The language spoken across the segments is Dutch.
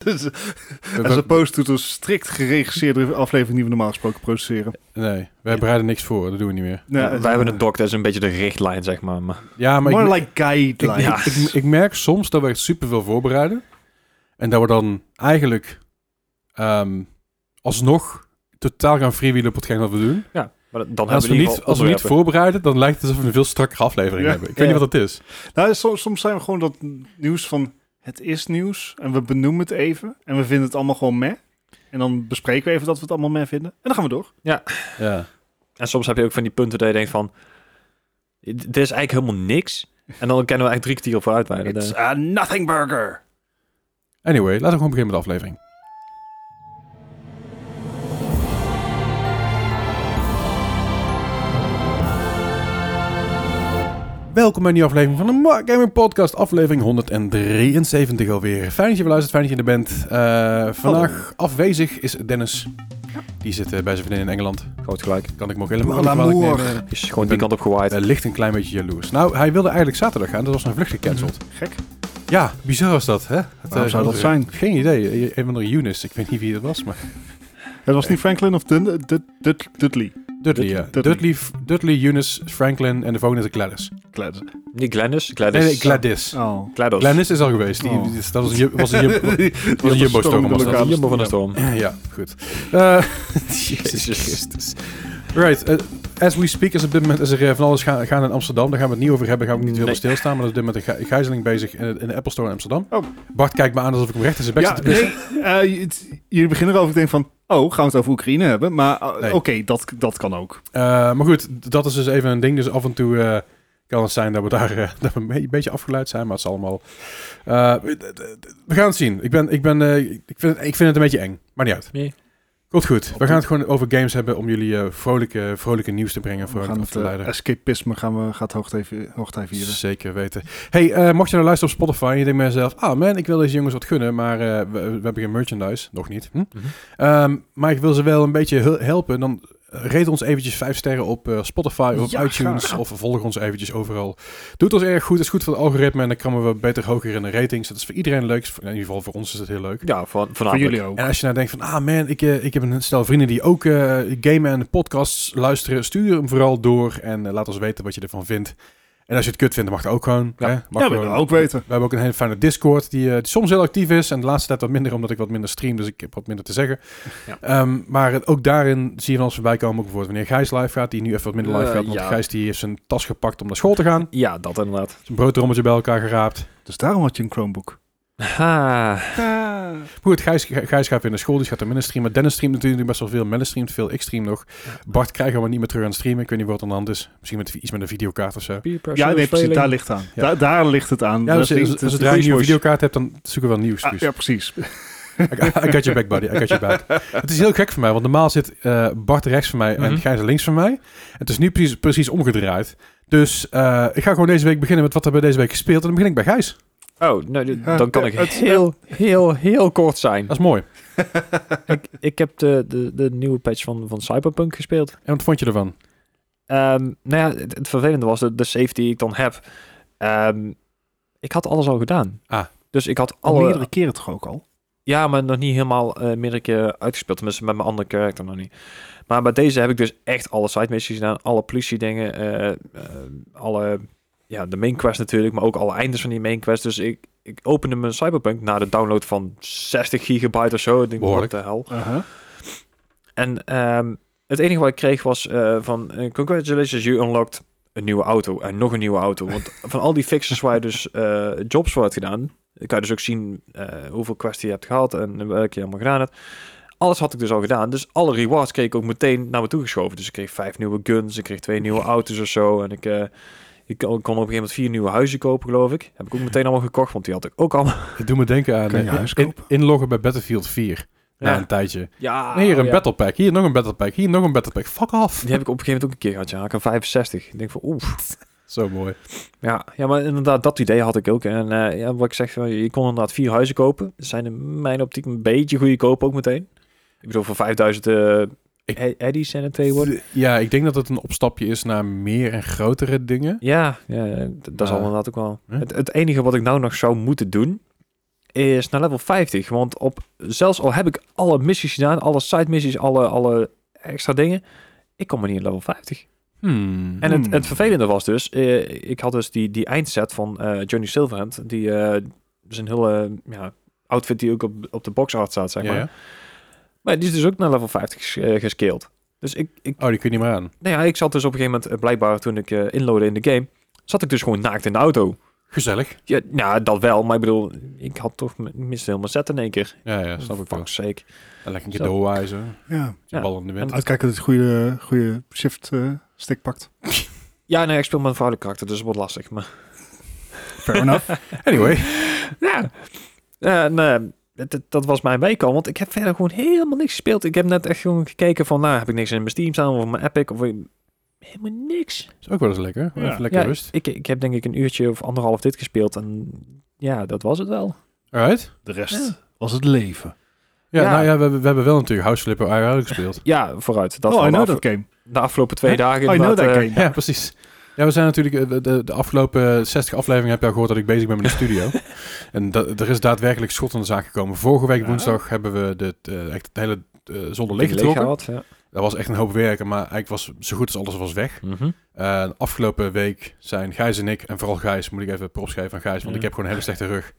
Dus, We- as opposed to een strikt geregisseerde aflevering die we normaal gesproken produceren. nee, wij bereiden niks voor. Dat doen we niet meer. Ja, Wij hebben een doc, dat is een beetje de richtlijn, zeg maar. maar Ja, maar ik, More ik, like guideline. Ja. ik, ik merk soms dat we echt superveel voorbereiden. En dat we dan eigenlijk ehm, alsnog totaal gaan freewheelen op hetgeen wat we doen. ja, maar dan als we, niet, als we niet voorbereiden, dan lijkt het alsof we een veel strakkere aflevering Ja. hebben. Ik weet Ja. niet wat het is. Nou, soms, soms zijn we gewoon dat nieuws van het is nieuws en we benoemen het even en we vinden het allemaal gewoon meh. En dan bespreken we even dat we het allemaal meh vinden. En dan gaan we door. Ja. En soms heb je ook van die punten dat je denkt van... Dit is eigenlijk helemaal niks. En dan kennen we eigenlijk drie kwartier op vooruitwijden. It's a nothing burger. Anyway, laten we gewoon beginnen met de aflevering. Welkom bij een nieuwe aflevering van de Mark Gaming Podcast, aflevering 173 alweer. Fijn dat je luistert, fijn dat je er bent. Eh, vandaag afwezig is Dennis. Die zit eh, bij zijn vriendin in Engeland. Groot gelijk. Kan ik me ook helemaal niet kwalijk nemen. Is gewoon die kant op gewaaid. Hij ligt een klein beetje jaloers. Nou, hij wilde eigenlijk zaterdag gaan, dat was zijn vlucht gecanceld. Gek. Ja, bizar was dat, hè? Het, Waarom eh, zou dat zijn? Geen idee. Een van de Eunice, ik weet niet wie het was, maar... Het was niet Franklin of Dun- Dud- Dud- Dudley. Dudley, ja. Dudley. Dudley, Dudley, Eunice, Franklin en de volgende is Gladys. Gladys. Niet Glennis. Gladys. Nee, nee, Gladys. Oh. Gladys is al geweest. Die, Oh. die- dat was een, was een, was een Jumbo-storm. de was dat. lokale Jumbo van de storm. Ja, goed. Eh Jezus Christus. Right, eh, as we speak is op dit moment is er eh, van alles gaan, gaan in Amsterdam. Daar gaan we het niet over hebben, gaan we ook niet heel Nee. veel stilstaan. Maar er is op dit moment een gij- gijzeling bezig in, in de Apple Store in Amsterdam. Oh. Bart kijkt me aan alsof ik hem recht in zijn bek Ja, zit te pissen. nee, eh, jullie beginnen erover. Ik denk van, oh, gaan we het over Oekraïne hebben? Maar eh, Nee. oké, dat, dat kan ook. Eh, maar goed, dat is dus even een ding. Dus af en toe eh, kan het zijn dat we daar dat we een be- beetje afgeleid zijn. Maar het is allemaal... eh, we gaan het zien. Ik, ben, ik, ben, eh, ik, vind het, ik vind het een beetje eng. Maar niet uit. Nee. Komt goed. We gaan het gewoon over games hebben om jullie eh, vrolijke, vrolijke nieuws te brengen. We Vrolijk gaan af het te eh, leiden. escapisme gaan we, gaat hoogtij, hoogtij vieren. Zeker weten. Hey, eh, mocht je nou luisteren op Spotify en je denkt bij jezelf... Ah man, ik wil deze jongens wat gunnen, maar we, we hebben geen merchandise. Nog niet. Hm? Mhm. Ehm, maar ik wil ze wel een beetje hel- helpen. Dan rate ons eventjes vijf sterren op eh, Spotify of op Ja, iTunes. graag. Of volg ons eventjes overal. Doet ons erg goed. Het is goed voor het algoritme. En dan komen we beter hoger in de ratings. Dat is voor iedereen leuk. In ieder geval voor ons is het heel leuk. Ja, voor, Voor jullie ook. En als je nou denkt van, ah man, ik, eh, ik heb een stel vrienden die ook eh, gamen en podcasts luisteren. Stuur hem vooral door en laat ons weten wat je ervan vindt. En als je het kut vindt, dan mag het ook gewoon. Ja. Hè? Ja, Mag we gewoon. ook weten. We hebben ook een hele fijne Discord die, eh, die soms heel actief is. En de laatste tijd wat minder, omdat ik wat minder stream. Dus ik heb wat minder te zeggen. Ja. Ehm, maar ook daarin zie je van ons voorbij komen. Ook bijvoorbeeld wanneer Gijs live gaat. Die nu even wat minder live Eh, gaat. Want ja. Gijs die heeft zijn tas gepakt om naar school te gaan. Ja, dat inderdaad. Zijn broodrommeltje bij elkaar geraapt. Dus daarom had je een Chromebook. Ha. Goed, Gijs, Gijs gaat weer naar school. Die gaat er minder streamen. Dennis streamt natuurlijk best wel veel. Melle streamt veel. Ik stream nog. Bart krijgen we maar niet meer terug aan het streamen. Ik weet niet wat er aan de hand is. Misschien met iets met een videokaart of zo. Ja, nee, precies. Daar ligt het aan. Ja. Daar, daar ligt het aan. Ja, dus, is zodra je een videokaart hebt, dan zoeken we wel nieuws. Ah, dus. ja, precies. I, got your back, buddy. I got your back. het is heel gek voor mij, want normaal zit eh, Bart rechts van mij en Mhm. Gijs links van mij. Het is nu precies, precies omgedraaid. Dus eh, ik ga gewoon deze week beginnen met wat er bij deze week gespeeld. En dan begin ik bij Gijs. Oh, nou, dan kan ik het- heel, heel, heel kort zijn. Dat is mooi. ik, ik heb de, de, de nieuwe patch van, van Cyberpunk gespeeld. En wat vond je ervan? Ehm, nou ja, het, het vervelende was de, de save die ik dan heb. Ehm, ik had alles al gedaan. Ah. Dus ik had Al alle... meerdere keren toch ook al? Ja, maar nog niet helemaal eh meerdere keer uitgespeeld. Tenminste, met mijn andere karakter nog niet. Maar bij deze heb ik dus echt alle side missies gedaan. Alle politie dingen. eh, eh, alle... Ja, de main quest natuurlijk. Maar ook alle eindes van die main quest. Dus ik, ik opende mijn Cyberpunk na de download van 60 gigabyte of zo. Ik denk, wat Behoorlijk. de hel. Uh-huh. En ehm, het enige wat ik kreeg was eh, van... eh, congratulations, you unlocked een nieuwe auto. En nog een nieuwe auto. Want van al die fixes waar je dus eh, jobs voor hebt gedaan... kan je dus ook zien eh, hoeveel quests je hebt gehad... en welke je allemaal gedaan hebt. Alles had ik dus al gedaan. Dus alle rewards kreeg ik ook meteen naar me toe geschoven. Dus ik kreeg vijf nieuwe guns. Ik kreeg twee nieuwe auto's of zo. En ik... ik kon op een gegeven moment vier nieuwe huizen kopen, geloof ik. Heb ik ook meteen allemaal gekocht, want die had ik ook allemaal. Het doet me denken aan Kan je eh, huis in- kopen? inloggen bij Battlefield 4. Na Ja. een tijdje. Ja, hier een ja. battle pack. Hier nog een battle pack. Hier nog een battle pack. Fuck off. Die heb ik op een gegeven moment ook een keer gehad, ja. Ik had 65. Ik denk van, oeh. Zo mooi. Ja, ja, maar inderdaad, dat idee had ik ook. En eh, ja, wat ik zeg, je kon inderdaad vier huizen kopen. Dat zijn in mijn optiek een beetje goedkoop ook meteen. Ik bedoel, voor 5000 eh Ik- e- zijn het tegenwoordig. Ja, ik denk dat het een opstapje is naar meer en grotere dingen. Ja, ja, dat is Ja. al inderdaad ook wel. Het, het enige wat ik nou nog zou moeten doen, is naar level 50. Want op, zelfs al heb ik alle missies gedaan, alle side missies, alle, alle extra dingen, ik kom maar niet in level 50. Hmm. En het, Hmm. het vervelende was dus, eh, ik had dus die, die eindset van eh, Johnny Silverhand, die eh dus een hele ja, outfit die ook op, op de box art staat, zeg maar. Maar die is dus ook naar level 50 ges- eh, gescaled. Dus ik, ik, Oh, die kun je niet meer aan. nou ja, ik zat dus op een gegeven moment, eh, blijkbaar toen ik eh inloadde in de game, zat ik dus gewoon naakt in de auto. Gezellig. Ja, nou, dat wel, maar ik bedoel, ik had toch mis helemaal set in één keer. Ja, ja, snap ik wel. En lekker een keer doorwijzen. Ja. Ja. bal in de wind. Uitkijken dat je goede, goede shift eh, stick pakt. Ja, nee, ik speel met een vrouwelijk karakter, dus het wordt lastig. Maar Fair enough. Anyway. ja, en, eh, dat, dat was mijn week al, want ik heb verder gewoon helemaal niks gespeeld. Ik heb net echt gewoon gekeken van, nou, heb ik niks in mijn Steam staan of mijn Epic of helemaal niks. Is ook wel eens lekker. Ja. Even lekker Ja, rust. ik, ik heb denk ik een uurtje of anderhalf dit gespeeld en ja, dat was het wel. Alright. De rest Ja. was het leven. Ja, Ja. nou ja, we, hebben- we hebben wel natuurlijk House Flipper IRL gespeeld. Ja, vooruit. Dat oh, I know that game. de afgelopen twee dagen. I know inderdaad, that eh, game. Ja, precies. Ja, we zijn natuurlijk eh, de, de, afgelopen 60 afleveringen heb je al gehoord dat ik bezig ben met de studio. en dat, er is daadwerkelijk schot aan de zaak gekomen. Vorige week Ja. woensdag hebben we de, eh, echt het hele eh zonder getrokken. gehad, ja. Dat was echt een hoop werken, maar eigenlijk was zo goed als alles was weg. Eh, afgelopen week zijn Gijs en ik, en vooral Gijs, moet ik even props geven aan Gijs, want ik heb gewoon een hele slechte rug.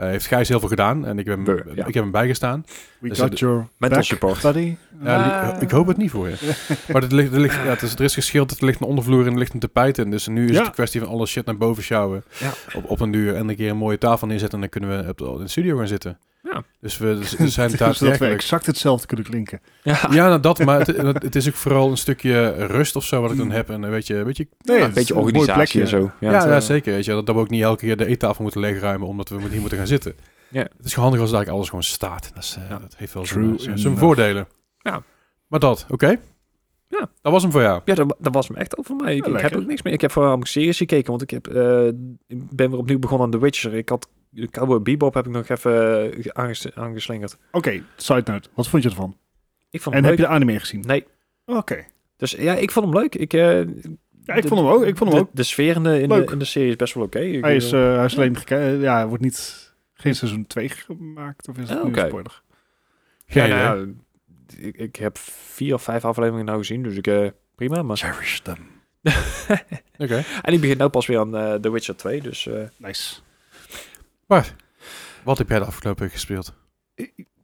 Eh, heeft Gijs heel veel gedaan en ik heb, hem, Beur, ja. ik heb hem bijgestaan. We Dus got het- your Mental back, support. buddy. Ja, li- Ah. ik hoop het niet voor je. Maar het ligt, er, ligt, ja, het is, er is geschild, er ligt een ondervloer en er ligt een tapijt in. Dus nu is Ja. het een kwestie van alle shit naar boven sjouwen. Ja. Op, op een duur en een keer een mooie tafel neerzetten en dan kunnen we op de, in de studio gaan zitten. Ja. Dus we dus zijn Dus dat we daadwerkelijk... exact hetzelfde kunnen klinken. Ja. Ja, nou, dat, maar het, is ook vooral een stukje rust of zo wat ik dan heb. En een beetje, weet je, Nee, Ja, een beetje organisatie plekje. en zo. ja, het, ja, eh, zeker. Weet je, dat, dat we ook niet elke keer de eettafel moeten leegruimen omdat we hier moeten gaan zitten. Ja. Het is gewoon handig als eigenlijk alles gewoon staat. Dat, is, eh, Ja. dat heeft wel zijn, enough. voordelen. Ja. Maar dat, oké? Ja. Dat was hem voor jou. Ja, dat, dat was hem echt over mij. Ik, Ja, ik heb ook niks meer. Ik heb vooral ook series gekeken, want ik, heb, eh, ik ben weer opnieuw begonnen aan The Witcher. Ik had Cowboy Bebop heb ik nog even eh, aanges- aangeslingerd. Oké, side note. Wat vond je ervan? Ik vond En hem heb je leuk. de anime gezien? Nee. Oké. Dus ja, ik vond hem leuk. Ik, eh, Ja, ik de- vond hem ook. Ik vond hem de, ook. de sfeer in de, in, de, Leuk. in de serie is best wel oké. Hij is, eh, hij is alleen geke- Ja, wordt niet... Geen seizoen 2 gemaakt. Of is het nu oké. spoiler? Geen ja, nou ja, ik, ik heb vier of vijf afleveringen nou gezien, dus ik prima. Maar... Cherish them. Oké. en ik begin nou pas weer aan The Witcher 2, dus eh, Nice. Wat heb jij de afgelopen week gespeeld?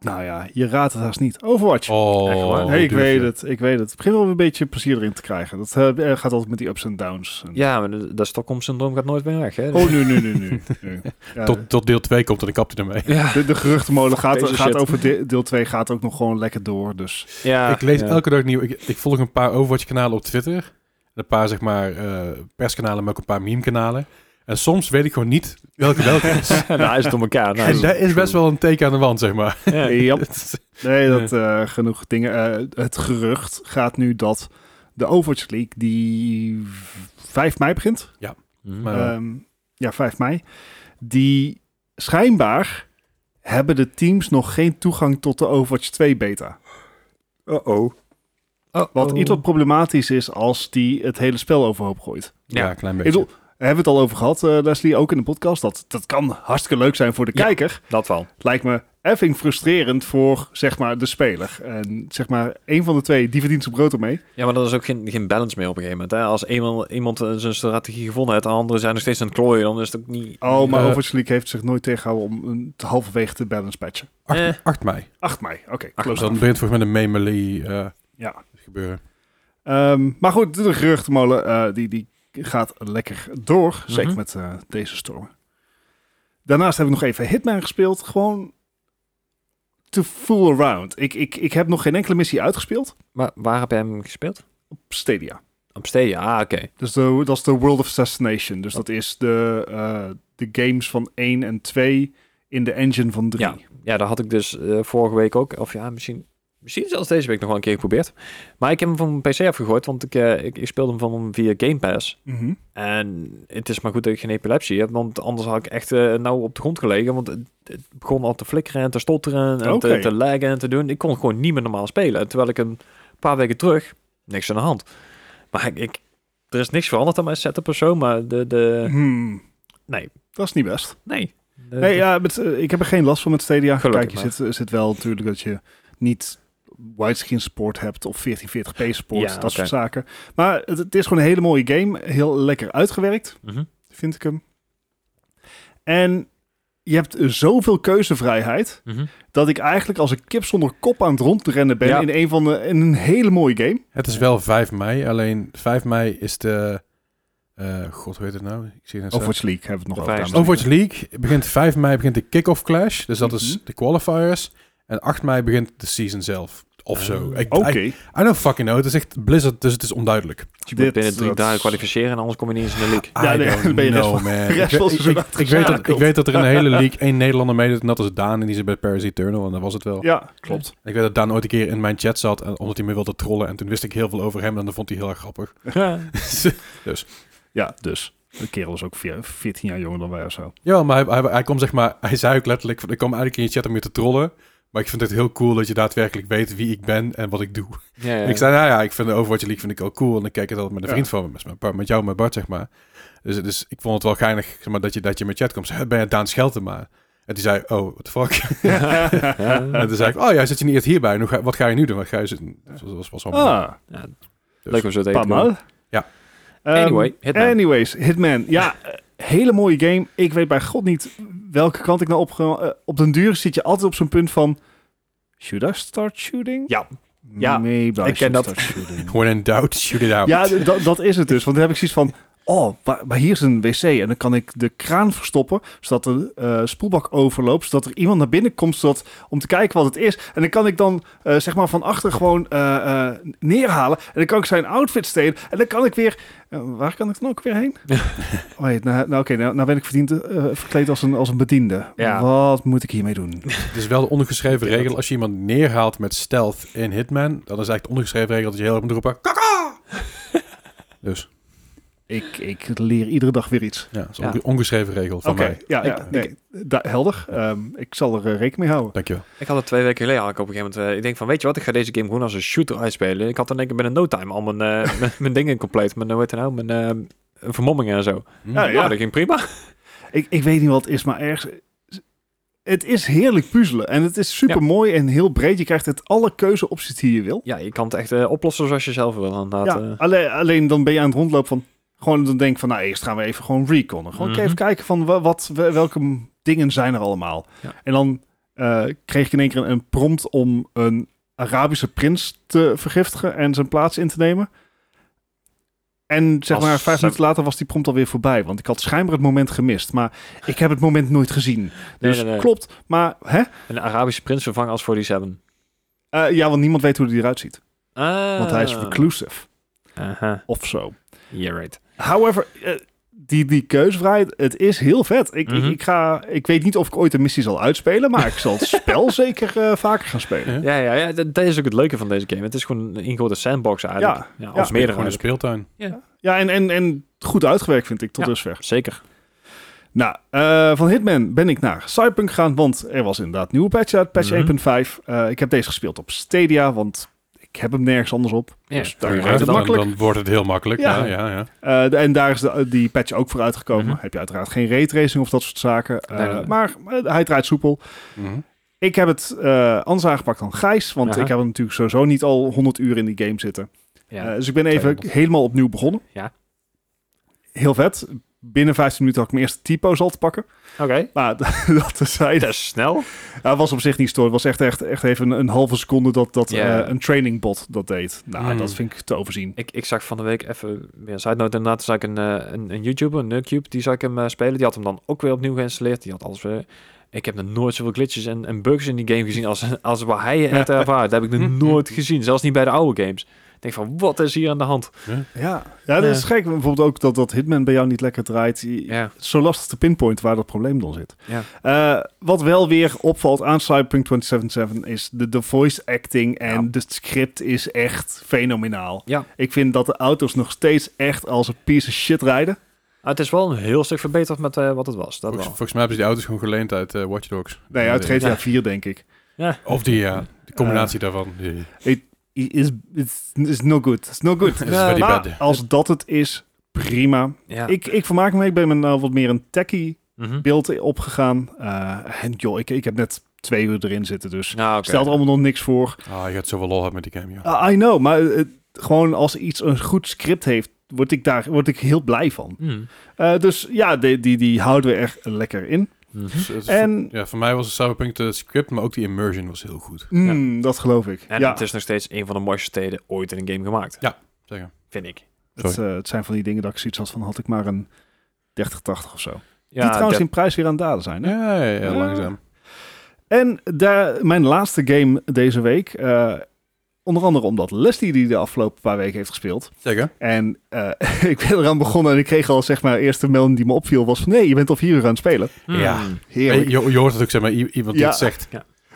Nou ja, je raadt het haast niet. Overwatch. Oh, Echt waar? nee, ik weet je? het. Ik weet het. Ik begin wel weer een beetje plezier erin te krijgen. Dat eh, gaat altijd met die ups en downs. En- ja, maar de, de Stockholm-syndroom gaat nooit meer weg, hè? Oh, nu, nu, nu, nu. nu. Ja, Tot, tot deel 2 komt en kapt hij ermee. ja, de, de geruchtenmolen gaat, gaat shit. over de- deel 2 gaat ook nog gewoon lekker door. Dus ja, ik lees ja. elke dag nieuw. Ik, ik volg een paar Overwatch-kanalen op Twitter. Een paar, zeg maar, eh, perskanalen, maar ook een paar meme-kanalen. En soms weet ik gewoon niet welke welke is. nou, hij is het om elkaar. Nou, en daar is best wel een teken aan de wand, zeg maar. Ja. ja, nee, dat eh, genoeg dingen. Eh, het gerucht gaat nu dat de Overwatch League, die 5 mei begint. Mhm. Maar- Ja. Ehm, ja, 5 mei. Die schijnbaar hebben de teams nog geen toegang tot de Overwatch 2 beta. Uh-oh. Oh, Wat oh. iets wat problematisch is als die het hele spel overhoop gooit. Ja, Ja. een klein Ik beetje. Bedoel, we hebben het al over gehad, eh, Leslie, ook in de podcast. Dat, dat kan hartstikke leuk zijn voor de Ja. kijker. Dat wel. Het lijkt me effing frustrerend voor, zeg maar, de speler. En zeg maar, een van de twee, die verdient zijn brood ermee. Ja, maar dat is ook geen, geen balance meer op een gegeven moment. Hè? Als eenmaal iemand eh, zijn strategie gevonden heeft, en de anderen zijn nog steeds aan het klooien, dan is het ook niet... Oh, maar Overwatch League heeft zich nooit tegengehouden om een te halverwege te balance patchen. 8, Eh. 8 mei. 8 mei, oké. Close Dan enough. begint volgens mij de May Melee eh, Ja. gebeuren. Ehm, maar goed, de geruchtenmolen, eh, die, die gaat lekker door. Zeker Mhm. met eh, deze storm. Daarnaast heb ik nog even Hitman gespeeld. Gewoon to fool around. Ik, ik, ik heb nog geen enkele missie uitgespeeld Maar waar heb jij hem gespeeld? op Stadia. Op Stadia, ah, oké. Dus de, dat is de World of Assassination. Dus dat is de, eh, de games van 1 en 2 in de engine van 3. Ja, ja, daar had ik dus eh, vorige week ook, of ja, misschien, misschien zelfs deze week nog wel een keer geprobeerd. Maar ik heb hem van mijn PC afgegooid, want ik, eh, ik, ik speelde hem van via Game Pass. Mhm. En het is maar goed dat ik geen epilepsie heb, want anders had ik echt eh nou op de grond gelegen. Want het, het begon al te flikkeren en te stotteren en te, te laggen en te doen. Ik kon gewoon niet meer normaal spelen. Terwijl ik een paar weken terug, niks aan de hand. Maar ik, ik, er is niks veranderd aan mijn setup of zo, maar de, de Hmm, nee, dat is niet best. nee. De- Nee, ja, met, eh, ik heb er geen last van met Stadia. Gelukkig Kijk, je zit, zit wel natuurlijk dat je niet widescreen support hebt of 1440p support, Ja, dat soort zaken. Maar het, het is gewoon een hele mooie game. Heel lekker uitgewerkt, Mhm. vind ik hem. En je hebt zoveel keuzevrijheid Mhm. dat ik eigenlijk als een kip zonder kop aan het rondrennen ben Ja. in een van de in een hele mooie game. Het is wel 5 mei, alleen 5 mei is de... eh, God, hoe heet het nou? Ik zie het Overwatch League hebben we het nog over. Overwatch League begint 5 mei begint de kick-off clash. Dus dat is Mhm. de qualifiers. En 8 mei begint de season zelf. Of zo. Oh. Ik, Oké, I, I don't fucking know. Het is echt Blizzard, dus het is onduidelijk. Dus je moet binnen drie dat- dagen kwalificeren en anders kom je niet eens in de league. Ja, I nee, dan ben je know, man. Ik, ik, weet dat, ik weet dat er in de hele league één Nederlander meedoet. En dat is Daan. En die zit bij Paris Eternal. En dat was het wel. ja, klopt. Ik weet dat Daan ooit een keer in mijn chat zat. En omdat hij me wilde trollen. En toen wist ik heel veel over hem. En dat vond hij heel erg grappig. Ja, dus. De kerel is ook vier- 14 jaar jonger dan wij of zo. Ja, maar hij, hij, hij kwam zeg maar... Hij zei ook letterlijk... van, Ik kwam eigenlijk in je chat om je te trollen. Maar ik vind het heel cool dat je daadwerkelijk weet wie ik ben en wat ik doe. Ja, ja. Ik zei, nou ja, ik vind de Overwatch League vind ik ook cool. En dan kijk ik altijd met een Ja. vriend van me, met, jou, met Bart, zeg maar. Dus, dus ik vond het wel geinig zeg maar, dat, je, dat je met chat komt. Ben je Daan Scheltema? En die zei, oh, what the fuck? Ja. en toen zei ik, oh ja, zit je niet eerst hierbij? Ga, wat ga je nu doen? Wat ga je zitten? Dat was, was wel mooi. Ah, Ja, Dus- leuk om zo te eten. Ja. Ehm, Anyway, Hitman. Anyways, Hitman. Ja, hele mooie game. Ik weet bij god niet welke kant ik nou op... eh, op den duur zit je altijd op zo'n punt van... Should I start shooting? Ja. Ja, Maybe ik ken dat. When in doubt, shoot it out. Ja, dat is het dus. Want dan heb ik zoiets van... Oh, maar, hier is een wc. En dan kan ik de kraan verstoppen, zodat de eh, spoelbak overloopt. Zodat er iemand naar binnen komt zodat, om te kijken wat het is. En dan kan ik dan eh, zeg maar van achter gewoon eh, eh, neerhalen. En dan kan ik zijn outfit stelen. En dan kan ik weer... waar kan ik dan ook weer heen? oh, nee, nou, nou, oké, nou, nou ben ik verdiend, verkleed als een, als een bediende. Ja. Wat moet ik hiermee doen? Het is wel de ongeschreven Ja, regel. Als je iemand neerhaalt met stealth in Hitman, dan is eigenlijk de ongeschreven regel dat je heel erg moet roepen, kaka! dus, Ik, ik leer iedere dag weer iets. ja, dat is Ja. een ongeschreven regel van Oké, mij. ja, ja, Ik- nee, helder. Ehm, ik zal er eh, rekening mee houden. Dankjewel. Ik had het twee weken geleden eigenlijk op een gegeven moment. eh, ik denk van, weet je wat, ik ga deze game gewoon als een shooter uitspelen. Ik had dan denk ik binnen no time al mijn, eh, mijn, mijn dingen compleet. Mijn, hoe heet het nou, mijn eh, vermommingen en zo. Hm. Ja, Ja, dat ging prima. Ik, ik weet niet wat het is, maar ergens... Het is heerlijk puzzelen. En het is super mooi en heel breed. Je krijgt het alle keuzeopties die je wil. Ja, je kan het echt eh, oplossen zoals je zelf wil. Inderdaad, Ja, alleen, alleen dan ben je aan het rondlopen van... Gewoon dan denk van, nou eerst gaan we even gewoon reconnen. Gewoon Mhm. even kijken van wa- wat, wel- welke dingen zijn er allemaal. Ja. En dan eh, kreeg ik in één keer een prompt om een Arabische prins te vergiftigen en zijn plaats in te nemen. En zeg Als maar vijf minuten later was die prompt alweer voorbij. Want ik had schijnbaar het moment gemist. Maar ik heb het moment nooit gezien. Dus nee, nee. klopt. Maar hè? Een Arabische prins vervangen als 47. Eh, ja, want niemand weet hoe hij eruit ziet. Ah. Want hij is reclusive. Aha, Of zo. yeah right. However, eh, die, die keuzevrijheid, het is heel vet. Ik, Mhm. ik, ik, ga, ik weet niet of ik ooit een missie zal uitspelen, maar ik zal het spel zeker eh, vaker gaan spelen. Ja. Ja, ja, ja dat, dat is ook het leuke van deze game. Het is gewoon een ingrote sandbox eigenlijk. Ja, Ja, of ja. meerdere Gewoon een speeltuin. Ja, en, en, en goed uitgewerkt vind ik tot Ja. dusver. Zeker. Nou, eh, van Hitman ben ik naar Cyberpunk gegaan, want er was inderdaad nieuwe patch uit, patch Mhm. 1.5. Eh, ik heb deze gespeeld op Stadia, want ik heb hem nergens anders op. Ja, Dus daar ja, het dan, makkelijk. dan wordt het heel makkelijk. Ja. Ja, ja, ja. Eh, de- en daar is de, die patch ook voor uitgekomen. Mhm. Heb je uiteraard geen raytracing of dat soort zaken. Eh, Nee. Maar eh, hij draait soepel. Mhm. Ik heb het eh, anders aangepakt dan Gijs, want Aha. ik heb er natuurlijk sowieso niet al 100 uur in die game zitten. Ja. Dus ik ben even 200. helemaal opnieuw begonnen. Ja. Heel vet. Binnen 15 minuten had ik mijn eerste typo's al te pakken. Oké. Maar dat tezijde. Dat is snel. Ja, het was op zich niet stoor. Het was echt, echt, echt even een, een halve seconde dat, dat Ja. eh, een training bot dat deed. Nou, Hmm. dat vind ik te overzien. Ik, ik zag van de week even weer een side note. Inderdaad, zag ik een, eh, een, een YouTuber, een Nerdcube, die zag ik hem eh, spelen. Die had hem dan ook weer opnieuw geïnstalleerd. Die had alles weer. Ik heb nog nooit zoveel glitches en, en bugs in die game gezien als, als waar hij het ervaart. Dat heb ik nog nooit gezien. Zelfs niet bij de oude games. Ik denk van, wat is hier aan de hand? Ja, ja dat is gek. Bijvoorbeeld ook dat, dat Hitman bij jou niet lekker draait. Ja. Het is zo lastig te pinpointen waar dat probleem dan zit. Ja. Eh, wat wel weer opvalt aan Cyberpunk 2077 is de, de voice acting en Ja. de script is echt fenomenaal. Ja. Ik vind dat de auto's nog steeds echt als een piece of shit rijden. Ah, het is wel een heel stuk verbeterd met eh, wat het was. Dat Volgens, wel. volgens mij hebben ze die auto's gewoon geleend uit eh, Watch Dogs. Nee, uit GTA 4 denk ik. Ja. Of die, ja. De combinatie daarvan. Is it's, it's no good. It's no good. It's maar als dat het is, prima. Ja. Ik, ik vermaak me. Ik ben nou wat meer een techie Mhm. beeld opgegaan. Eh, en joh, ik, ik heb net twee uur erin zitten, dus oké. stelt allemaal nog niks voor. Ah, je gaat zoveel lol hebben met die game, joh. Ah, I know, maar het, gewoon als iets een goed script heeft, word ik daar word ik heel blij van. Mhm. Eh, dus ja, die, die, die houden we er lekker in. Mhm. Dus is En- voor- ja, voor mij was het Cyberpunk de script, maar ook die immersion was heel goed. Mm, Dat geloof ik. En ja, het is nog steeds een van de mooiste steden ooit in een game gemaakt. Zeggen. Vind ik. het, eh, het zijn van die dingen dat ik zoiets had van, had ik maar een 30, 80 of zo. Ja, die trouwens dat- in prijs weer aan het dalen zijn. Hè? Ja, ja, ja, Ja. langzaam. En daar, mijn laatste game deze week, eh, onder andere omdat Leslie die de afgelopen paar weken heeft gespeeld. Zeker. En eh, ik ben eraan begonnen en ik kreeg al zeg maar eerste melding die me opviel was van nee, je bent al vier uur aan het spelen. Mhm. Ja. Heerlijk. Je, je hoort het ook, zeg maar, iemand die Ja. het zegt.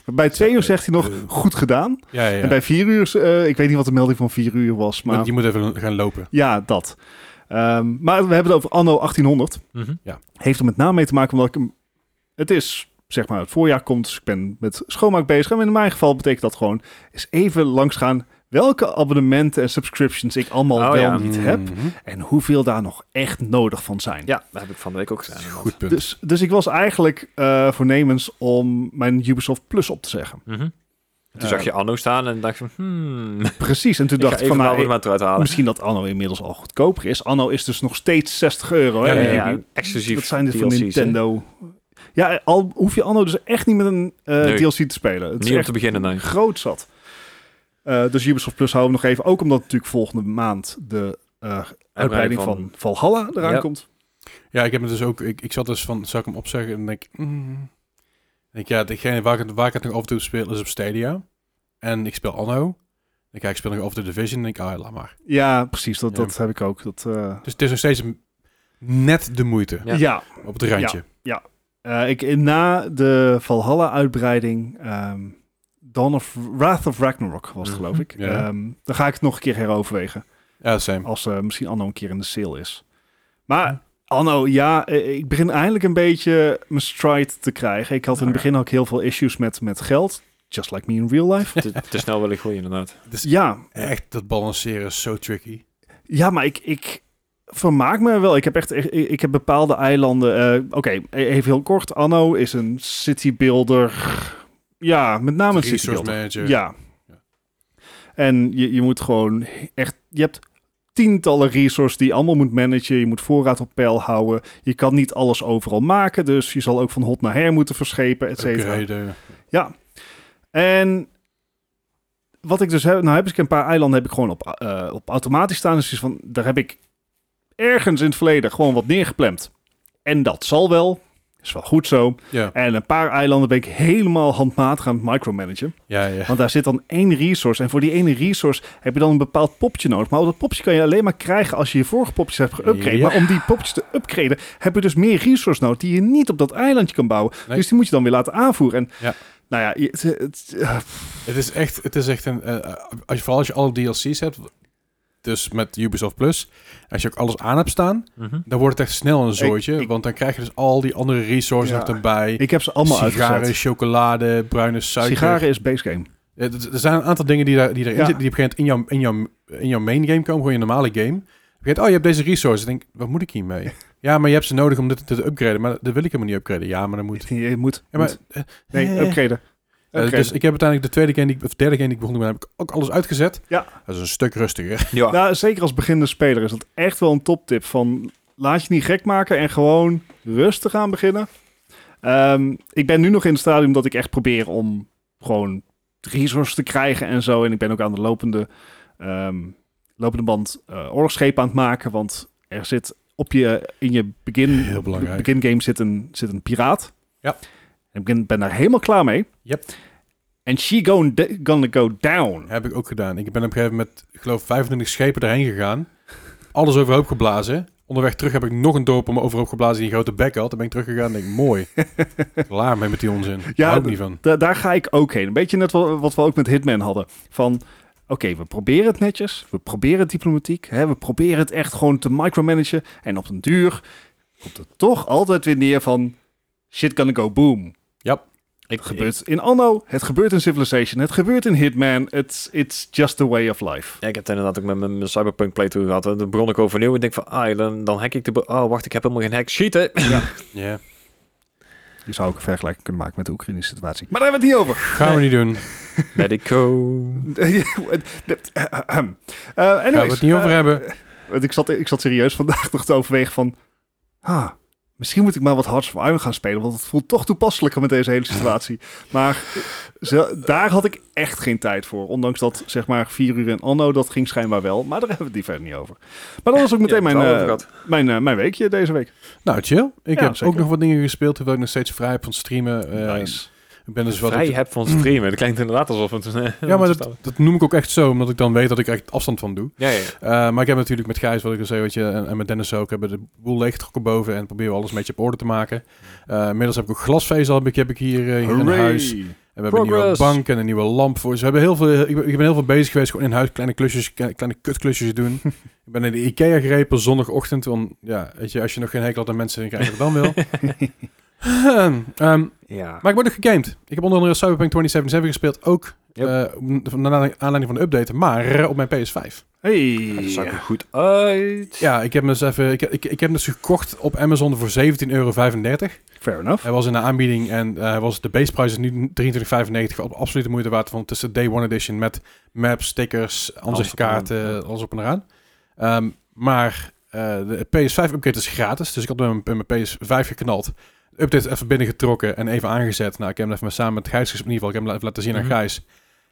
Bij twee uur zegt hij nog Eh. goed gedaan. Ja, ja. En bij vier uur, eh, ik weet niet wat de melding van vier uur was, maar Je moet even gaan lopen. ja, dat. Ehm, maar we hebben het over anno 1800. Mhm. Heeft er met name mee te maken omdat ik hem... Het is, zeg maar, het voorjaar komt, dus ik ben met schoonmaak bezig. En in mijn geval betekent dat gewoon eens even langs gaan welke abonnementen en subscriptions ik allemaal Oh, wel ja. niet heb. Mhm. En hoeveel daar nog echt nodig van zijn. Ja, dat heb ik van de week ook gedaan. inderdaad. Goed punt. Dus, dus ik was eigenlijk eh, voornemens om mijn Ubisoft Plus op te zeggen. Mhm. Toen Eh, zag je Anno staan en dacht je, hmm, Precies, en toen ik dacht ik van, nou, abonnement eruit halen. misschien dat Anno inmiddels al goedkoper is. Anno is dus nog steeds 60 euro. Hè? Ja, ja, ja, ja, exclusief Dat zijn dit van DLC's, hè? Ja, al hoef je Anno dus echt niet met een eh, Nee. DLC te spelen. Het Niet is om echt te beginnen, nee. groot zat. Eh, dus Ubisoft Plus houden we nog even. Ook omdat natuurlijk volgende maand de eh, uitbreiding van, Valhalla eraan Ja. komt. Ja, ik heb het dus ook. Ik, ik zat dus van, zou ik hem opzeggen? En denk, mm. denk ja, degene waar ik, het- waar ik het nog af en toe speel is op Stadia. En ik speel Anno. Dan kijk, ik speel nog over de Division. En denk ik, ah, laat maar. Ja, precies. Dat, Ja. dat heb ik ook. Dat, eh, Dus het is nog steeds net de moeite. Ja. ja. Op het randje. Eh, ik, na de Valhalla-uitbreiding, ehm Dawn of Wrath of Ragnarok was het, Mhm. geloof ik. Ja. Ehm, dan ga ik het nog een keer heroverwegen. Ja, same. Als eh, misschien Anno een keer in de sale is. Maar Anno, ja, eh, ik begin eindelijk een beetje mijn stride te krijgen. Ik had in het begin ook heel veel issues met, met geld. Just like me in real life. Te, te snel wil ik groeien, inderdaad. Dus ja, echt, dat balanceren is zo tricky. ja, maar ik, ik vermaak me wel. Ik heb echt, ik, heb bepaalde eilanden. eh, Oké, even heel kort. Anno is een city builder. Ja, met name een city Resource builder. manager. Ja. Ja. En je, je moet gewoon echt, je hebt tientallen resources die je allemaal moet managen. Je moet voorraad op peil houden. Je kan niet alles overal maken, dus je zal ook van hot naar her moeten verschepen, et cetera. Ja. En wat ik dus heb, nou heb ik een paar eilanden heb ik gewoon op, eh, op automatisch staan. Dus van, daar heb ik ergens in het verleden gewoon wat neergeplemd. En dat zal wel. Is wel goed zo. Ja, En een paar eilanden ben ik helemaal handmatig aan het micromanagen. ja, ja. Want daar zit dan één resource. En voor die ene resource heb je dan een bepaald popje nodig. Maar dat popje kan je alleen maar krijgen als je je vorige popjes hebt geüpgrade. Ja. Maar om die popjes te upgraden, heb je dus meer resource nodig die je niet op dat eilandje kan bouwen. Nee. Dus die moet je dan weer laten aanvoeren. En Ja. nou ja, je- het, het- eh, Het is echt, het is echt een. eh, als je, vooral als je alle DLC's hebt, dus met Ubisoft Plus, als je ook alles aan hebt staan, Mhm. dan wordt het echt snel een zooitje. ik- want dan krijg je dus al die andere resources Ja. nog erbij. ik heb ze allemaal Sigaren, uitgezet. chocolade, bruine suiker. Sigaren is base game. Ja, er zijn een aantal dingen die, daar, die erin Ja. zitten, die op een gegeven moment in jouw, in jouw, in jouw main game komen, gewoon je normale game. Je oh, je hebt deze resources. Ik denk, wat moet ik hiermee? ja, maar je hebt ze nodig om dit te upgraden. Maar dat wil ik helemaal niet upgraden. Ja, maar dan moet... Je moet. Ja, maar, moet- eh, nee, eh, upgraden. Eh, dus ik heb uiteindelijk de tweede game, die, ik- of derde game die ik begon te heb ik ook alles uitgezet. Ja. Dat is een stuk rustiger. Ja. Nou, zeker als beginnende speler is dat echt wel een toptip. Van laat je niet gek maken en gewoon rustig aan beginnen. Ehm, ik ben nu nog in het stadium dat ik echt probeer om gewoon resources te krijgen en zo. En ik ben ook aan de lopende, ehm, lopende band eh oorlogsschepen aan het maken. Want er zit op je, in je begin, Heel belangrijk. begin game zit een, zit een piraat. Ja. Ik ben, ben daar helemaal klaar mee. Yep. En she going gonna go down. heb ik ook gedaan. Ik ben op een gegeven moment, ik geloof 25 schepen erheen gegaan. Alles overhoop geblazen. Onderweg terug heb ik nog een dorp om overhoop geblazen die een grote bek had. Dan ben ik teruggegaan en denk ik, mooi. Klaar mee met die onzin. Ja, hou ik niet van. Da- daar ga ik ook heen. Een beetje net wat, wat we ook met Hitman hadden. Van, oké, we proberen het netjes. We proberen het diplomatiek. Hè, we proberen het echt gewoon te micromanagen. En op een duur komt het toch altijd weer neer van... Shit gonna go boom. Ik, Het gebeurt in Anno. Het gebeurt in Civilization. Het gebeurt in Hitman. It's, it's just the way of life. Ja, ik heb het inderdaad ook met mijn, mijn Cyberpunk playthrough gehad. Dan begon ik overnieuw en denk van, ah, dan, dan hack ik de... Oh, wacht, ik heb helemaal geen hack. Schieten! Ja. Je zou ook een vergelijking kunnen maken met de Oekraïnse situatie. Maar daar hebben we het niet over. Gaan we niet doen. Let it go. Eh, Gaan we het niet over eh, hebben. Want ik zat, ik zat serieus vandaag nog te overwegen van... Ah, misschien moet ik maar wat Hearts of Iron gaan spelen. Want het voelt toch toepasselijker met deze hele situatie. Maar ze, daar had ik echt geen tijd voor. Ondanks dat zeg maar vier uur in Anno, dat ging schijnbaar wel. Maar daar hebben we het die verder niet over. Maar dat was ook meteen Ja, mijn, eh, mijn, eh, mijn weekje deze week. Nou, chill. Ik Ja, heb zeker. ook nog wat dingen gespeeld, terwijl ik nog steeds vrij heb van streamen. Eh, nice. Ik ben dus wat heb van streamen. Dat klinkt inderdaad alsof het... Ja, maar dat, dat noem ik ook echt zo, omdat ik dan weet dat ik echt afstand van doe. Ja, ja. Eh, maar ik heb natuurlijk met Gijs, wat ik al zei, weet je, en, en met Dennis ook, hebben de boel leeggetrokken boven en proberen we alles een beetje op orde te maken. Eh inmiddels heb ik ook glasvezel heb ik, heb ik hier, eh, hier in huis. En we hebben een nieuwe bank en een nieuwe lamp voor. Dus we hebben heel veel, ik ben, ik ben heel veel bezig geweest, gewoon in huis kleine klusjes, kleine, kleine kutklusjes doen. ik ben in de Ikea gerepen zondagochtend, want ja, weet je, als je nog geen hekel had aan mensen, dan krijg je het dan wel. Ehm, Ja. maar ik word nog gegamed. Ik heb onder andere Cyberpunk 2077 gespeeld, ook Yep. eh, naar aanleiding van de update, maar op mijn PS5. Hey. Dat zag er goed uit. Ja, ik heb hem dus even, ik, ik, ik heb hem dus gekocht op Amazon voor 17,35 euro. Fair enough. Hij was in de aanbieding en eh, hij was de baseprijs is nu 23,95 op absolute moeite waard van tussen Day One Edition met maps, stickers, aanzichtkaarten, alles op en eraan. Ehm, maar eh, de PS5 upgrade is gratis, dus ik had hem in mijn PS5 geknald. Update even binnengetrokken en even aangezet. Nou, ik heb hem even samen met Gijs gespeeld, in ieder geval. Ik heb hem even laten zien aan Mhm. Gijs.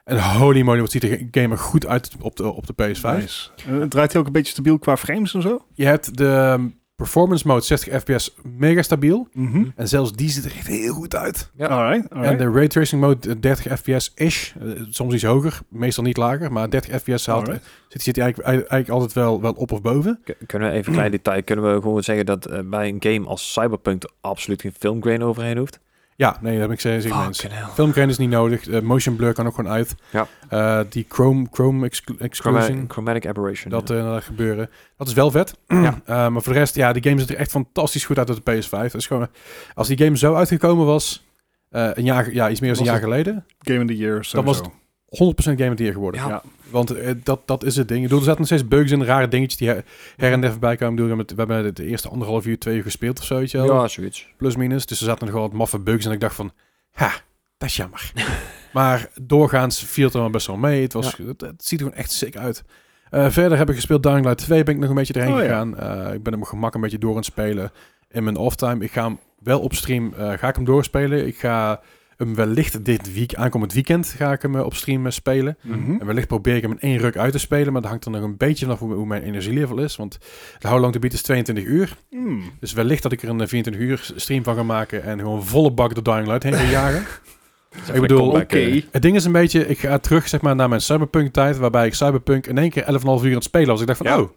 En holy moly, wat ziet de game er goed uit op de, op de PS5. Nice. Eh, draait hij ook een beetje stabiel qua frames en zo? Je hebt de ehm, performance mode 60 fps mega stabiel. Mhm. En zelfs die ziet er echt heel goed uit. Ja. Alright, alright. En de ray tracing mode eh, 30 fps-ish. Eh, soms iets hoger, meestal niet lager. Maar 30 fps haalt, zit, zit hij eigenlijk, eigenlijk altijd wel, wel op of boven. K- Kunnen we even een klein detail, kunnen we gewoon zeggen dat eh, bij een game als Cyberpunk er absoluut geen filmgrain overheen hoeft? Ja, nee, dat heb ik zeker gezien mensen. Filmgrain is niet nodig. Eh, motion blur kan ook gewoon uit. Ja. Eh, die chrome, chrome exclu- exclusion. Chroma- chromatic aberration. Dat ja. eh, dat gebeuren. Dat is wel vet. Ja. Eh, maar voor de rest, ja, die game ziet er echt fantastisch goed uit op de PS5. Dat is gewoon, als die game zo uitgekomen was, eh, een jaar, ja, iets meer dan een jaar geleden, Game of the Year Dat was sowieso. 100% Game of the Year geworden. Ja. Ja. Want eh, dat, dat is het ding. Ik bedoel, er zaten nog steeds bugs in, rare dingetjes die her, her en der voorbij kwamen. Bedoel, we hebben het- we hebben de eerste anderhalf uur, twee uur gespeeld of zo, weet je wel. Ja, zoiets. Plus minus. Dus er zaten nog wel wat maffe bugs en ik dacht van, ha, dat is jammer. maar doorgaans viel het er wel best wel mee. Het, was, het, het ziet er gewoon echt sick uit. Eh, verder heb ik gespeeld Dying Light 2, ben ik nog een beetje erheen Oh, ja. gegaan. Eh, ik ben op mijn gemak een beetje door aan het spelen in mijn off-time. Ik ga hem wel op stream, ga ik hem doorspelen. Ik ga hem wellicht dit week, aankomend weekend, ga ik hem eh, op stream eh, spelen. Mhm. En wellicht probeer ik hem in één ruk uit te spelen, maar dat hangt er nog een beetje vanaf hoe, hoe mijn energielevel is. Want de How Long to Beat is 22 uur. Hmm. Dus wellicht dat ik er een eh, 24 uur stream van ga maken en gewoon volle bak de Dying Light heen ga jagen. ik bedoel, eh. het ding is een beetje, ik ga terug zeg maar, naar mijn Cyberpunk tijd, waarbij ik Cyberpunk in één keer 11,5 uur aan het spelen was. Ik dacht van, Ja. oh,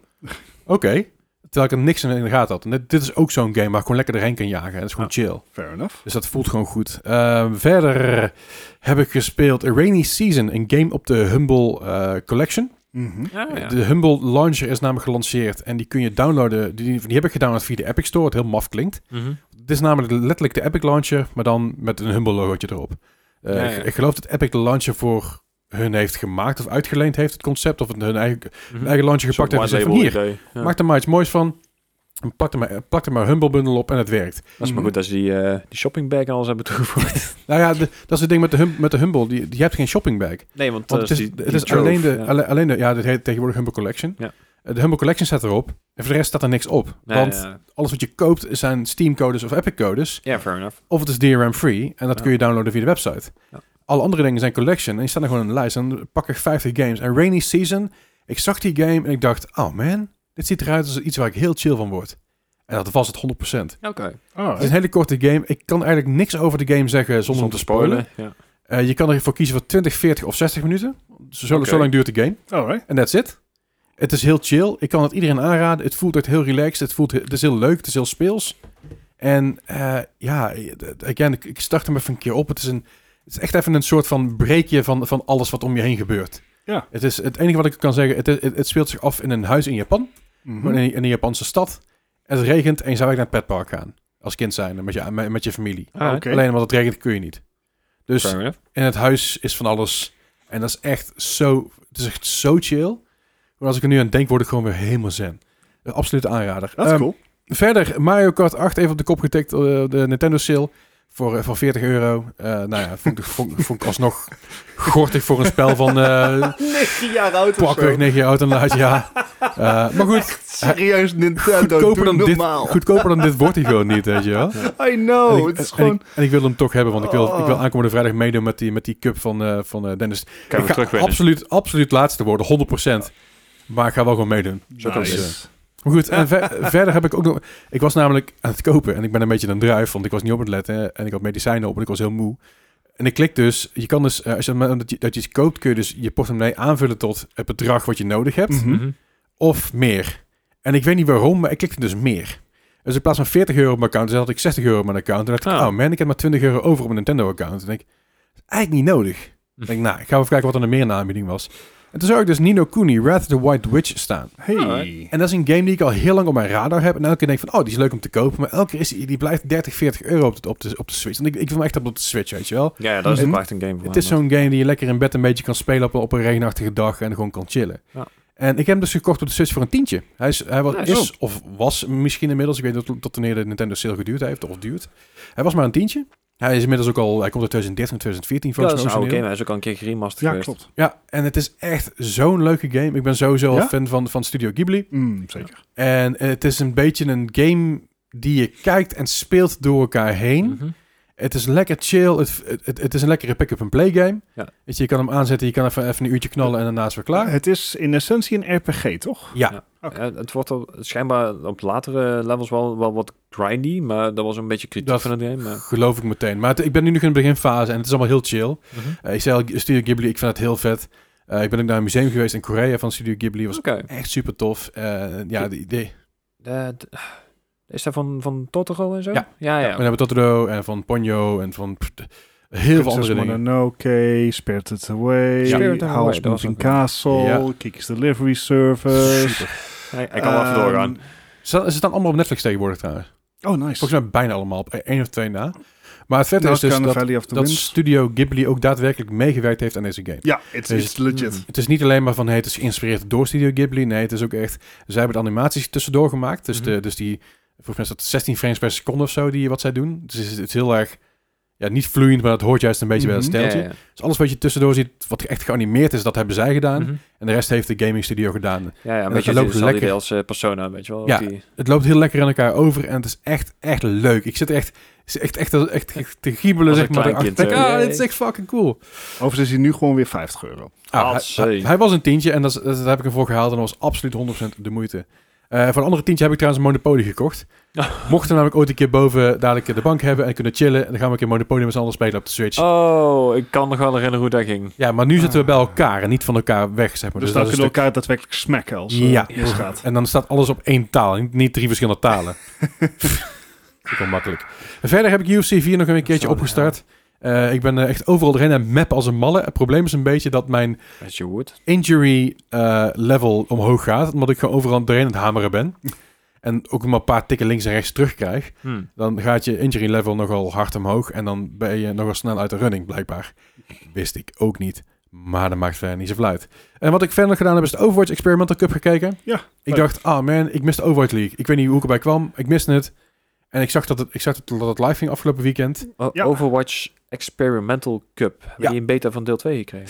oké. Terwijl ik er niks in de gaten had. En dit, dit is ook zo'n game waar ik gewoon lekker erheen kan jagen. En het is gewoon chill. Fair enough. Dus dat voelt gewoon goed. Ehm, verder heb ik gespeeld A Rainy Season, een game op de Humble eh, Collection. Mhm. Ja, ja. De Humble Launcher is namelijk gelanceerd en die kun je downloaden. Die, die heb ik gedownload via de Epic Store, wat heel maf klinkt. Mhm. Dit is namelijk letterlijk de Epic Launcher, maar dan met een Humble logootje erop. Eh, Ja, ja. Ik, ik geloof dat Epic de launcher voor hun heeft gemaakt of uitgeleend heeft, het concept. Of het hun eigen, Mhm. eigen launcher gepakt heeft en gezegd van hier. Ja. maak er maar iets moois van. En Plak er maar, plak er maar Humble bundle op en het werkt. Dat is maar Mhm. goed dat ze die, eh die shoppingbag en alles hebben toegevoegd. Nou ja, de- dat is het ding met de, hum, met de Humble. Die, die hebt geen shoppingbag. nee, want, Want eh, het is, die- het die is alleen de, ja. alle- alleen de, ja, dit heet tegenwoordig Humble Collection. Ja. Eh, De Humble Collection staat erop. En voor de rest staat er niks op. Nee, want ja. alles wat je koopt zijn Steam-codes of Epic-codes. Ja, fair enough. Of het is DRM-free. En dat Ja. kun je downloaden via de website. Ja. Alle andere dingen zijn collection. En die staan er gewoon in de lijst. En dan pak ik 50 games. En Rainy Season, ik zag die game en ik dacht... Oh man, dit ziet eruit als iets waar ik heel chill van word. En dat was het 100%. Oké. Alright. Het is een hele korte game. Ik kan eigenlijk niks over de game zeggen zonder, om te spoilen. Ja. Eh, je kan ervoor kiezen voor 20, 40 of 60 minuten. Zo, zo lang duurt de game. Alright. En that's it. Het is heel chill. Ik kan het iedereen aanraden. Het voelt echt heel relaxed. Het, voelt, het is heel leuk. Het is heel speels. En eh, ja, again, ik, ik start hem even een keer op. Het is, een, het is echt even een soort van breekje van, van alles wat om je heen gebeurt. Ja. Het, is, het enige wat ik kan zeggen, het, het, het speelt zich af in een huis in Japan. Mhm. In, in een Japanse stad. Het regent en je zou eigenlijk naar het petpark gaan. Als kind zijn, met je, met, met je familie. Ah. Alleen omdat het regent kun je niet. Dus in het huis is van alles. En dat is echt zo, het is echt zo chill. Maar als ik er nu aan denk, word ik gewoon weer helemaal zen. Een absolute aanrader. Dat is Ehm, cool. Verder, Mario Kart 8 even op de kop getikt, eh, de Nintendo sale. Voor, eh, voor 40 euro. Eh, nou ja, vond ik, vond, vond ik alsnog gortig voor een spel van eh 9 jaar oud pakweg zo. 9 jaar oud inderdaad, ja. Eh, maar goed, Serieus, Nintendo, goedkoper dan, dit, normaal. goedkoper dan dit wordt hij gewoon niet, weet je wel. I know, en, ik, het is en gewoon... ik, en ik wil hem toch hebben, want ik wil, ik wil Oh. aankomende vrijdag meedoen met die, met die cup van, eh, van eh, Dennis. Kan ik we ga absoluut, absoluut laatste worden, 100%. Maar ik ga wel gewoon meedoen. Zo kan Nice. het. Maar goed, en ver- verder heb ik ook nog... Ik was namelijk aan het kopen en ik ben een beetje een druif, want ik was niet op het letten en ik had medicijnen op en ik was heel moe. En ik klik dus, je kan dus, eh, als je, dat je, dat je iets koopt, kun je dus je portemonnee aanvullen tot het bedrag wat je nodig hebt, Mhm. Mhm. of meer. En ik weet niet waarom, maar ik klikte dus meer. Dus in plaats van 40 euro op mijn account, dus had ik 60 euro op mijn account. En dacht ik, Ah. oh man, ik heb maar 20 euro over op mijn Nintendo-account. En ik, dat is eigenlijk niet nodig. Ik denk, nou, ik ga even kijken wat er nog meer in de aanbieding was. En toen zag ik dus Nino Kuni, Wrath of the White Witch staan. Hey. En dat is een game die ik al heel lang op mijn radar heb. En elke keer denk ik van, oh, die is leuk om te kopen. Maar elke keer is die, die blijft 30, 40 euro op de, op de, op de Switch. En ik, ik wil hem echt op de Switch, weet je wel. Ja, ja, dat is toch echt een game voor Het is zo'n game die je lekker in bed een beetje kan spelen op, op een regenachtige dag. En gewoon kan chillen. Ja. En ik heb hem dus gekocht op de Switch voor een tientje. Hij, is, hij was, Nice. is of was misschien inmiddels. Ik weet niet tot, tot wanneer de Nintendo sale geduurd heeft of duurt. Hij was maar een tientje. Hij is inmiddels ook al, hij komt uit 2013, 2014 Ja, volgens dat is mij. een oude origineel. game. Hij is ook al een keer geremasterd Ja, geweest. klopt. Ja, en het is echt zo'n leuke game. Ik ben sowieso Ja? al fan van, van Studio Ghibli. Mm, zeker. En het is een beetje een game die je kijkt en speelt door elkaar heen. Mhm. Het is lekker chill. Het, het, het is een lekkere pick-up-and-play game. Ja. Weet je, je kan hem aanzetten, je kan even, even een uurtje knallen en daarna is het weer klaar. Het is in essentie een RPG, toch? Ja, Ja. Het wordt al schijnbaar op latere levels wel, wel wat grindy, maar dat was een beetje kritiek Dat- van het game. Maar... geloof ik meteen. Maar het- ik ben nu nog in de beginfase en het is allemaal heel chill. Mhm. Eh, ik zei al, Studio Ghibli, ik vind het heel vet. Eh, ik ben ook naar een museum geweest in Korea van Studio Ghibli. was Oké. echt super tof. Eh, ja, de idee. Is dat van, van Totoro en zo? Ja. Ja, ja. We hebben Totoro en van Ponyo en van pff, heel veel andere dingen. Mononoke, Spirited Away, Spirited Away, House dat was Moving Castle, Ja. Kiki's Delivery Service. Super. Hij, hij kan wel even Ehm, doorgaan. Ze, ze staan allemaal op Netflix tegenwoordig trouwens. Oh, nice. Volgens mij bijna allemaal op één of twee na. Maar het vette Nou, is dus dat, Valley of the dat. Studio Ghibli ook daadwerkelijk meegewerkt heeft aan deze game. Ja, it's, Dus- it's legit. Het is niet alleen maar van hey, het is geïnspireerd door Studio Ghibli. Nee, het is ook echt. Zij hebben de animaties tussendoor gemaakt. Dus, Mhm. de, dus die. Volgens mij is dat 16 frames per seconde of zo die wat zij doen. Dus het is, het is heel erg. Ja, niet vloeiend, maar dat hoort juist een beetje bij het Mhm. steltje. Ja, ja. Dus alles wat je tussendoor ziet, wat echt geanimeerd is, dat hebben zij gedaan. Mhm. En de rest heeft de gaming studio gedaan. Ja, ja, dat een beetje loopt lekker. als eh, Persona, weet je wel. Ja. Die, Het loopt heel lekker in elkaar over en het is echt, echt leuk. Ik zit echt, echt, echt, echt, echt te giebelen, Als zeg maar. kind, Denk, ah, dit is echt fucking cool. Overigens is hij nu gewoon weer 50 euro. Ah, hij, hij- hij was een tientje en dat, is- dat heb ik ervoor gehaald en dat was absoluut 100% de moeite. Eh, voor een andere tientje heb ik trouwens een Monopoly gekocht. Mochten we namelijk ooit een keer boven dadelijk de bank hebben en kunnen chillen, dan gaan we een keer Monopoly met z'n allen spelen op de Switch. Oh, ik kan nog wel herinneren hoe dat ging. Ja, maar nu zitten we bij elkaar en niet van elkaar weg, zeg maar. Dus, dat dan is kunnen we elkaar daadwerkelijk smacken als eh, Ja. misgaat. En dan staat alles op één taal, niet, drie verschillende talen. Dat is wel makkelijk. En verder heb ik UFC 4 nog een keertje opgestart. Eh, ik ben eh, echt overal doorheen en map als een malle. Het probleem is een beetje dat mijn injury eh, level omhoog gaat. Omdat ik gewoon overal doorheen aan het hameren ben. En ook maar een paar tikken links en rechts terugkrijg. Hm. Dan gaat je injury level nogal hard omhoog. En dan ben je nogal snel uit de running, blijkbaar. Wist ik ook niet. Maar dat maakt verder niet zoveel uit. En wat ik verder gedaan heb, is de Overwatch Experimental Cup gekeken. Ja, Ik leuk. dacht, ah man, ik miste Overwatch League. Ik weet niet hoe ik erbij kwam. Ik miste het. En ik zag dat het, ik zag dat het live ging afgelopen weekend. Ja. Overwatch Experimental Cup. Heb Ja. je een beta van deel 2 gekregen?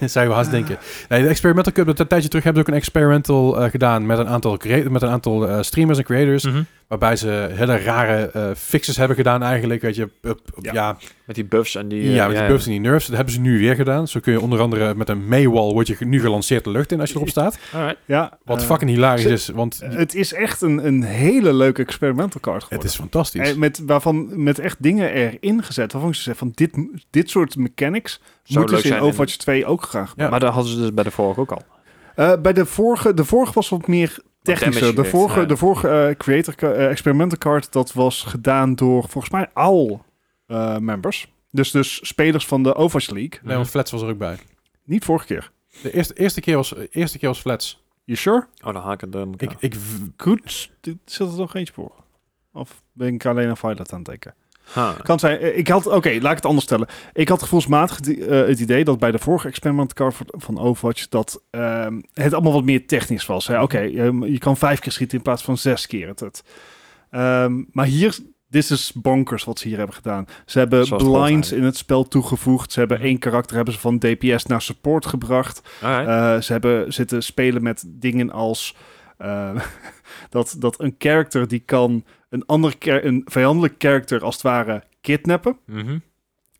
Zou je wel haast denken. Nee, de Experimental Cup, dat een tijdje terug hebben ze ook een experimental eh, gedaan met een aantal, crea- met een aantal eh, streamers en creators. Mhm. Waarbij ze hele rare eh, fixes hebben gedaan eigenlijk. Weet je, up- up- Ja. ja, Met die buffs en die... ja, eh, met die buffs en die nerfs. Dat hebben ze nu weer gedaan. Zo kun je onder andere met een Maywall word je nu gelanceerd de lucht in als je erop staat. Alright. Ja, Wat eh, fucking hilarisch ze- is, want Het is echt een, een hele leuke experimental card het geworden. is fantastisch. Eh, met, waarvan, met echt dingen erin gezet. Waarvan ze zeggen van dit, dit soort mechanics Zou moeten ze in Overwatch 2 ook graag Ja. Maar dat hadden ze dus bij de vorige ook al. Eh, bij de vorige, de vorige was wat meer technischer. damage De vorige, ja. de vorige eh, creator ca- eh, experimental card, dat was gedaan door volgens mij al eh, members. Dus, dus spelers van de Overwatch League. Nee, want Flats was er ook bij. Niet vorige keer. De eerste, eerste, keer, was, eerste keer was Flats. You sure? Oh, dan haak ik elkaar. Ik, ik, v- Goed. Zit er nog eentje voor? Of ben ik alleen een Violet aan het denken? Ha. Kan zijn. eh, Ik had, oké, laat ik het anders stellen. Ik had gevoelsmatig eh, het idee dat bij de vorige experiment card van- Overwatch dat ehm, het allemaal wat meer technisch was. Oké, ehm, je kan vijf keer schieten in plaats van zes keer. Het, het. Ehm, maar hier Dit is bonkers wat ze hier hebben gedaan. Ze hebben Zoals blinds in het spel toegevoegd. Ze hebben één karakter hebben ze van DPS naar support gebracht. Eh, ze hebben zitten spelen met dingen als dat, dat een character die kan een ander een vijandelijk character als het ware kidnappen. Mhm.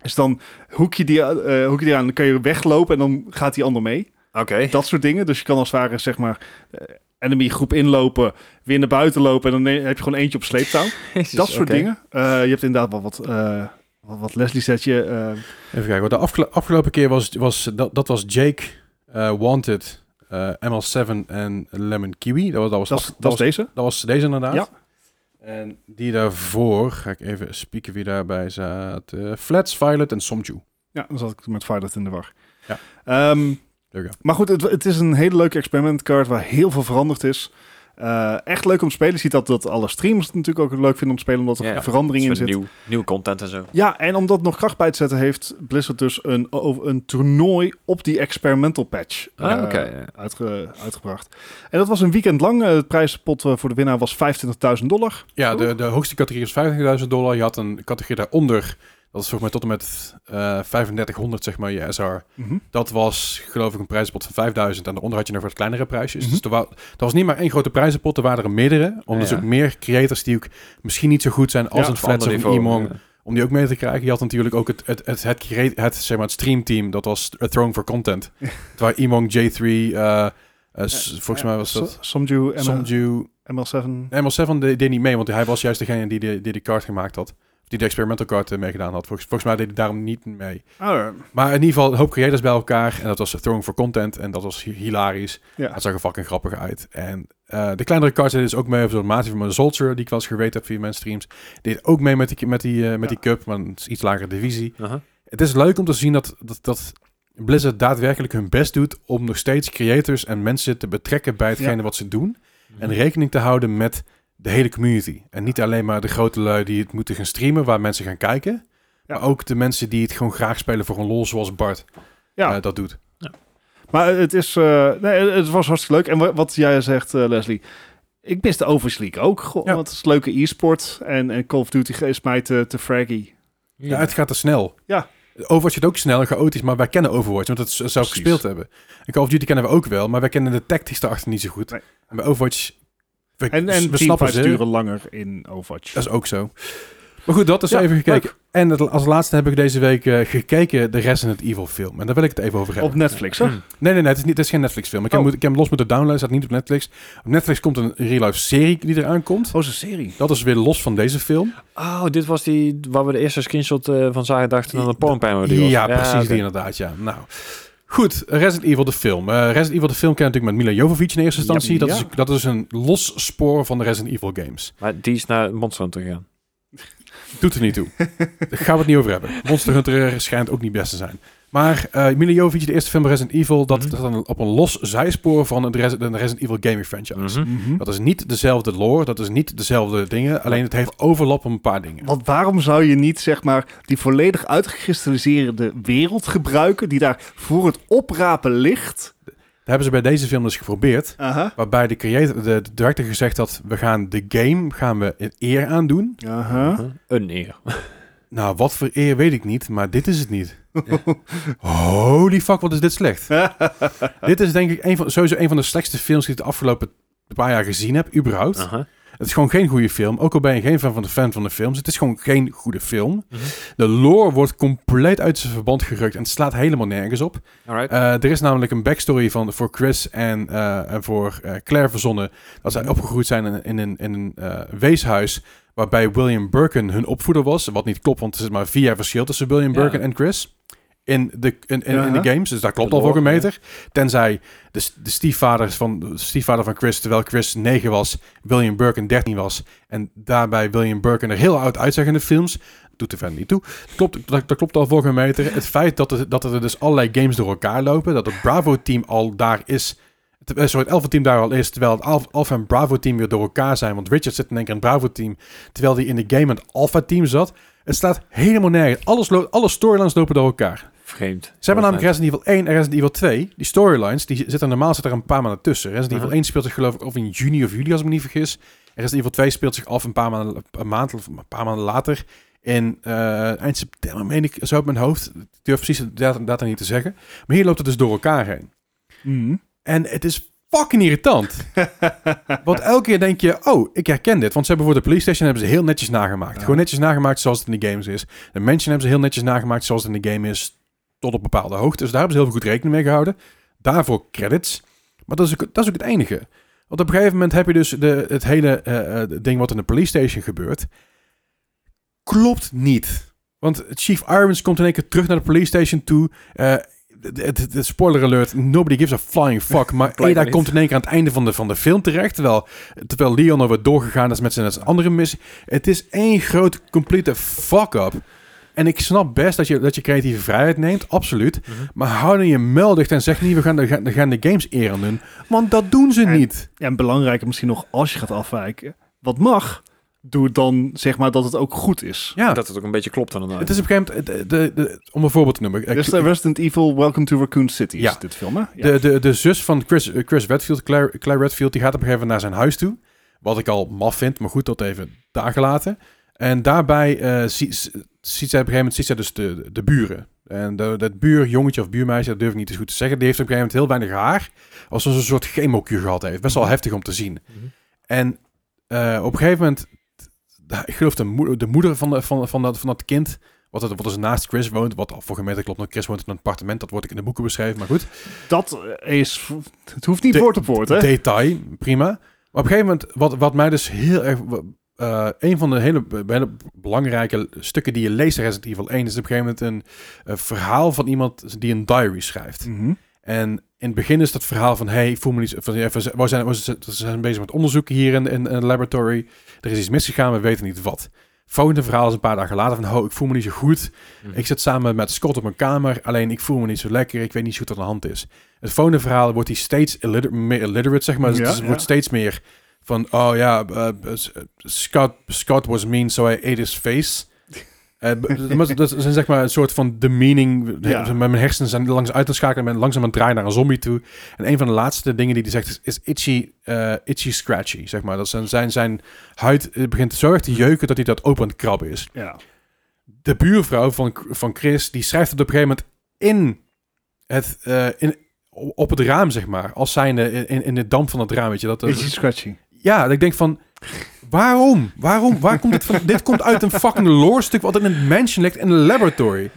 Dus dan hoek je die, eh, hoek je die aan, dan kan je weglopen en dan gaat die ander mee. Oké. Dat soort dingen. Dus je kan als het ware zeg maar eh, enemy groep inlopen, weer naar buiten lopen en dan heb je gewoon eentje op sleeptouw. Dat soort dingen. Eh, je hebt inderdaad wel wat, eh, wat, wat Leslie zet je. eh, Even kijken. De afgelo- afgelopen keer was, was dat, dat was Jake, eh, Wanted, eh, ML7 en Lemon Kiwi. Dat was, dat was, dat, af- dat is deze. dat was deze inderdaad. Ja. En die daarvoor, ga ik even spieken wie daarbij zat. Eh, Flats, Violet en Somju. Ja, dan zat ik met Violet in de war. Ja. Go. maar goed, het, het is een hele leuke experimentkaart waar heel veel veranderd is. Eh, echt leuk om te spelen. Je ziet dat, dat alle streamers het natuurlijk ook leuk vinden om te spelen, omdat er Ja. verandering in zit. nieuw, nieuw content en zo. Ja, en omdat het nog kracht bij te zetten heeft Blizzard dus een, een toernooi op die experimental patch Ah, eh, oké, ja. uitge- uitgebracht. En dat was een weekend lang. Eh, Het prijzenpot eh, voor de winnaar was 25.000 dollar. Ja, de, de hoogste categorie is 50.000 dollar. Je had een categorie daaronder. Dat is volgens mij tot en met eh 3500, zeg maar, je SR. Mhm. Dat was, geloof ik, een prijzenpot van 5000. En daaronder had je nog wat kleinere prijsjes. Mhm. Dus er, wa was niet maar één grote prijzenpot. Er waren er meerdere. Om Ja, dus ja. ook meer creators die ook misschien niet zo goed zijn als Ja, een Flats of een Emong. Om die ook mee te krijgen. Je had natuurlijk ook het, het, het, het, create- het, zeg maar, het streamteam. Dat was A Throne for Content. Waar Emong, J3, eh, eh, s- volgens mij was dat... So- Somju, Somju, ML7. ML7 deed, deed niet mee, want hij was juist degene die de, die de kaart gemaakt had. Of die de experimental kaart eh, meegedaan had. Volgens, volgens mij deed hij daarom niet mee. Oh, Maar in ieder geval een hoop creators bij elkaar. En dat was Throwing for Content. En dat was hi- hilarisch. ja. Dat zag er fucking grappig uit. En eh, de kleinere cards deden dus ook mee. Zo'n maatje van mijn Soldier, die ik wel eens geweten heb via mijn streams. Deed ook mee met die, met die, eh, met Ja. die cup. Maar een iets lagere divisie. Het is leuk om te zien dat, dat, dat Blizzard daadwerkelijk hun best doet... om nog steeds creators en mensen te betrekken bij hetgene Ja. wat ze doen. Mhm. En rekening te houden met de hele community. En niet alleen maar de grote lui die het moeten gaan streamen, waar mensen gaan kijken. Ja. Maar ook de mensen die het gewoon graag spelen voor een lol, zoals Bart Ja. eh, dat doet. Maar het is, eh, nee, het was hartstikke leuk. En wa- wat jij zegt, eh, Leslie, ik mis de Overwatch League ook. Goh, Ja. Want het is leuke e-sport. En, en Call of Duty is mij te, te fraggy. Ja, het gaat te snel. Ja. Overwatch gaat ook snel en chaotisch, maar wij kennen Overwatch, want dat zou Precies. gespeeld hebben. En Call of Duty kennen we ook wel, maar wij kennen de tactics daarachter niet zo goed. Nee. En bij Overwatch, we, En, en we snappen ze. duren langer in Overwatch. Dat is ook zo. Maar goed, dat is Ja, even gekeken. leuk. En het- als laatste heb ik deze week eh, gekeken de Resident Evil film. En daar wil ik het even over hebben. Op Netflix, hè? Hm. Nee, nee, nee, het is, niet, het is geen Netflix film. Ik heb, Oh. ik heb hem los moeten downloaden, staat niet op Netflix. Op Netflix komt een real life serie die eraan komt. Oh, is een serie. Dat is weer los van deze film. Oh, dit was die waar we de eerste screenshot eh, van zagen dachten dan een pornpijn die was. Ja, precies die inderdaad, ja. Nou, goed. Resident Evil de film. Eh, Resident Evil de film ken je natuurlijk met Mila Jovovich in eerste instantie. Ja, dat, ja. Is, dat is een los spoor van de Resident Evil games. Maar die is naar Monster Hunter gegaan. Doet er niet toe. Daar gaan we het niet over hebben. Monster Hunter schijnt ook niet best te zijn. Maar eh Mila Jovovich, de eerste film Resident Evil, dat dat dan op een los zijspoor van de Resident Evil gaming franchise. Mhm. Mhm. Dat is niet dezelfde lore, dat is niet dezelfde dingen. Alleen het heeft overlap op een paar dingen. Want waarom zou je niet, zeg maar, die volledig uitgekristalliseerde wereld gebruiken, die daar voor het oprapen ligt? Dat hebben ze bij deze film dus geprobeerd. Waarbij de, creator, de, de director gezegd had, we gaan de game gaan we een eer aan doen. Aha. Huh? Een eer. Nou, wat voor eer weet ik niet, maar dit is het niet. Holy fuck, wat is dit slecht. dit is denk ik een van, sowieso een van de slechtste films die ik de afgelopen paar jaar gezien heb, überhaupt. Het is gewoon geen goede film. Ook al ben je geen fan van de fan van de films. Het is gewoon geen goede film. Mhm. De lore wordt compleet uit zijn verband gerukt en het slaat helemaal nergens op. Eh, er is namelijk een backstory van, voor Chris en, eh, en voor eh, Claire verzonnen. Dat zij opgegroeid zijn in, in een, in een weeshuis. Waarbij William Birkin hun opvoeder was. Wat niet klopt, want er zit maar vier jaar verschil tussen William Ja. Birkin en Chris. In de, in, in, in de games. Dus daar klopt De al voor een meter. Tenzij de, de, stiefvader van, de stiefvader van Chris, terwijl Chris 9 was, William Birkin 13 was. En daarbij William Birkin er heel oud uitzag in de films. Doet er verder niet toe. Klopt, dat, dat klopt al voor een meter. Het feit dat er, dat er dus allerlei games door elkaar lopen. Dat het Bravo-team al daar is. Eh, Sorry, het Alpha-team daar al is. Terwijl het Alpha, Alpha en Bravo-team weer door elkaar zijn. Want Richard zit in één keer in het Bravo-team. Terwijl hij in de game het Alpha-team zat. Het staat helemaal nergens. Alles lo- alle storylines lopen door elkaar. Vreemd. Ze hebben namelijk Resident Evil 1 en Resident Evil 2. Die storylines, die zitten normaal zitten er een paar maanden tussen. Resident Evil Uh-huh. 1 speelt zich geloof ik of in juni of juli, als ik me niet vergis. Resident Evil 2 speelt zich af een paar maanden, een maand of een paar maanden later. In eh, eind september, meen ik, zo op mijn hoofd. Ik durf precies de data, data niet te zeggen. Maar hier loopt het dus door elkaar heen. Mhm. En het is fucking irritant. Want elke keer denk je, oh, ik herken dit. Want ze hebben voor de police station hebben ze heel netjes nagemaakt. Ja. Gewoon netjes nagemaakt zoals het in de games is. De mansion hebben ze heel netjes nagemaakt zoals het in de game is. Tot op bepaalde hoogte. Dus daar hebben ze heel veel goed rekening mee gehouden. Daarvoor credits. Maar dat is ook, dat is ook het enige. Want op een gegeven moment heb je dus de, het hele eh, eh, ding wat in de police station gebeurt. Klopt niet. Want Chief Irons komt in één keer terug naar de police station toe. Eh, de, de spoiler alert, nobody gives a flying fuck. Maar niet. komt in één keer aan het einde van de, van de film terecht. Terwijl, terwijl Leon alweer doorgegaan is met zijn, andere missie. Het is één grote, complete fuck-up. En ik snap best dat je, dat je creatieve vrijheid neemt, absoluut. Mhm. Maar hou dan je mel dicht en zeg niet, we gaan de, gaan, we gaan de games eer aan doen. Want dat doen ze En- niet. En belangrijker misschien nog, als je gaat afwijken, wat mag, doe het dan zeg maar dat het ook goed is. Ja, Dat het ook een beetje klopt inderdaad. het is op een gegeven moment, de, de, de- om een voorbeeld te noemen. Dus de Resident Evil Welcome to Raccoon City Ja. is dit film, hè? Ja. De, de, de zus van Chris, eh, Chris Redfield, Claire, Claire Redfield, die gaat op een gegeven moment naar zijn huis toe. Wat ik al maf vind, maar goed, dat even daar gelaten. En daarbij eh, ziet, ziet zij op een gegeven moment ziet zij dus de, de buren. En de, dat buurjongetje of buurmeisje, dat durf ik niet eens goed te zeggen, die heeft op een gegeven moment heel weinig haar. Alsof ze een soort chemokuur gehad heeft. Best wel heftig om te zien. Mhm. En eh, op een gegeven moment, ik geloof de, moeder, de moeder van, de, van, van, dat, van dat kind, wat, het, wat dus naast Chris woont, wat al voor gemeente klopt, Chris woont in een appartement, dat wordt ook in de boeken beschreven, maar goed. Dat is, het hoeft niet De- woord op woord, hè? Detail, prima. Maar op een gegeven moment, wat, wat mij dus heel erg... eh, een van de hele, hele belangrijke stukken die je leest in Resident Evil 1 is op een gegeven moment een, verhaal van iemand die een diary schrijft. Mhm. En in het begin is dat verhaal van, hey, ik voel me niet... Van, ja, we zijn, we zijn, bezig met onderzoeken hier in, in, in de laboratory. Er is iets misgegaan, we weten niet wat. Volgende verhaal is een paar dagen later van, oh, ik voel me niet zo goed. Mhm. Ik zit samen met Scott op mijn kamer, alleen ik voel me niet zo lekker. Ik weet niet zo goed wat aan de hand is. Het volgende verhaal wordt hij steeds illiter- meer illiterate, zeg maar. Dus het ja. wordt steeds meer van, oh ja, eh, S- Scott, Scott was mean, so I ate his face. Eh, b- maar dat is zeg maar een soort van demeaning. Ja. Met mijn hersenen zijn langs uit te schakelen. Ben langzaam aan het draaien naar een zombie toe. En een van de laatste dingen die hij zegt is, is itchy, eh, itchy scratchy, zeg maar. Dat zijn, zijn, zijn huid eh, begint zo erg te jeuken dat hij dat open aan het krabben is Ja. de buurvrouw van, van Chris, die schrijft het op een gegeven moment in het, in, op het raam, zeg maar. Als zijnde in, in de damp van het raam, weet je. Dat, dat- Itchy scratchy. ja, dat ik denk van, waarom? Waarom? Waar komt dit van? dit komt uit een fucking lore stuk wat in een mansion ligt in een laboratory.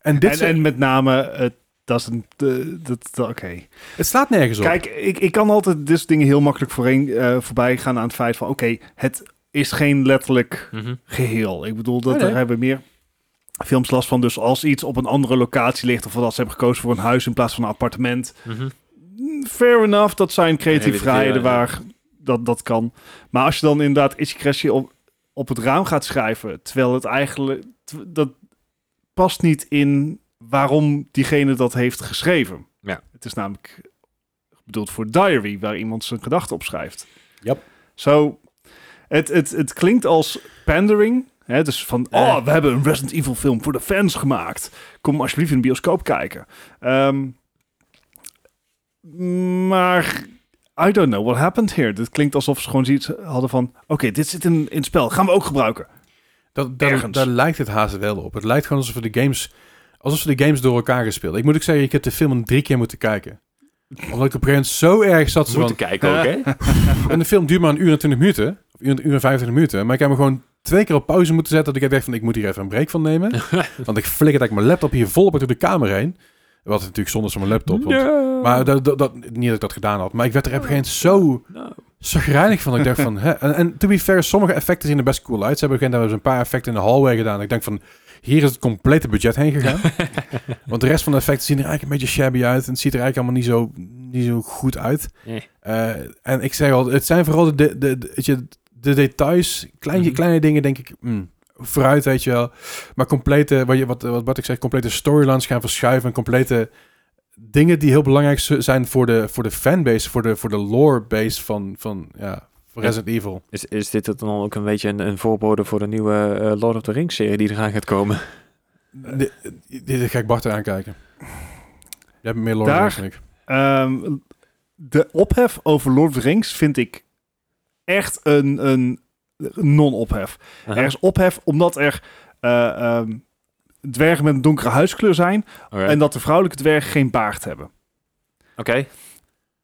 En dit, En, zijn- en met name, het dat is een... de- dat, dat- Oké. het slaat nergens op. Kijk, ik, ik kan altijd dit soort dingen heel makkelijk voorheen, eh, voorbij gaan aan het feit van... Oké, het is geen letterlijk Mhm. geheel. Ik bedoel, dat Nee, nee. daar hebben meer films last van. Dus als iets op een andere locatie ligt... of dat ze hebben gekozen voor een huis in plaats van een appartement... Mhm. Fair enough, dat zijn creatieve vrijheden ja. waar dat, dat kan. Maar als je dan inderdaad Crashje op, op het raam gaat schrijven... terwijl het eigenlijk... dat past niet in waarom diegene dat heeft geschreven. Ja. Het is namelijk bedoeld voor diary... waar iemand zijn gedachten op schrijft. Yep. Zo, het, het, het klinkt als pandering... Hè, dus van, Eh. oh, we hebben een Resident Evil film voor de fans gemaakt. Kom alsjeblieft in de bioscoop kijken. Ehm, maar I don't know what happened here. Dit klinkt alsof ze gewoon zoiets hadden van... Oké, dit zit in, in het spel. Gaan we ook gebruiken. Dat, daar, lijkt het haast wel op. Het lijkt gewoon alsof we de games, alsof ze de games door elkaar gespeeld. Ik moet ook zeggen, ik heb de film drie keer moeten kijken. Omdat ik op een gegeven moment zo erg zat. zo Moeten van- kijken ook, hè? En de film duurt maar een uur en 20 minuten. Of een uur en 25 minuten. Maar ik heb hem gewoon twee keer op pauze moeten zetten. Dat ik dacht van, ik moet hier even een break van nemen. want ik flikker eigenlijk mijn laptop hier volop door de kamer heen. Wat natuurlijk zonde is van mijn laptop. Want, Maar dat, dat, dat- niet dat ik dat gedaan had. Maar ik werd er op een gegeven moment zo zagrijnig van. Ik dacht van, hè. En, en to be fair, sommige effecten zien er best cool uit. Ze hebben op een gegeven moment een paar effecten in de hallway gedaan. Ik denk van, hier is het complete budget heen gegaan. Want de rest van de effecten zien er eigenlijk een beetje shabby uit. En het ziet er eigenlijk allemaal niet zo, niet zo goed uit. eh. En ik zeg al, het zijn vooral de, de, de, weet je, de details, kleine, Mhm. kleine dingen denk ik, mm, vooruit weet je wel. Maar complete, wat, je, wat, wat, wat ik zeg, complete storylines gaan verschuiven. En complete dingen die heel belangrijk zijn voor de, voor de fanbase, voor de, voor de lore base van, van ja. Resident Evil. Is, is dit het dan ook een beetje een, een voorbode voor de nieuwe eh, Lord of the Rings serie die eraan gaat komen? Dit, ga ik Bart aankijken. Jij hebt meer lore Daar- dan ik. Ehm, de ophef over Lord of the Rings vind ik echt een, een non-ophef. Aha. Er is ophef omdat er eh, ehm, dwergen met een donkere huidskleur zijn en dat de vrouwelijke dwergen geen baard hebben. Oké.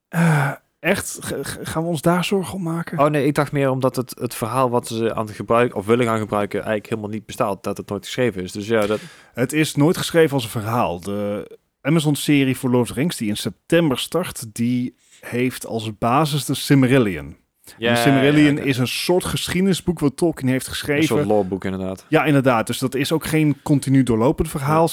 Eh, echt? G- gaan we ons daar zorgen om maken? Oh nee, ik dacht meer omdat het, het verhaal wat ze aan het gebruiken of willen gaan gebruiken eigenlijk helemaal niet bestaat, dat het nooit geschreven is. Dus ja, dat. Het is nooit geschreven als een verhaal. De Amazon-serie voor Lord of the Rings, die in september start, die heeft als basis de Silmarillion. Ja, de Silmarillion ja, ja. is een soort geschiedenisboek wat Tolkien heeft een geschreven. soort loreboek inderdaad. Ja, inderdaad. Dus dat is ook geen continu doorlopend verhaal.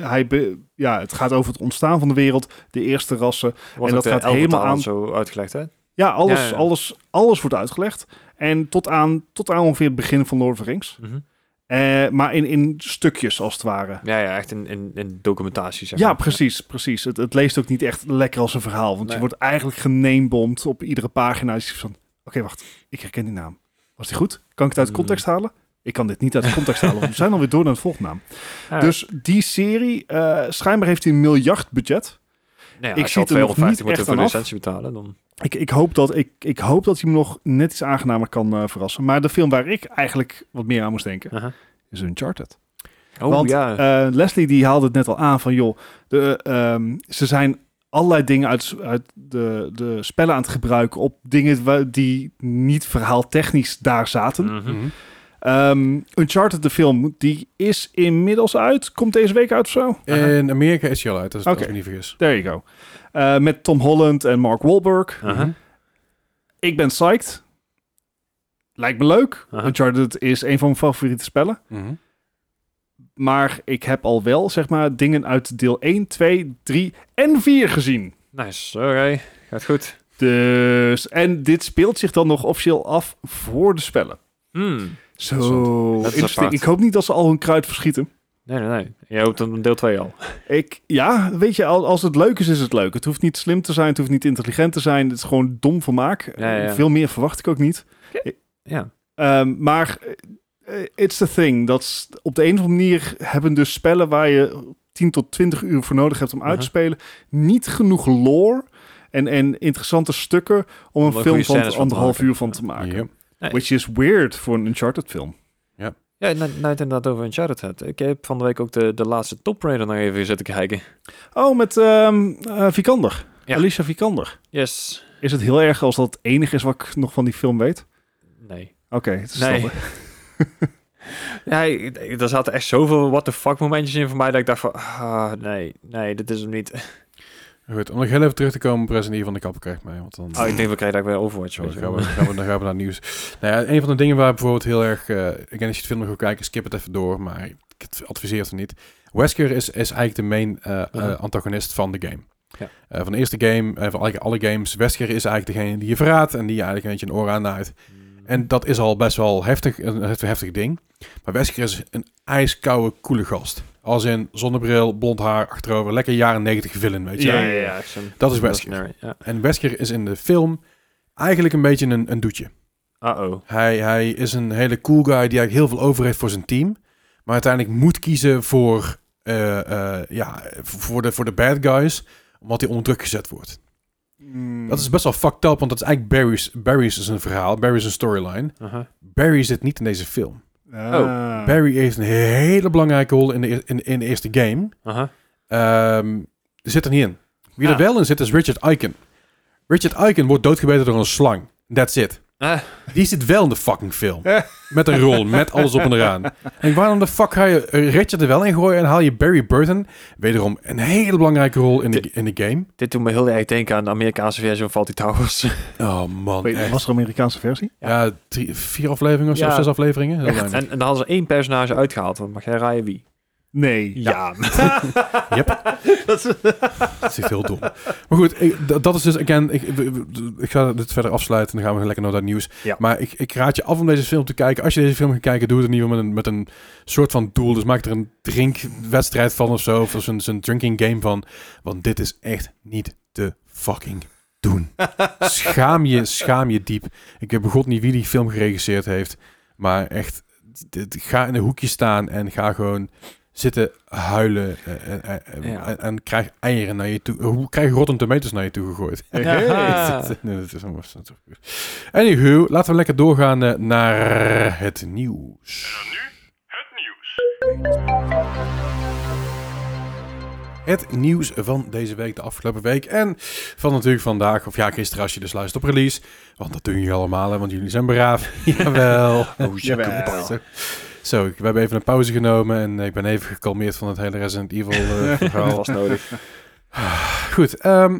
Hij ja, het gaat over het ontstaan van de wereld, de eerste rassen. Wordt En dat de gaat helemaal aan- zo uitgelegd, hè? Ja, alles, Ja, ja. Alles, alles wordt uitgelegd. En tot aan, tot aan ongeveer het begin van Lord of the Rings. Mhm. Eh, maar in, in stukjes, als het ware. Ja, ja, echt in, in, in documentatie, zeg Ja, maar. precies, precies. Het, het leest ook niet echt lekker als een verhaal. Want Nee. je wordt eigenlijk genamebomd op iedere pagina. Van, oké, wacht. Ik herken die naam. Was die goed? Kan ik het uit Hmm. context halen? Ik kan dit niet uit context halen, want we zijn alweer door naar de volgende naam. Ja. Dus die serie, eh, schijnbaar heeft hij een miljard budget. Nou ja, ik zie het er nog 250 niet moeten echt voor de licentie betalen, dan... Ik, ik, hoop dat, ik, ik hoop dat hij me nog net iets aangenamer kan eh, verrassen. Maar de film waar ik eigenlijk wat meer aan moest denken, is Uncharted. Oh Want ja. eh, Leslie die haalde het net al aan van joh, de, ehm, ze zijn allerlei dingen uit, uit de, de spellen aan het gebruiken op dingen die niet verhaaltechnisch daar zaten. Mhm. Ehm, Uncharted, de film, die is inmiddels uit. Komt deze week uit of zo? In Amerika is hij al uit, als, als Oké. ik niet vergis. There you go. Eh, met Tom Holland en Mark Wahlberg. Mhm. Ik ben psyched. Lijkt me leuk. Uncharted is een van mijn favoriete spellen. Mhm. Maar ik heb al wel, zeg maar, dingen uit deel 1, 2, 3 en 4 gezien. Nice, oké. Gaat goed. Dus, en dit speelt zich dan nog officieel af voor de spellen. Hmm. Zo, interesting. Ik hoop niet dat ze al hun kruid verschieten. Nee, nee, nee. Je hoopt dan deel 2 al. Ik, ja, weet je, al- als het leuk is, is het leuk. Het hoeft niet slim te zijn, het hoeft niet intelligent te zijn. Het is gewoon dom vermaak. Ja, ja. Veel meer verwacht ik ook niet. Ja. Ehm, maar eh, it's the thing. Dat op de een of andere manier hebben dus spellen waar je 10 tot 20 uur voor nodig hebt om uit te Mhm. spelen, niet genoeg lore en, en interessante stukken om een film van anderhalf uur van te maken. Yep. Nee. Which is weird voor een Uncharted film. Ja, nou, nou het inderdaad over Uncharted. Ik heb van de week ook de, de laatste Top Raider nog even zitten kijken. Oh, met eh, Vikander. Ja. Alicia Vikander. Yes. Is het heel erg als dat het enige is wat ik nog van die film weet? Nee. Oké, het is Nee. Ja, er zaten echt zoveel what the fuck momentjes in voor mij dat ik dacht van, ah, nee, nee, dit is hem niet. Goed, om nog heel even terug te komen, President Evil van de Kapper krijgt mij. Want dan, Oh, ik denk we krijgen daar weer Overwatch. Gaan we, gaan we, dan gaan we naar nieuws. Nou ja, een van de dingen waar bijvoorbeeld heel erg... eh ik als je het film nog wil kijken, skip het even door. Maar ik adviseer het er niet. Wesker is, is eigenlijk de main eh, eh, antagonist van de game. Ja. Eh, van de eerste game, van alle, alle games, Wesker is eigenlijk degene die je verraadt en die je eigenlijk een beetje een oor aannaait. En dat is al best wel heftig, een heftig, ding. Maar Wesker is een ijskoude, coole gast. Als in zonnebril, blond haar, achterover. Lekker jaren negentig villain, weet je. ja, Ja, Dat is Wesker. En Wesker is in de film eigenlijk een beetje een, een doetje. Uh-oh. Hij, hij is een hele cool guy die eigenlijk heel veel over heeft voor zijn team. Maar uiteindelijk moet kiezen voor, eh, eh, ja, voor, de, voor de bad guys. Omdat hij onder druk gezet wordt. Mm. Dat is best wel fucked up. Want dat is eigenlijk Barry's, Barry's is een verhaal. Barry's een storyline. Uh-huh. Barry zit niet in deze film. Ah. Barry heeft een hele belangrijke rol in de, in, in de eerste game. Uh-huh. Ehm zit er niet in. Wie er Ah. wel in zit is Richard Eichen. Richard Eichen wordt doodgebeten door een slang. That's it. Ah, Die zit wel in de fucking film. Eh. Met een rol, met alles op en eraan. En waarom de fuck ga je Richard er wel in gooien en haal je Barry Burton, wederom een hele belangrijke rol in de, in de game. dit doet me heel erg denken aan de Amerikaanse versie van Faulty Towers. Oh man, Wait, was er een Amerikaanse versie? Ja, drie, vier afleveringen of zo, Ja. zes afleveringen. En, en dan hadden ze één personage uitgehaald. Want mag jij raaien wie? Nee. Ja. Yep. Dat is- Dat is echt heel dom. Maar goed, ik, dat is dus, again, ik, ik ga dit verder afsluiten en dan gaan we lekker naar dat nieuws. Ja. Maar ik, ik raad je af om deze film te kijken. Als je deze film gaat kijken, doe het in ieder geval met een, met een soort van doel. Dus maak er een drinkwedstrijd van of zo, of zo'n zo'n drinking game van. Want dit is echt niet te fucking doen. Schaam je, schaam je diep. Ik heb begot niet wie die film geregisseerd heeft, maar echt, dit- ga in een hoekje staan en ga gewoon zitten huilen eh, en, en, en, Ja. en, en krijg eieren naar je toe. Hoe krijg je Rotten Tomatoes naar je toe gegooid? Ja. nee, dat is. Anywho, laten we lekker doorgaan eh, naar het nieuws. Het nieuws van deze week, de afgelopen week. En van natuurlijk vandaag, of ja, gisteren als je dus luistert op release. Want dat doen jullie allemaal, hè, want jullie zijn braaf. Jawel. Oh, jawel. Zo. We hebben even een pauze genomen en ik ben even gekalmeerd van het hele Resident Evil eh, verhaal. Dat was nodig. Goed, ehm,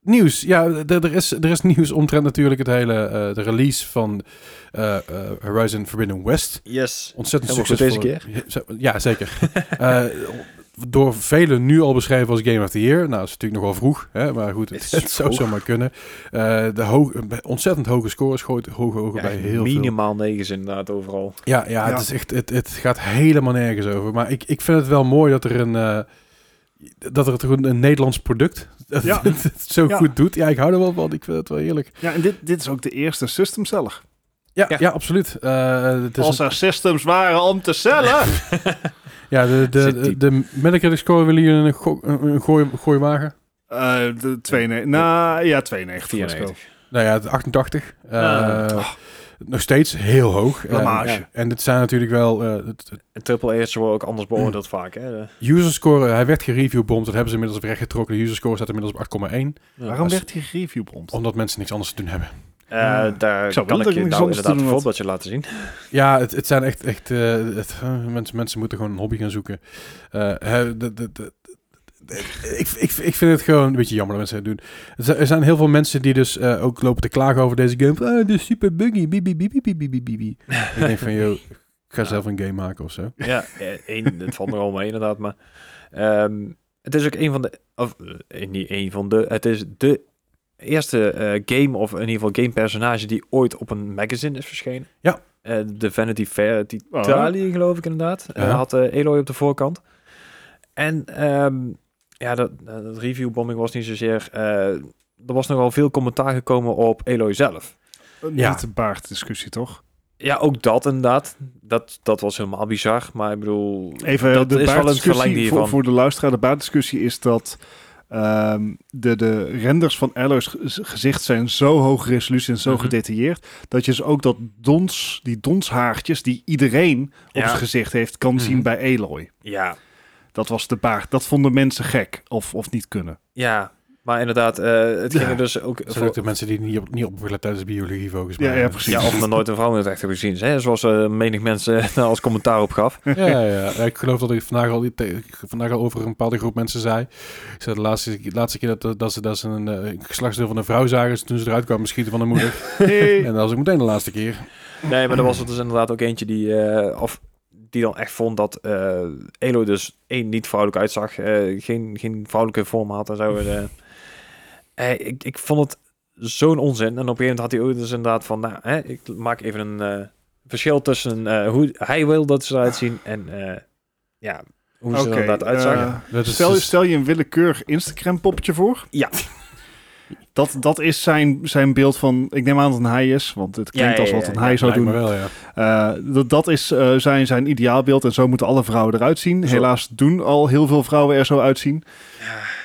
nieuws. Ja, er is, er is nieuws omtrent natuurlijk het hele, eh, de release van eh, Horizon Forbidden West. Yes. Ontzettend succesvol. Ja, zo- Ja, zeker. Door velen nu al beschreven als Game of the Year. Nou, dat is natuurlijk nog wel vroeg, hè, maar goed, het, Het zou zomaar kunnen. Eh, de hoog, ontzettend hoge scores, gooit hoge ogen Ja, bij heel veel. minimaal negen inderdaad overal. Ja, ja, Ja. Het, is echt, het, het gaat helemaal nergens over. Maar ik, ik vind het wel mooi dat er een, eh, dat er gewoon een Nederlands product dat Ja. het zo Ja. goed doet. Ja, ik hou er wel van. Ik vind het wel heerlijk. Ja, en dit, dit is ook de eerste system seller. Ja, ja. Ja. absoluut. Eh, het is Als een- er systems waren om te cellen. ja, de, de, de, de Metacritic score willen jullie een, go een, gooi, gooi wagen? Eh de 92. Nou, ja, 92. 94. Nou ja, de 88. Eh, Ah. Nog steeds heel hoog. Ja. En dit zijn natuurlijk wel... eh, het, triple A's worden ook anders beoordeeld vaak. Hè? User score, hij werd gereviewbomd. Dat hebben ze inmiddels recht getrokken. De user score staat inmiddels op 8,1. Waarom werd die reviewbond? Omdat mensen niks anders te doen hebben. Eh, Ja. daar Ik zou kan ik je nou inderdaad een voorbeeldje laten zien. Ja, het, het zijn echt... echt eh, het, eh, mensen, mensen moeten gewoon een hobby gaan zoeken. Eh, hè, de, de, de, de- ik, ik, ik vind het gewoon een beetje jammer dat mensen het doen. Er zijn- heel veel mensen die dus eh, ook lopen te klagen over deze game. Van, Ah, dit is super buggy. Bibi, bibi, bibi, bibi, bibi. ik denk van, joh, ik ga zelf een game maken of zo. Ja, één, het valt er al mee inderdaad. Maar ehm, het is ook een van de, of niet een van de, het is de eerste eh, game, of in ieder geval game personage die ooit op een magazine is verschenen. Ja. Eh, de Vanity Fair Oh. Italië, geloof ik inderdaad. Eh, Ja. had Eloy op de voorkant. En ehm, ja, dat, dat reviewbombing was niet zozeer... er was nogal veel commentaar gekomen op Eloy zelf. Ja. Niet de baarddiscussie, toch? Ja, ook dat inderdaad. Dat, dat was helemaal bizar. Maar ik bedoel, Even dat de is wel een voor, voor de luisteraar. De baarddiscussie is dat ehm, de, de renders van ge- gezicht zijn zo hoog resolutie en zo Mhm. gedetailleerd, dat je dus ook dat dons, die donshaartjes die iedereen op zijn gezicht heeft, kan Mhm. zien bij Eloy. Ja, Dat was de baard. Dat vonden mensen gek of, of niet kunnen. ja. Maar inderdaad, eh, het ging Ja. er dus ook... Zijn voor- ook de mensen die niet op, niet opgelet tijdens biologie volgens Ja, mij. ja, precies. ja, of nog nooit een vrouw in het echt hebben gezien. Hè? Zoals eh menig mensen daar als commentaar op gaf. Ja, ja, ja. ik geloof dat ik vandaag al, vandaag al over een bepaalde groep mensen zei. Ik zei de laatste, laatste keer dat, dat ze, dat ze een, eh, geslachtsdeel van een vrouw zagen toen ze eruit kwamen schieten van de moeder. Hey. en dat was ook meteen de laatste keer. Nee, maar er was er dus inderdaad ook eentje die... eh, of die dan echt vond dat eh Elo dus één niet vrouwelijk uitzag. eh, geen, geen vrouwelijke vorm had en zo. Eh. Ik, ik vond het zo'n onzin. En op een gegeven moment had hij ook dus inderdaad van... Nou, hè, ik maak even een eh, verschil tussen eh, hoe hij wil dat ze eruit zien en... eh, ja, hoe ze er inderdaad uitzag. Dat is stel, dus- stel je een willekeurig Instagram poppetje voor. Ja. Dat, dat is zijn, zijn beeld van, ik neem aan dat een hij is, want het klinkt Ja, ja, als wat een ja. hij zou doen. wel, ja. Eh, dat, dat is eh, zijn, zijn ideaalbeeld en zo moeten alle vrouwen eruit zien. Zo. Helaas doen al heel veel vrouwen er zo uitzien.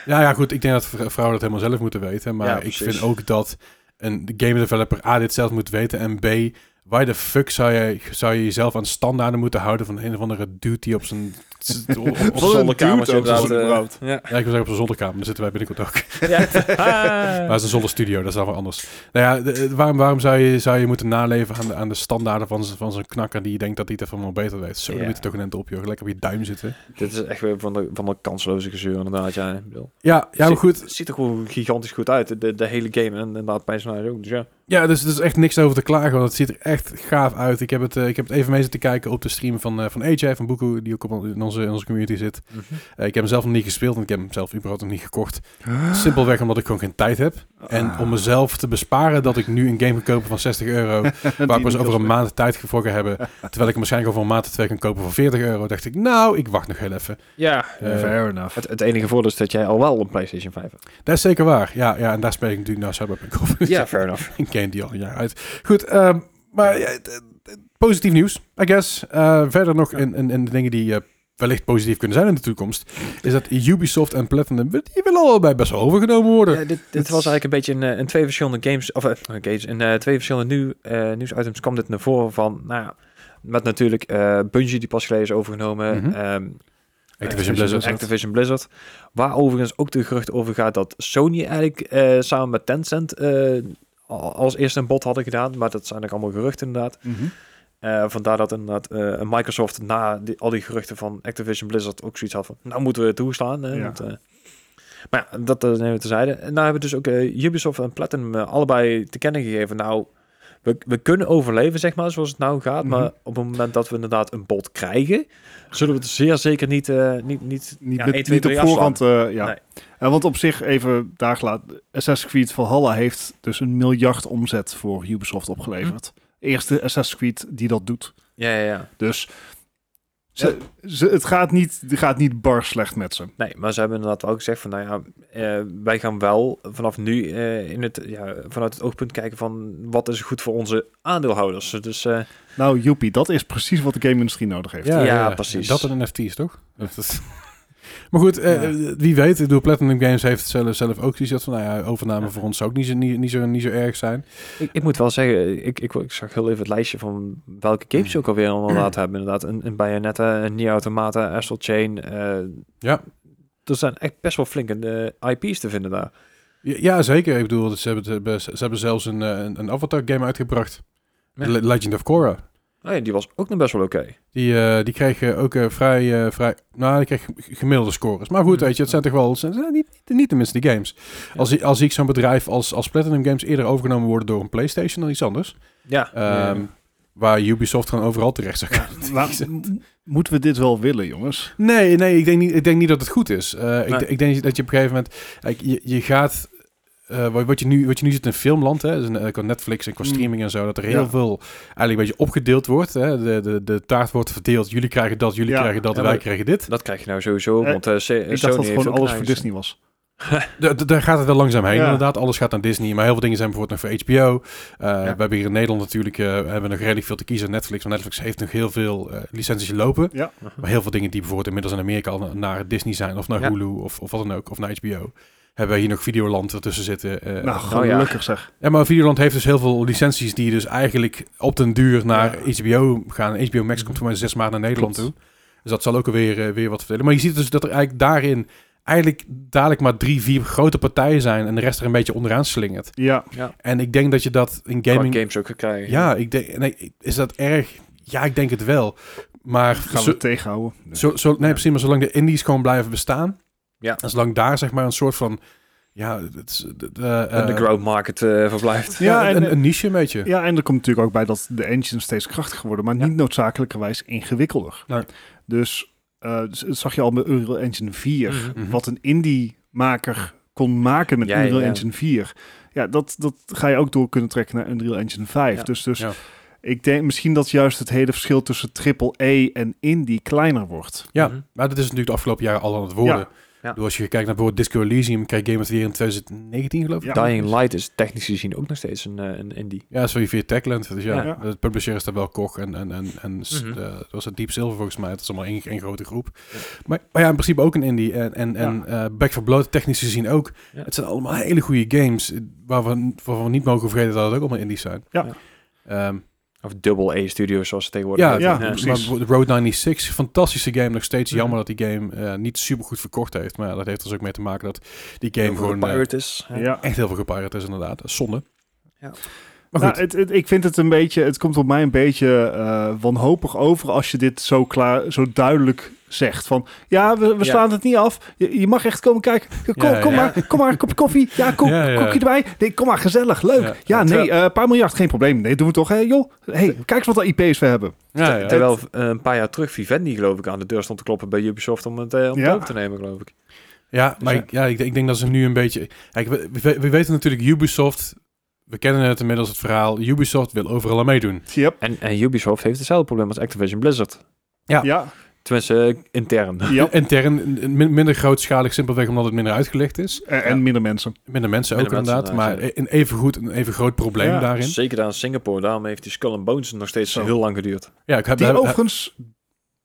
Ja, ja, goed. Ik denk dat vrouwen dat helemaal zelf moeten weten. Maar Ja, ik vind ook dat een game developer A, dit zelf moet weten. En B, waar de fuck zou je, zou je jezelf aan standaarden moeten houden van een of andere dude die op zijn... op, zolderkamer eh, ja. ja, ik wil zeggen op zijn zolderkamer. Daar zitten wij binnenkort ook. Ja. Maar het is een zolderstudio, dat is dan wel anders. Nou ja, de- de- waarom, waarom zou, je, zou je moeten naleven aan de, aan de standaarden van, van zo'n knakker die je denkt dat hij het even wel beter weet? Zo, dan Ja. moet je toch een end op, joh. Lekker op je duim zitten. Dit is echt weer van de, van de kansloze gezeur inderdaad. Ja. Ja, ja maar goed. Het ziet er gewoon gigantisch goed uit. De, de hele game en inderdaad personage ook. Dus ja. Ja, dus er is echt niks over te klagen, want het ziet er echt gaaf uit. Ik heb het, eh, ik heb het even mee zitten kijken op de stream van, eh van AJ, van Boekoe, die ook op, in, onze, in onze community zit. Eh, ik heb hem zelf nog niet gespeeld en ik heb hem zelf überhaupt nog niet gekocht. Simpelweg omdat ik gewoon geen tijd heb. En Ah. om mezelf te besparen dat ik nu een game kan kopen van 60 euro, waar ik pas over een maand tijd ga hebben, terwijl ik hem waarschijnlijk over een maand of twee kan kopen voor 40 euro, dacht ik, nou, ik wacht nog heel even. Ja. Fair enough. Het, het enige voordeel is dat jij al wel een PlayStation 5 hebt. dat is zeker waar. Ja, ja en daar speel ik natuurlijk nou Cyberpunk over. Ja, fair enough. game die al een jaar uit. Goed, ehm, maar ja, positief nieuws, I guess. Eh, verder nog in, in, in de dingen die eh, wellicht positief kunnen zijn in de toekomst, is dat Ubisoft en Platinum, die willen allebei best wel overgenomen worden. Ja, dit, dit was eigenlijk een beetje in, eh, in twee verschillende games, of games, in twee verschillende nieuw, eh, nieuwsitems kwam dit naar voren van, nou ja, met natuurlijk Bungie die pas geleden is overgenomen, ehm, Activision Blizzard. Activision Blizzard, waar overigens ook de gerucht over gaat dat Sony eigenlijk samen met Tencent als eerste een bod hadden gedaan, maar dat zijn ook allemaal geruchten inderdaad. Mhm. Eh, vandaar dat inderdaad eh, Microsoft na die, al die geruchten van Activision Blizzard ook zoiets had van, nou moeten we toestaan. Hè, Ja. want, eh, maar ja, dat uh, nemen we terzijde. En nou hebben dus ook Ubisoft en Platinum allebei te kennen gegeven, nou, we, we kunnen overleven, zeg maar, zoals het nou gaat. Mhm. Maar op het moment dat we inderdaad een bod krijgen, zullen we het zeer zeker niet, eh, niet, niet, Niet, ja, met- 1, 2, niet op 3 afslaan. voorhand, eh, ja. Nee. En want op zich, even daar gelaten, Assassin's Creed Valhalla heeft dus een miljard omzet voor Ubisoft opgeleverd. Eerste Assassin's Creed die dat doet. Ja, ja, ja. Dus ze, ze, het, gaat niet, het gaat niet bar slecht met ze. Nee, maar ze hebben inderdaad ook gezegd van, nou ja, eh, wij gaan wel vanaf nu eh, in het, ja, vanuit het oogpunt kijken van wat is goed voor onze aandeelhouders. Dus eh, Nou, joepie, dat is precies wat de game-industrie nodig heeft. Ja, precies. Dat en NFT's, toch? Dat is- maar goed, eh, Ja. wie weet. Ik bedoel, Platinum Games heeft zelf, zelf ook gezegd van, nou ja, overname voor ons zou ook niet zo, niet, niet, zo, niet zo erg zijn. ik, ik moet wel zeggen, ik, ik, ik zag heel even het lijstje van welke games ze ook alweer inderdaad hebben. Inderdaad, een, een Bayonetta, een Nier Automata, Astral Chain. eh, Ja. Er zijn echt best wel flinke eh, IP's te vinden daar. Ja, zeker. Ik bedoel, ze hebben, ze hebben, ze hebben zelfs een, eh, een, een Avatar game uitgebracht. Legend of Korra. Oh ja, die was ook nog best wel oké. Die, eh, die kregen ook eh, vrij, eh, vrij... Nou, die kreeg gemiddelde scores. Maar goed, Mm. weet je, het zijn toch wel... Het zijn niet, niet tenminste die games. Als, ik- als ik zo'n bedrijf als, als Platinum Games eerder overgenomen worden door een PlayStation dan iets anders. Ja, ehm, Waar Ubisoft gewoon overal terecht zou kunnen. Moeten we dit wel willen, jongens? Nee, nee, ik denk niet, ik denk niet dat het goed is. Eh, ik, Nee. ik denk dat je op een gegeven moment... Kijk, je, je gaat... eh, wat, je nu, wat je nu ziet in filmland, hè, dus qua Netflix en qua Mm. streaming en zo, dat er heel Ja. veel eigenlijk een beetje opgedeeld wordt. Hè. De, de, de taart wordt verdeeld. Jullie krijgen dat, jullie Ja. krijgen dat, Ja, wij krijgen dit. dat krijg je nou sowieso. Eh, want eh, Ik Sony dacht dat heeft gewoon alles voor Disney was. Da- da- Daar gaat het wel langzaam heen, Ja. inderdaad. Alles gaat naar Disney, maar heel veel dingen zijn bijvoorbeeld nog voor HBO. Eh, Ja. We hebben hier in Nederland natuurlijk eh, hebben we nog redelijk veel te kiezen. Netflix, want Netflix heeft nog heel veel eh, licenties lopen. Ja. Maar heel veel dingen die bijvoorbeeld inmiddels in Amerika al na- naar Disney zijn, of naar Ja. Hulu, of, of wat dan ook, of naar HBO. Hebben we hier nog Videoland ertussen zitten. eh. nou, oh ja. gelukkig zeg. ja, maar Videoland heeft dus heel veel licenties die dus eigenlijk op den duur naar HBO gaan. HBO Max komt voor mij zes maanden naar Nederland Klopt. toe. Dus dat zal ook alweer eh, weer wat vertellen. Maar je ziet dus dat er eigenlijk daarin eigenlijk dadelijk maar drie, vier grote partijen zijn en de rest er een beetje onderaan slingert. Ja, En ik denk dat je dat in Qua gaming... games ook krijgen. Ja, ik denk, nee, is dat erg? Ja, ik denk het wel. Maar gaan zo, we tegenhouden. zo, zo, nee, Ja. precies, maar zolang de indies gewoon blijven bestaan, Ja. en zolang daar zeg maar een soort van, ja, het is, de, de, eh, Underground market eh, verblijft. ja, en- een, een niche een beetje. Ja, en er komt natuurlijk ook bij dat de engine steeds krachtiger worden, maar Ja. niet noodzakelijkerwijs ingewikkelder. Nee. Dus eh, dus dat zag je al met Unreal Engine 4, Mhm. Mhm. wat een indie-maker kon maken met Ja, Unreal ja. Engine 4. Ja, dat, dat ga je ook door kunnen trekken naar Unreal Engine 5. Ja. Dus, dus Ja. ik denk misschien dat juist het hele verschil tussen AAA en indie kleiner wordt. Ja, Mhm. maar dat is natuurlijk de afgelopen jaren al aan het worden. Ja. Bedoel, Als je kijkt naar bijvoorbeeld Disco Elysium, krijg Game of the Year in 2019 geloof ik. Ja. Dying Light is technisch gezien ook nog steeds een, eh, een indie. Ja, is via Techland. Dus ja, Ja. de publisher is daar wel Koch en, en, en, en Mhm. dat was het Deep Silver volgens mij. Dat is allemaal één, één grote groep. Ja. Maar, maar ja, in principe ook een indie. En, en, Ja. en eh, Back for Blood technisch gezien ook. Ja. Het zijn allemaal hele goede games. Waar we, waarvan we niet mogen vergeten dat het ook allemaal indies zijn. Ja. Ehm, Of Double A Studios zoals ze tegenwoordig ja, ja, maar precies. bijvoorbeeld Road 96, fantastische game. Nog steeds Mhm. jammer dat die game eh, niet super goed verkocht heeft. Maar ja, dat heeft er dus ook mee te maken dat die game Heel veel gewoon eh, is. Ja. Ja. echt heel veel gepirate is inderdaad. Zonde. Ja. Maar Nou, goed. het, het- ik vind het een beetje, het komt op mij een beetje eh, wanhopig over als je dit zo klaar, zo duidelijk zegt. Van ja, we, we Ja. slaan het niet af. Je, je mag echt komen kijken. Kom, Ja, kom ja. maar, kom maar, een kopje koffie. Ja, kom, Ja, ja. kopje erbij. Nee, kom maar, gezellig, leuk. Ja. Ja, nee, Terwijl- eh, een paar miljard, geen probleem. Nee, doen we toch, hè, joh. hey, kijk eens wat de IP's we hebben. ja, ja. Terwijl eh, een paar jaar terug Vivendi geloof ik aan de deur stond te kloppen bij Ubisoft om het, om het Ja. over te nemen geloof ik. Ja, maar ja. ik, ja, ik, ik denk dat ze nu een beetje... Kijk, we, we, we weten natuurlijk Ubisoft... We kennen het inmiddels het verhaal. Ubisoft wil overal aan meedoen. Yep. En, en Ubisoft heeft hetzelfde probleem als Activision Blizzard. Ja. Ja, Tenminste, eh, intern. ja. Intern, min- minder grootschalig, simpelweg omdat het minder uitgelegd is. En, en minder mensen. Minder mensen Minder ook mensen, inderdaad. Maar een even goed, een even groot probleem Ja, daarin. Zeker daar in Singapore. Daarom heeft die Skull and Bones nog steeds Zo. heel lang geduurd. Ja, ik heb, Die heb- overigens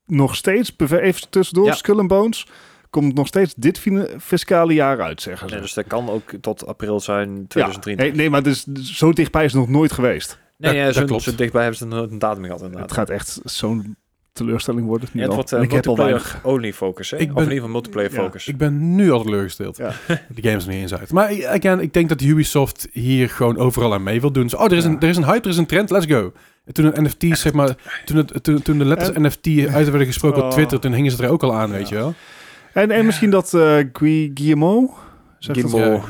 nog steeds, even tussendoor, Ja. Skull and Bones, komt nog steeds dit fiscale jaar uit, zeggen ze. Nee, dus dat kan ook tot april zijn ja, 2023. nee, nee, maar dus, zo dichtbij is het nog nooit geweest. nee, dat- ja, dat zo, klopt. zo dichtbij hebben ze een datum gehad inderdaad. Het gaat echt zo'n teleurstelling Ja, het al. wordt En uh, ik heb al weinig. only focus, hè? Ik Of ben- in ieder geval multiplayer Ja. focus. Ik ben nu al teleurgesteld. Ja. De game is niet eens uit. Maar again, ik denk dat Ubisoft hier gewoon overal aan mee wil doen. Dus, oh, er is, Ja. een, er is een hype, er is een trend, let's go. En toen een NFT, zeg maar, toen, het, toen, toen de letters En- NFT uit werden gesproken op Oh. Twitter, toen hingen ze er ook al aan, Ja. weet je wel. En, en misschien dat eh Gui- Guillemot, Ja.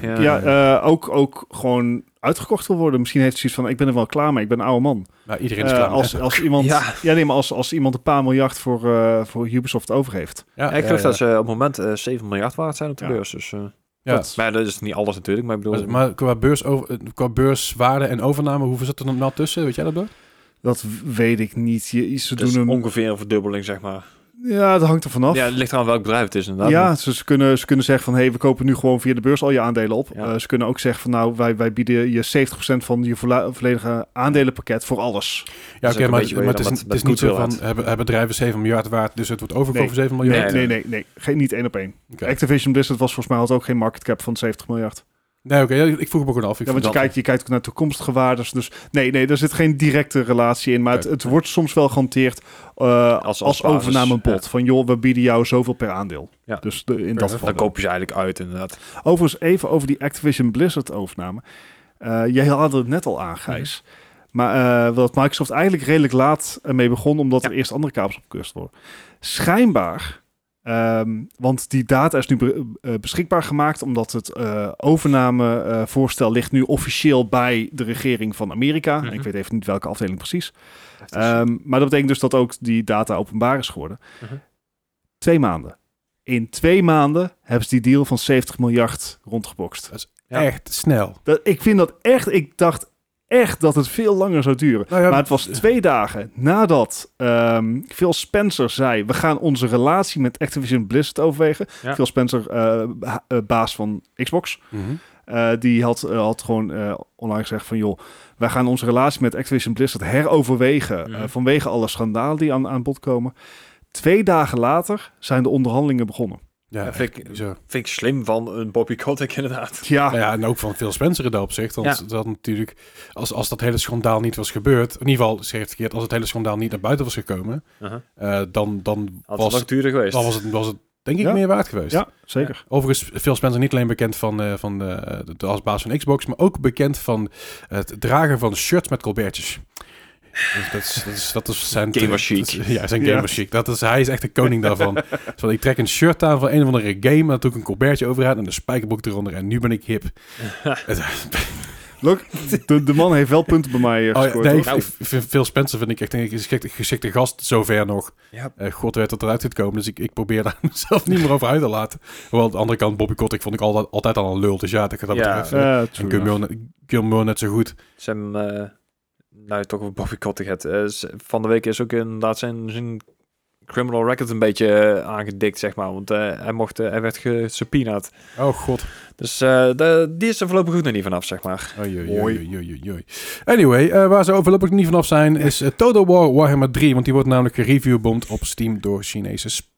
ja. ja, eh, ook, ook gewoon uitgekocht wil worden. Misschien heeft hij zoiets van, ik ben er wel klaar mee, ik ben een oude man. Nou, iedereen is Eh, klaar. als, als iemand, Ja. ja. nee, maar als, als iemand een paar miljard voor, eh, voor Ubisoft over heeft. ja, Ja, ik geloof ja, dat ze op het moment eh 7 miljard waard zijn op de Ja. beurs. Dus, eh, ja. dat- maar dat is niet alles natuurlijk, maar ik bedoel... Maar, maar qua, beurs over, eh, qua beurswaarde en overname, hoeveel zit er dan nou tussen? Weet jij dat? Dat weet ik niet. Je, ze is doen ongeveer een verdubbeling, zeg maar. Ja, dat hangt er vanaf. Ja, het ligt aan welk bedrijf het is inderdaad. Ja, ze, ze kunnen, ze kunnen zeggen van... hé, we kopen nu gewoon via de beurs al je aandelen op. Ja. Eh, ze kunnen ook zeggen van... nou, wij, wij bieden je 70% van je volledige aandelenpakket voor alles. Ja, oké, maar, het is, het is niet zo van, hebben, hebben bedrijven 7 miljard waard, dus het wordt overgekomen Nee. voor 7 miljard? Nee, Nee, nee, nee, nee. Geen, niet één op één. Activision Blizzard was volgens mij had ook geen market cap van 70 miljard. Nee, oké, ik vroeg me ook gewoon af. Ik Ja, want je dat- kijkt, je kijkt ook naar toekomstige waardes. Dus nee, nee, er zit geen directe relatie in. Maar het, het wordt soms wel gehanteerd eh, als, als als, basis, overnamebod. ja. Van joh, we bieden jou zoveel per aandeel. Ja. Dus de, in dat geval. Dan kopen ze eigenlijk uit, inderdaad. Overigens even over die Activision Blizzard overname. Eh, jij had het net al aan, Gijs. Maar eh, wat Microsoft eigenlijk redelijk laat mee begon, omdat Ja. er eerst andere kabels opgekust worden. Schijnbaar, ehm, want die data is nu be- eh, beschikbaar gemaakt, omdat het eh overnamevoorstel ligt nu officieel bij de regering van Amerika. Mhm. Ik weet even niet welke afdeling precies. Dat is- Ehm, maar dat betekent dus dat ook die data openbaar is geworden. Mhm. Twee maanden. In twee maanden hebben ze die deal van 70 miljard rondgebokst. Ja. Echt snel. Dat, ik vind dat echt, ik dacht echt dat het veel langer zou duren. Nou ja, maar het was twee dagen nadat ehm, Phil Spencer zei... we gaan onze relatie met Activision Blizzard overwegen. Ja. Phil Spencer, eh, eh, baas van Xbox... Mhm. eh, die had, eh, had gewoon eh online gezegd van... joh, wij gaan onze relatie met Activision Blizzard heroverwegen... Eh, vanwege alle schandalen die aan, aan bod komen. Twee dagen later zijn de onderhandelingen begonnen. Ja, Ja, vind ik-. Vind ik slim van een Bobby Kotick, inderdaad. Ja, Nou ja, en ook van Phil Spencer in dat opzicht. Want Ja. dat natuurlijk, als, als dat hele schandaal niet was gebeurd, in ieder geval, ze heeft verkeerd, als het hele schandaal niet naar buiten was gekomen, eh, dan, dan, Had was, het duurder geweest. dan was, het, was het denk ik Ja. meer waard geweest. ja zeker. Overigens, Phil Spencer niet alleen bekend van, eh, van eh, de, als baas van Xbox, maar ook bekend van het dragen van shirts met colbertjes. Dus dat, is, dat, is, dat is zijn... Gamer chic. dat is- ja, zijn Ja. gamer chic. Dat is, hij is echt de koning daarvan. Dus ik trek een shirt aan van een of andere game, en dan doe ik een colbertje overuit en een spijkerbroek eronder en nu ben ik hip. Look, de, de man heeft wel punten bij mij eh, Oh, gescoord. nee, Phil Spencer vind ik echt een geschikte, geschikte gast, zover nog. Ja. Eh, God werd het eruit gekomen, dus ik, ik probeer daar mezelf niet meer over uit te laten. Hoewel, aan de andere kant, Bobby Kotick vond ik altijd, altijd al een lul, dus ja, dat gaat dat Ja. betreft. Eh, en Gilmore, net- Gilmore net zo goed. Hebben, eh, nou je toch over Bobby Kotick het. eh, van de week is ook inderdaad zijn, zijn criminal record een beetje eh, aangedikt, zeg maar. Want eh, hij, mocht, hij werd gesubpoenaed. Oh god. Dus eh, de, die is er voorlopig ook nog niet vanaf, zeg maar. Oei, oei, Mooi. oei, oei, oei, oei. Anyway, eh, waar ze overlopig niet vanaf zijn, is Total War Warhammer 3. Want die wordt namelijk gereviewbomd op Steam door Chinese spelers.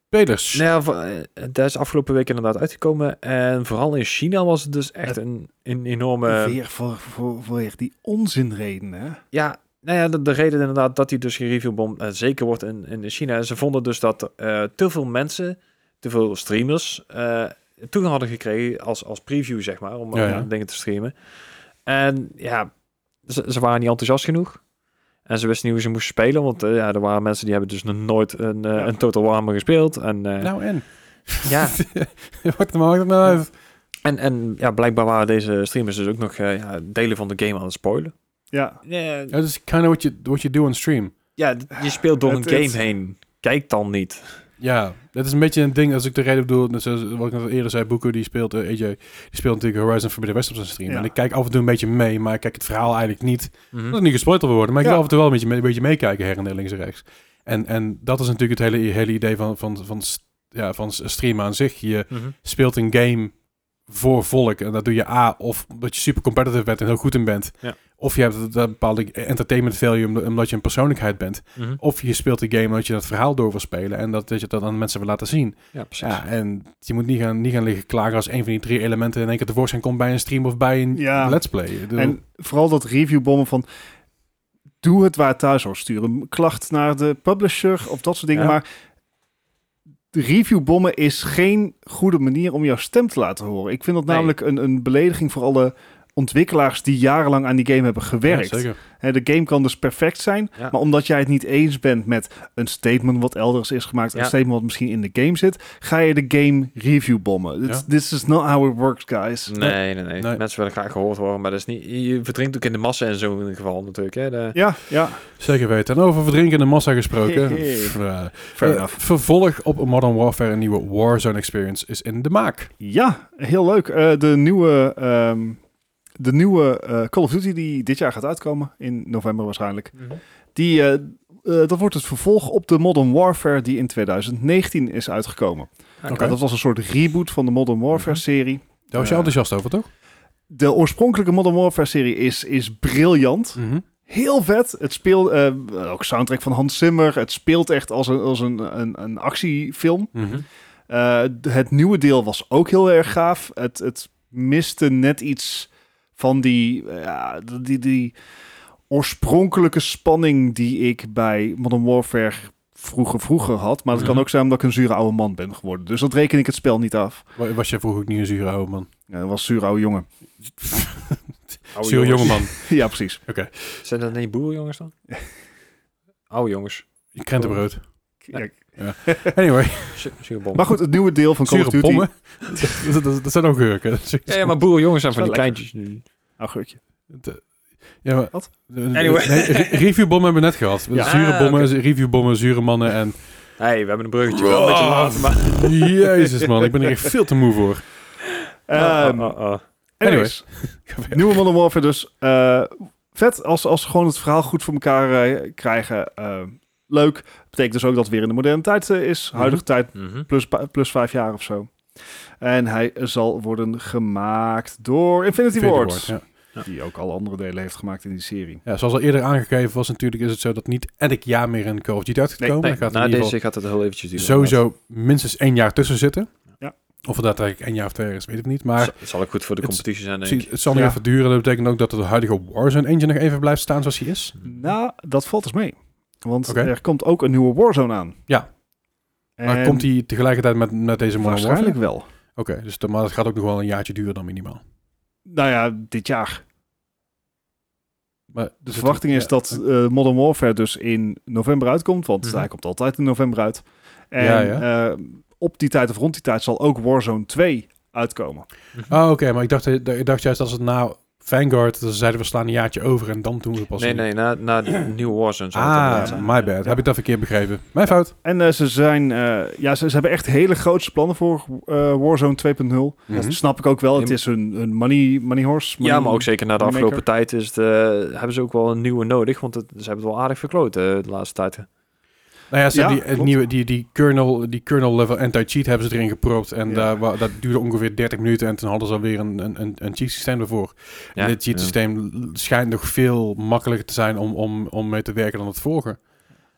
Nou ja, v- eh, dat is afgelopen week inderdaad uitgekomen. En vooral in China was het dus echt een, een enorme... Weer voor, voor, voor echt die onzinreden, hè? Ja, nou ja, de, de reden inderdaad dat hij dus gereviewbom uh, zeker wordt in, in China. Ze vonden dus dat uh, te veel mensen, te veel streamers, uh, toegang hadden gekregen als, als preview, zeg maar, om Ja, dingen te streamen. En ja, ze, ze waren niet enthousiast genoeg. En ze wisten niet hoe ze moesten spelen, want uh, ja, er waren mensen die hebben dus nog nooit een, uh, Ja. een Total Warhammer gespeeld. En, uh, Nou en? ja, Wat maakt het nou uit? en, en ja, blijkbaar waren deze streamers dus ook nog uh, ja, delen van de game aan het spoilen. Ja, dat is kind of what you, what you do on stream. ja je speelt door een game heen. Kijk dan niet. Ja, dat is een beetje een ding als ik de reden bedoel. net zoals Wat ik net al eerder zei, Boeko die speelt, eh, AJ, die speelt natuurlijk Horizon Forbidden West op zijn stream. Ja. En ik kijk af en toe een beetje mee, maar ik kijk het verhaal eigenlijk niet. Mhm. Dat is niet gespoild wil worden, maar ik Ja. wil af en toe wel een beetje, een beetje meekijken her en der links en rechts. En, en dat is natuurlijk het hele, hele idee van, van, van, ja, van streamen aan zich. Je Mhm. speelt een game voor volk. En dat doe je A, of omdat je super competitive bent en heel goed in bent. Ja. Of je hebt een bepaalde entertainment value omdat- je een persoonlijkheid bent. Mhm. Of je speelt die game omdat je dat verhaal door wil spelen. En dat, dat je dat aan mensen wil laten zien. Ja, precies. Ja, en je moet niet gaan, niet gaan liggen klagen als een van die drie elementen in één keer tevoorschijn komt bij een stream of bij een Ja. let's play. En vooral dat reviewbommen van... Doe het waar het thuis. Stuur een klacht naar de publisher of dat soort dingen. Ja. Maar de reviewbommen is geen goede manier om jouw stem te laten horen. Ik vind dat Nee. namelijk een, een belediging voor alle ontwikkelaars die jarenlang aan die game hebben ja, gewerkt. zeker. Hè, de game kan dus perfect zijn, Ja. maar omdat jij het niet eens bent met een statement wat elders is gemaakt, Ja. een statement wat misschien in de game zit, ga je de game review bommen. This, Ja. this is not how it works, guys. Nee, nee, nee, Nee. Mensen willen graag gehoord worden, maar dat is niet... Je verdrinkt ook in de massa in zo'n geval natuurlijk. Hè? De, Ja, ja, Zeker weten. En over verdrinken in de massa gesproken. Hey. Eh, fair eh, vervolg op Modern Warfare, een nieuwe Warzone experience, is in de maak. Ja, heel leuk. Eh, de nieuwe, ehm, de nieuwe eh, Call of Duty die dit jaar gaat uitkomen, in november waarschijnlijk, die, eh, eh, dat wordt het vervolg op de Modern Warfare die in 2019 is uitgekomen. Oké. Dat was een soort reboot van de Modern Warfare Mhm. serie. Daar was je enthousiast over, toch? De oorspronkelijke Modern Warfare serie is, is briljant. Mhm. Heel vet. Het speelt eh, ook soundtrack van Hans Zimmer. Het speelt echt als een, als een, een, een actiefilm. Mhm. Eh, het nieuwe deel was ook heel erg gaaf. Het, het miste net iets van die, eh, ja, die, die oorspronkelijke spanning die ik bij Modern Warfare vroeger vroeger had. Maar het kan Mhm. ook zijn omdat ik een zure oude man ben geworden. Dus dat reken ik het spel niet af. Wa- Was jij vroeger ook niet een zure oude man? Ja, dat was een zure oude jongen. Oude zure jonge man. ja, precies. Zijn dat niet boerenjongens dan? Oude jongens. Je krentenbrood. Ja. Anyway, Zure bom. Maar goed, het nieuwe deel van Call of Duty... bommen. dat, dat, dat zijn ook gurken. Ja, ja, maar boerenjongens zijn van die kleintjes nu. Augurkje. De- Ja, maar, Wat? Anyway. Nee, re- reviewbommen hebben we net gehad. Ja. Zure Ah, bommen, oké. reviewbommen, zure mannen en... hey, we hebben een bruggetje wel een beetje laat, maar... Jezus man, ik ben er echt veel te moe voor. Ehm, Oh, oh, oh. anyways, nieuwe Modern Warfare dus. eh, vet als, als ze gewoon het verhaal goed voor elkaar eh, krijgen. eh, leuk. Betekent dus ook dat het weer in de moderne tijd eh, is. Huidige tijd Mhm. plus, plus vijf jaar of zo. En hij zal worden gemaakt door Infinity, Infinity Ward. Ward, Die ook al andere delen heeft gemaakt in die serie. Ja, zoals al eerder aangegeven was natuurlijk, is het zo dat niet elk jaar meer een Call of Duty uit gaat Nee, komen. Nee, gaat in na deze geval gaat het heel eventjes duren. sowieso minstens één jaar tussen zitten. Ja. Of dat eigenlijk één jaar of twee jaar is, weet ik niet. Maar het zal ook goed voor de het- competitie zijn, denk ik. het zal nog Ja. even duren. Dat betekent ook dat de huidige Warzone engine nog even blijft staan zoals hij is. Nou, dat valt dus mee. Want er komt ook een nieuwe Warzone aan. Ja. Maar En komt hij tegelijkertijd met, met deze Modern Waarschijnlijk wel. Oké, dus de, maar dat gaat ook nog wel een jaartje duren dan minimaal. Nou ja, dit jaar. Maar, De dus verwachting het- is dat eh, Modern Warfare dus in november uitkomt, want Mhm. hij komt altijd in november uit. En Ja, ja. eh, op die tijd of rond die tijd zal ook Warzone 2 uitkomen. Oh, oké, maar ik dacht, ik dacht juist als het nou Vanguard, dan zeiden we slaan een jaartje over en dan doen we pas Nee, nee, na, na de nieuwe Warzone het Ah, my bad. Heb ik dat verkeerd begrepen? Mijn fout. En eh, ze zijn, eh, ja, ze, ze hebben echt hele grootste plannen voor eh, Warzone 2.0. Mhm. Dat snap ik ook wel. Het is een, een money, money horse. money- Ja, maar ook zeker na de afgelopen tijd is de, hebben ze ook wel een nieuwe nodig, want het, ze hebben het wel aardig verkloot de laatste tijd. Nou ja, ze Ja, die, het klopt. nieuwe, die, die kernel, die kernel level anti-cheat hebben ze erin gepropt. En Ja. daar, wa- dat duurde ongeveer 30 minuten. En toen hadden ze alweer een, een, een, een cheat systeem ervoor. Ja, en dit cheat systeem schijnt nog veel makkelijker te zijn om, om, om mee te werken dan het vorige.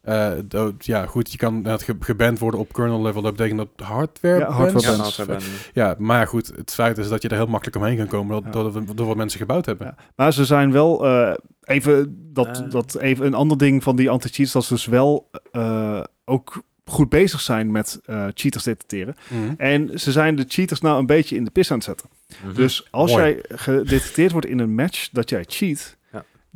Eh, dat- ja, goed, je kan ge- geband worden op kernel level. Dat betekent dat hardware Ja, hardware Ja, Ja, maar goed, het feit is dat je er heel makkelijk omheen kan komen Ja. door, door, door wat mensen gebouwd hebben. Ja. Maar ze zijn wel eh, even dat, Eh. dat even een ander ding van die anti-cheats dat ze dus wel eh, ook goed bezig zijn met eh, cheaters detecteren. Mhm. En ze zijn de cheaters nou een beetje in de pis aan het zetten. Mhm. Dus als Mooi. jij gedetecteerd wordt in een match dat jij cheat.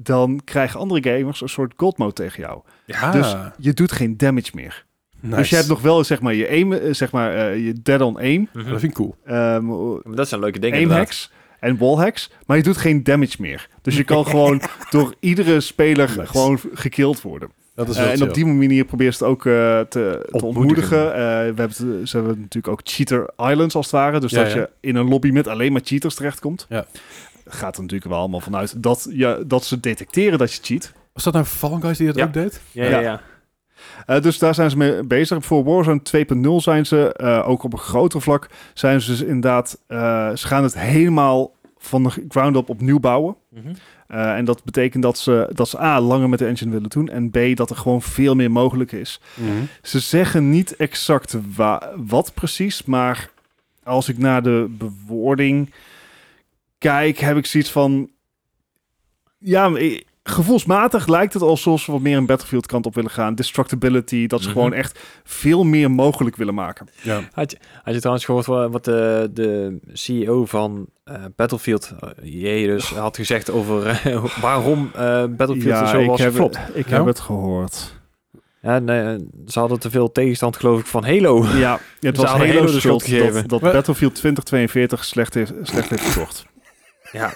Dan krijgen andere gamers een soort gold mode tegen jou. Ja, Dus je doet geen damage meer. nice. Dus je hebt nog wel zeg maar je aim, eh, zeg maar eh, je dead on aim. Dat vind ik cool. ehm, Maar dat zijn leuke dingen aim inderdaad. hacks en wall hacks, maar je doet geen damage meer. Dus je kan gewoon door iedere speler Nice. gewoon gekild worden. Dat is wel en op die manier probeer ze het ook eh, te, te Ontmoedigen. Eh, we hebben ze hebben natuurlijk ook cheater islands als het ware. Dus Ja, dat ja. je in een lobby met alleen maar cheaters terechtkomt. Ja. Gaat er natuurlijk wel allemaal vanuit dat, je, dat ze detecteren dat je cheat. Was dat nou Fall Guys die dat Ja. ook deed? Ja, ja, Ja. ja. Eh, dus daar zijn ze mee bezig. Voor Warzone 2.0 zijn ze, eh, ook op een groter vlak, zijn ze dus inderdaad, eh, ze gaan het helemaal van de ground up opnieuw bouwen. Eh, en dat betekent dat ze, dat ze A, langer met de engine willen doen. En B, dat er gewoon veel meer mogelijk is. Mhm. Ze zeggen niet exact wa- wat precies, maar als ik naar de bewoording kijk, heb ik zoiets van... Ja, eh, gevoelsmatig lijkt het alsof ze wat meer een Battlefield kant op willen gaan. Destructibility, dat ze Mhm. gewoon echt veel meer mogelijk willen maken. Ja. Had je, had je trouwens gehoord wa- wat de, de CEO van eh, Battlefield, uh, dus, had gezegd over eh, waarom eh, Battlefield zo ik, was heb, geflopt? ik Ja? heb het gehoord. Ja, nee, eh, ze hadden te veel tegenstand geloof ik van Halo. Ja, het was Halo Halo de schuld schuld gegeven. dat? Battlefield 2042 slecht heeft, slecht heeft verkocht. Ja,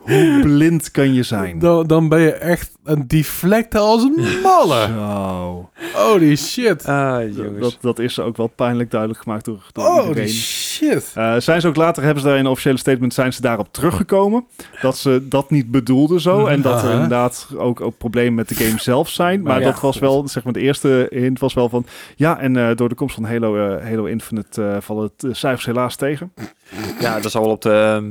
Hoe blind kan je zijn? Dan, dan ben je echt een deflect als een malle. Zo. Holy shit. ah, jongens. Dat, dat is ook wel pijnlijk duidelijk gemaakt door, door Holy iedereen. shit. Eh, zijn ze ook later, hebben ze daar in een officiële statement, zijn ze daarop teruggekomen. Dat ze dat niet bedoelden zo. En dat er Aha. inderdaad ook, ook problemen met de game zelf zijn. Maar Ja, dat was goed. wel, zeg maar, de eerste hint was wel van... Ja, en eh, door de komst van Halo, eh, Halo Infinite eh, vallen de cijfers helaas tegen. Ja, dat zal wel op de, ehm,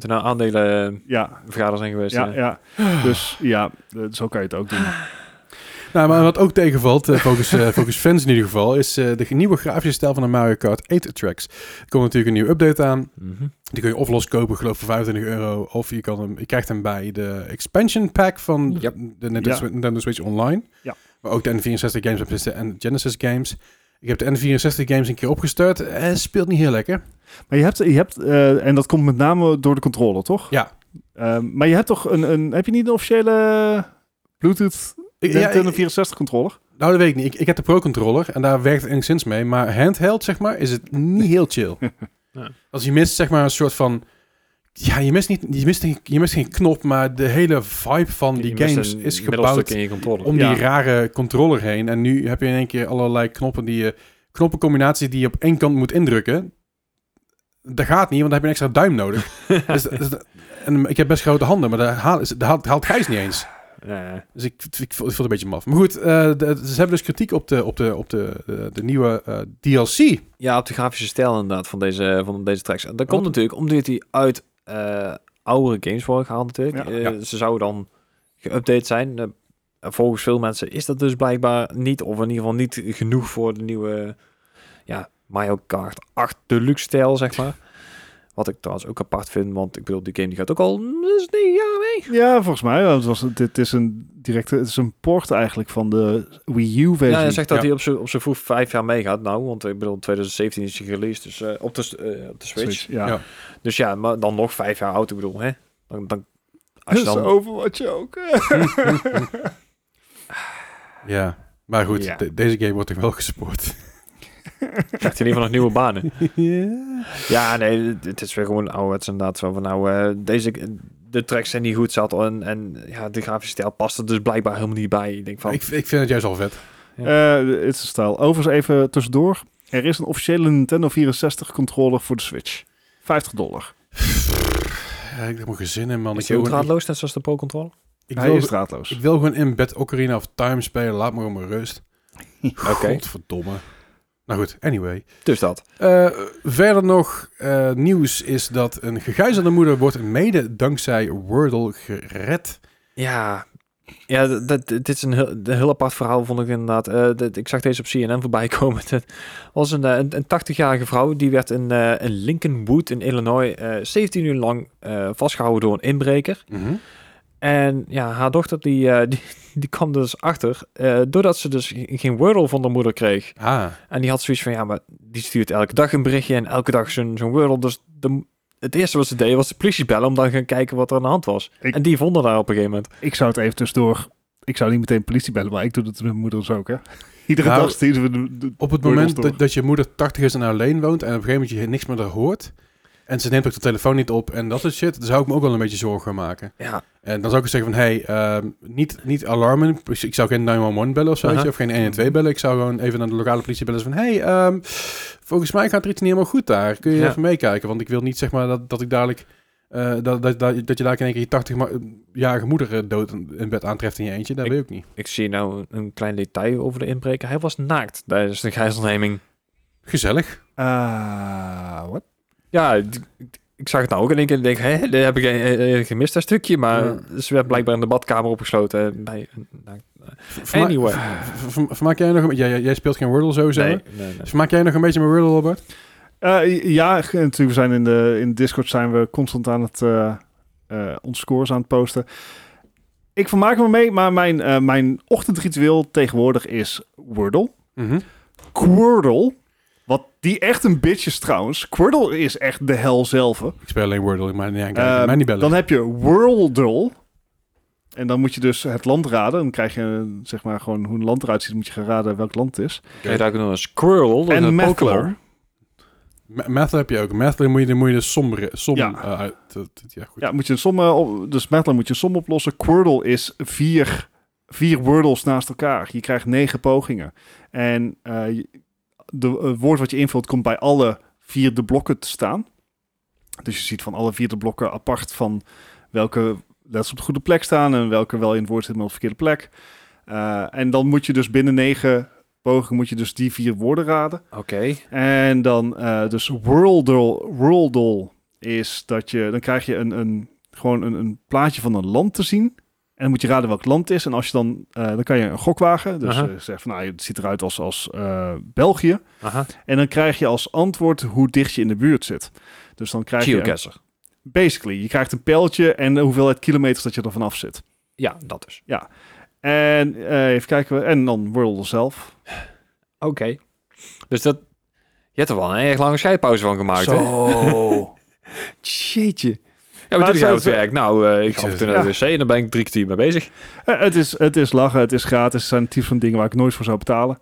wat er nou aandelen Ja, vergaderen zijn geweest. ja, eh. ja. Dus ja, eh, zo kan je het ook doen. Nou, maar wat ook tegenvalt, eh, eh, volgens fans in ieder geval, is eh, de nieuwe grafische stijl van de Mario Kart 8 tracks. Er komt natuurlijk een nieuwe update aan. Mhm. Die kun je of loskopen, geloof ik, voor 25 euro. Of je, kan hem, je krijgt hem bij de expansion pack van Yep. de Nintendo, Ja. Switch- Nintendo Switch Online. Ja. Maar ook de N64 games en Genesis games. Ik heb de N64 games een keer opgestart. En speelt niet heel lekker. Maar je hebt, je hebt eh, en dat komt met name door de controller, toch? Ja. Ehm, maar je hebt toch een, een, heb je niet een officiële Bluetooth Ik, ja, Nintendo ik- 64 controller? nou, dat weet ik niet. Ik, ik heb de Pro Controller en daar werkt het enigszins mee. Maar handheld, zeg maar, is het niet heel chill. Ja. Als je mist, zeg maar, een soort van... Ja, je mist, niet, je, mist, geen- je mist geen knop, maar de hele vibe van die Je games is gebouwd in je controller. om Ja. die rare controller heen. En nu heb je in één keer allerlei knoppen die je... Knoppencombinaties die je op één kant moet indrukken. Dat gaat niet, want dan heb je een extra duim nodig. dus, dus- en ik heb best grote handen, maar dat haalt, dat haalt, haalt Gijs niet eens. Ja. Dus ik, ik, ik vond het een beetje maf. Maar goed, eh, de- ze hebben dus kritiek op de, op de, op de, de, de nieuwe eh, DLC. Ja, op de grafische stijl inderdaad van deze, van deze tracks. En dat komt Wat? natuurlijk omdat die uit eh oudere games worden gehaald natuurlijk. Ja. Eh, Ja. Ze zouden dan geüpdate zijn. Eh, volgens veel mensen is dat dus blijkbaar niet, of in ieder geval niet genoeg voor de nieuwe ja, Mario Kart 8 Deluxe stijl, zeg maar. Wat ik trouwens ook apart vind, want ik bedoel, die game die gaat ook al dus negen jaar mee. Ja, volgens mij. want Het was, dit is een directe, het is een port eigenlijk van de Wii U versie. Ja, hij zegt dat Ja. hij op zijn op zijn vroeg vijf jaar meegaat. Nou, want ik bedoel, 2017 is hij released, dus eh, op, de, eh, op de Switch. Ja. Ja. Dus ja, maar dan nog vijf jaar oud, ik bedoel, hè? Dan, dan, als je Dus dan... Overwatch ook. Ja, maar goed, Ja. de- deze game wordt toch wel gespoord. krijgt hij in ieder geval nog nieuwe banen. ja. Ja, nee, het- is weer gewoon ouderwets inderdaad. Zo van, nou, eh, deze, de tracks zijn niet goed zat en, en ja, de grafische stijl past er dus blijkbaar helemaal niet bij. Ik denk van, Ik, ik vind het juist al vet. Eh, Het is een stijl. Overigens even tussendoor. Er is een officiële Nintendo 64 controller voor de Switch. 50 dollar. Ja, ik heb mijn gezin in, man. is Ik wil, draadloos, net zoals de Pro Controller? ik, Hij wil, is draadloos. ik wil gewoon in bed Ocarina of Time spelen. Laat me gewoon mijn rust. Oké, Godverdomme. Nou goed, anyway. dus dat. Eh, verder nog eh, nieuws is dat een gegijzelde moeder wordt mede dankzij Wordle gered. Ja, ja dit is een heel, een heel apart verhaal, vond ik inderdaad. Eh, ik zag deze op CNN voorbij komen. Het was een, een, een 80-jarige vrouw, die werd in, in Lincolnwood in Illinois eh 17 uur lang eh, vastgehouden door een inbreker. En ja, haar dochter die, eh, die, die kwam dus achter, eh, doordat ze dus geen Wordle van de moeder kreeg. Ah, En die had zoiets van, ja, maar die stuurt elke dag een berichtje en elke dag zo'n zo'n Wordle. Dus de, het eerste wat ze deed was de politie bellen om dan te gaan kijken wat er aan de hand was. Ik- En die vonden daar op een gegeven moment. Ik zou het even tussendoor... Ik zou niet meteen politie bellen, maar ik doe het met mijn moeders ook, hè. Iedere Nou, dag sturen we de, de- op het moment door. dat, dat je moeder 80 is en alleen woont en op een gegeven moment je niks meer hoort en ze neemt ook de telefoon niet op en dat soort shit, dan zou ik me ook wel een beetje zorgen gaan maken. Ja, En dan zou ik zeggen van, hey, ehm, niet, niet alarmen. Dus Ik zou geen 911 bellen of zo, of geen 112 bellen. Ik zou gewoon even naar de lokale politie bellen. Van, hey, ehm, volgens mij gaat er iets niet helemaal goed daar. Kun je Ja. even meekijken? Want ik wil niet, zeg maar, dat, dat ik dadelijk eh, dat, dat, dat, dat je daar in één keer je 80-jarige moeder eh, dood in bed aantreft in je eentje. Dat Ik- weet ik niet. Ik zie nou een klein detail over de inbreker. Hij was naakt tijdens de gijzelneming. Gezellig. Ah, wat? Ja, ik, ik zag het nou ook in één keer en denk, hé, dat heb ik eh, eh, gemist dat stukje. Maar Ja. ze werd blijkbaar in de badkamer opgesloten. Bij, een naakt- Verma- Anyway. Vermaak jij nog een jij, jij- speelt geen Wordle sowieso? nee, hè? nee, nee. Vermaak jij nog een beetje met Wordle, Robert? Eh, ja, natuurlijk. We zijn in de in Discord zijn we constant aan het eh eh, ons scores aan het posten. Ik vermaak me mee, maar mijn, eh, mijn ochtendritueel tegenwoordig is Wordle. Mhm. Quirtle. Wat die echt een bitch is trouwens. Quirtle is echt de hel zelf. Ik speel alleen Wordle, maar nee, mij niet bellen. Dan heb je Worldle. En dan moet je dus het land raden. Dan krijg je zeg maar gewoon hoe een land eruit ziet. moet je gaan raden welk land het is. Kun je daar ook nog een squirrel? En. Ma- Mathler heb je ook. Mathler moet je, moet je de som, som Ja. eh, uit. dat- dat- ja, goed. Ja, moet je een som, eh, op- dus Mathler moet je een som oplossen. Quirtle is vier, vier Wordles naast elkaar. Je krijgt negen pogingen. En eh, je- de, het woord wat je invult komt bij alle vier de blokken te staan. Dus je ziet van alle vier de blokken apart van welke letters op de goede plek staan en welke wel in het woord zitten maar op de verkeerde plek. Eh, en dan moet je dus binnen negen pogingen moet je dus die vier woorden raden. Oké. En dan eh, dus Worldle, Worldle is dat je, dan krijg je een, een, gewoon een, een plaatje van een land te zien. En dan moet je raden welk land het is. En als je dan, eh, dan kan je een gok wagen. Dus eh, zeg van, nou, het ziet eruit als, als eh, België. En dan krijg je als antwoord hoe dicht je in de buurt zit. Dus dan krijg je, basically, je krijgt een pijltje en de hoeveelheid kilometers dat je er vanaf zit. Ja, dat is. En eh, even kijken, en dan Worldle zelf. Oké. Dus dat... Je hebt er wel een erg lange scheidpauze van gemaakt, hè? Zo. Jeetje. Ja, Maar maar doe je het nou werk? Nou, eh, ik ga af en toe naar de wc en dan ben ik drie kwartier mee bezig. Eh, het, is, het is lachen, het is gratis. Het zijn het type van dingen waar ik nooit voor zou betalen.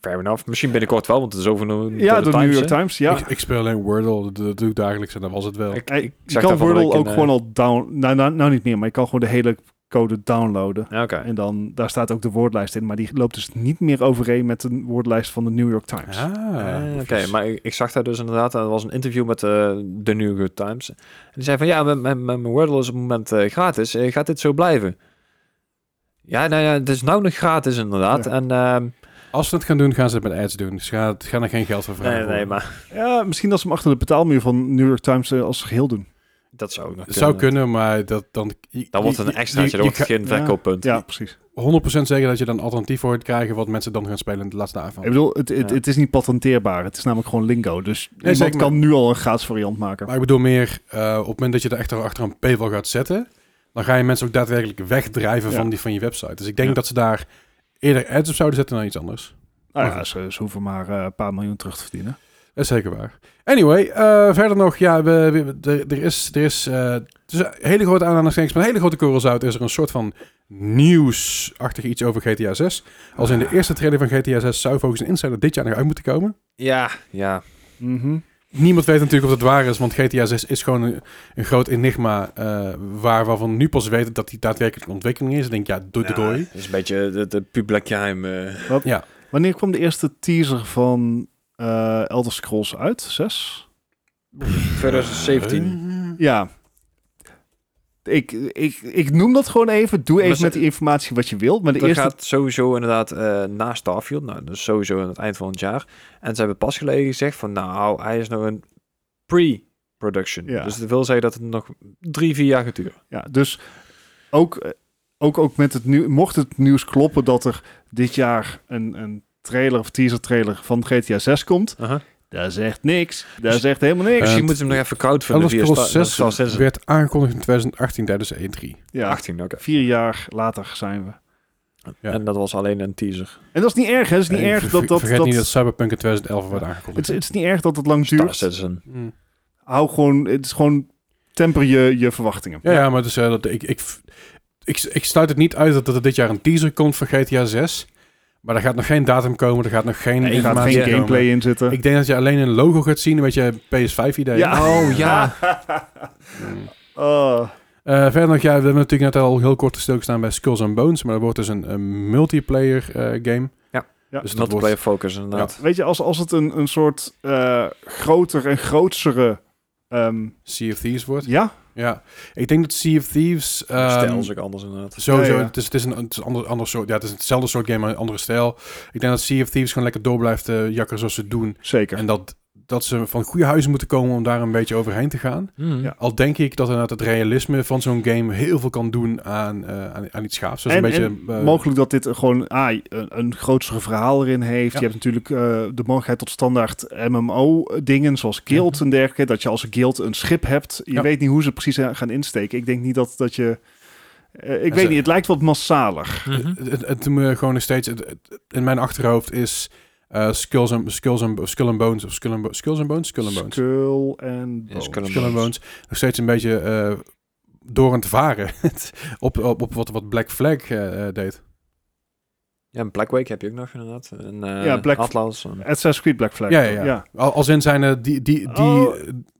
Fair enough. Misschien binnenkort wel, want het is over de, Ja, de de New Times, York? Times, ja. Ik, ik speel alleen Wordle. Dat, dat doe ik dagelijks en dat was het wel. Ik, ik kan Wordle ook een, gewoon eh, al down... Nou, nou, nou niet meer, maar je kan gewoon de hele code downloaden. ja, Oké. En dan, daar staat ook de woordlijst in. Maar die loopt dus niet meer overeen met de woordlijst van de New York Times. Ah, Eh, Oké, maar ik, ik zag daar dus inderdaad, er was een interview met eh, de New York Times. En die zei van, ja, mijn, mijn, mijn Wordle is op het moment eh, gratis. Eh, gaat dit zo blijven? Ja, nou ja, het is nou nog gratis inderdaad. Ja. En ehm, Als ze het gaan doen, gaan ze het met ads doen. Dus ga, gaan er geen geld voor vragen. nee, nee, maar Ja, misschien dat ze hem achter de betaalmuur van New York Times als geheel doen. Dat zou Het zou kunnen, maar dat, dan... je- Dan wordt het een extraatje, je dat wordt geen verkooppunt. Ja, precies. 100% zeker dat je dan alternatief voor het krijgen wat mensen dan gaan spelen in de laatste avond. Ik bedoel, het, het, Ja. het is niet patenteerbaar. Het is namelijk gewoon lingo. Dus iemand zeker, kan maar- nu al een gratis variant maken. Maar ik bedoel meer, eh, op het moment dat je er echt achter een paywall gaat zetten, dan ga je mensen ook daadwerkelijk wegdrijven Ja. van, die, van je website. Dus ik denk Ja. dat ze daar eerder ads op zouden zetten dan iets anders. nou ja, ze, ze hoeven maar eh, een paar miljoen terug te verdienen. Dat is zeker waar. Anyway, eh, verder nog, ja, we, we- er, er is, er is, eh, het is een hele grote aanhalingstekens, met een hele grote korrels uit, is er een soort van nieuwsachtig iets over GTA 6. Als in de eerste trailer van GTA 6 zou volgens een insider dit jaar nog uit moeten komen. Ja, ja. Mhm. Niemand weet natuurlijk of het waar is, want GTA 6 is gewoon een, een groot enigma eh, waar, waarvan nu pas weten dat die daadwerkelijk ontwikkeling is. Ik denk, ja, doei, doei, doei. Het is een beetje de, de publiek geheim. eh. Wanneer kwam de eerste teaser van eh Elder Scrolls uit? Zes? 2017. Ja. Ik, ik, ik noem dat gewoon even. Doe Maar even ze- met die informatie wat je wilt. Maar de Dat eerste... gaat sowieso inderdaad eh na Starfield. Nou, dus sowieso aan het eind van het jaar. En ze hebben pas geleden gezegd van... Nou, hij is nog een pre-production. Ja. Dus dat wil zeggen dat het nog drie, vier jaar gaat duren. Ja, dus ook, eh, ook, ook met het nieuw, mocht het nieuws kloppen dat er dit jaar een, een trailer of teaser trailer van GTA 6 komt, daar zegt niks. Daar Dus- zegt helemaal niks. Misschien Eh, moeten we hem nog even crowdfunden Elder via Scrolls Star- 6 Star Citizen. werd aangekondigd in 2018 tijdens de E3. ja, 18, oké. vier jaar later zijn we. Ja. En dat was alleen een teaser. En dat is niet erg, hè? Het is niet erg ver- dat dat... Vergeet dat, niet dat Cyberpunk in 2011 werd het, aangekondigd. is, het is niet erg dat het lang Star duurt. Citizen. Mm. Hou gewoon... Het is gewoon... Temper je, je verwachtingen. Ja, ja, maar dus, dat, ik, ik, ik, ik sluit het niet uit dat er dit jaar een teaser komt voor GTA 6. Maar er gaat nog geen datum komen, er gaat nog geen Nee, gaat informatie geen komen. gameplay in zitten. Ik denk dat je alleen een logo gaat zien, een beetje PS5-idee. Ja. Oh, ja. Oh. Eh, verder nog, ja, we hebben natuurlijk net al heel kort stilgestaan bij Skulls and Bones. Maar dat wordt dus een, een multiplayer eh, game. Ja. Ja. Dus dat Multiplayer wordt, focus inderdaad. Weet je, als, als het een, een soort eh, groter en grootsere Ehm, Sea of Thieves wordt. ja, Ja, ik denk dat Sea of Thieves... ehm, Stijl is ook anders inderdaad. Sowieso, Ja, ja. het is, het is een, het is een ander, ander soort, ja, het is hetzelfde soort game, maar een andere stijl. Ik denk dat Sea of Thieves gewoon lekker door blijft eh, jakkeren zoals ze het doen. zeker. En dat, dat ze van goede huizen moeten komen om daar een beetje overheen te gaan. Mhm. Ja. Al denk ik dat inderdaad het realisme van zo'n game heel veel kan doen aan, eh, aan, aan iets gaafs. Dus en, een beetje, en eh, mogelijk dat dit gewoon ah, een, een grotere verhaal erin heeft. Ja. Je hebt natuurlijk eh, de mogelijkheid tot standaard MMO-dingen, zoals Guild en dergelijke. Dat je als Guild een schip hebt. Je Ja. weet niet hoe ze precies gaan insteken. Ik denk niet dat, dat je... ik En weet ze- niet, het lijkt wat massaler. Mhm. Het, het, het doet me gewoon nog steeds... het- het- in mijn achterhoofd is eh, Skulls, and, Skulls, and, Skull and Bones... Of Skull and, Skulls and Bones? Skull and Bones. Skull en Ja, Bones. Skull and Skull and Bones. Nog steeds een beetje eh, door aan het varen. op, op, op wat, wat Black Flag eh, eh, deed. Ja, en Black Wake heb je ook nog inderdaad. En, eh, Ja, Black- Atlas. en- Assassin's Creed Black Flag. Ja, ja, ja. Al, als in zijn die... die, die Oh,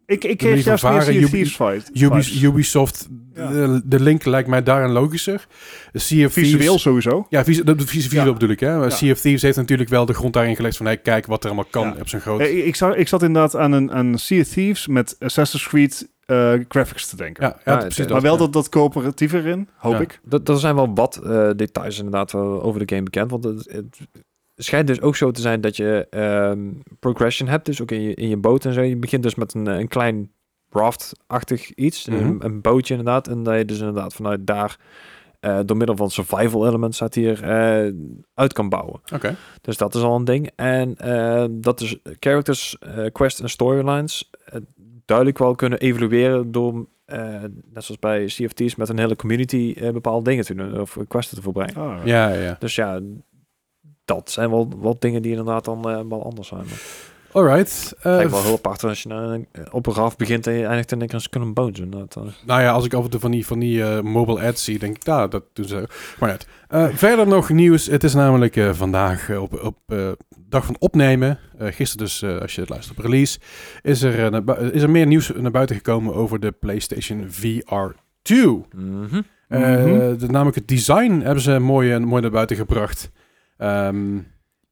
Ik, ik kreeg juist meer. Ubisoft, Ja. de, de link lijkt mij daarin logischer. Sea of Thieves- Visueel sowieso. Ja, vis, de, de vis- visueel Ja. bedoel ik. Hè? Ja. Sea of Thieves heeft natuurlijk wel de grond daarin gelegd van... Hey, kijk wat er allemaal kan Ja. op zijn groot... Eh, ik, zat, ik zat inderdaad aan een aan Sea of Thieves met Assassin's Creed eh, graphics te denken. ja, ja, Ja, precies dat. maar wel ja. dat, dat coöperatiever in, hoop Ja. ik. Dat- Er zijn wel wat eh, details inderdaad wel over de game bekend. Want het, het schijnt dus ook zo te zijn dat je ehm, progression hebt. Dus ook in je, in je boot en zo. Je begint dus met een, eh, een klein raft-achtig iets. Mhm. een, een bootje inderdaad. En dat je dus inderdaad vanuit daar... eh, door middel van survival elements uit hier eh, uit kan bouwen. Oké. Dus dat is al een ding. En eh, dat is characters, eh quests en storylines duidelijk wel kunnen evolueren door, eh, net zoals bij CFT's, met een hele community bepaalde dingen te doen of quests te volbrengen. Ah, Ja, ja. Dus ja, dat zijn wel wat dingen die inderdaad dan eh, wel anders zijn. Maar Alright. eh, lijkt wel heel apart als je nou, eh, op een raf begint en je eindigt in een keer een Skull and Bones. inderdaad. eh. nou ja, als ik af en toe van die, van die eh, mobile ads zie, denk ik, nou, dat doen ze. Maar net. Eh, verder nog nieuws. Het is namelijk eh, vandaag op, op eh, dag van opnemen. eh gisteren dus, eh, als je het luistert op release, is er, is er meer nieuws naar buiten gekomen over de PlayStation VR 2. Mhm. Eh, Mhm. de, namelijk het design hebben ze mooi, mooi naar buiten gebracht. Ehm,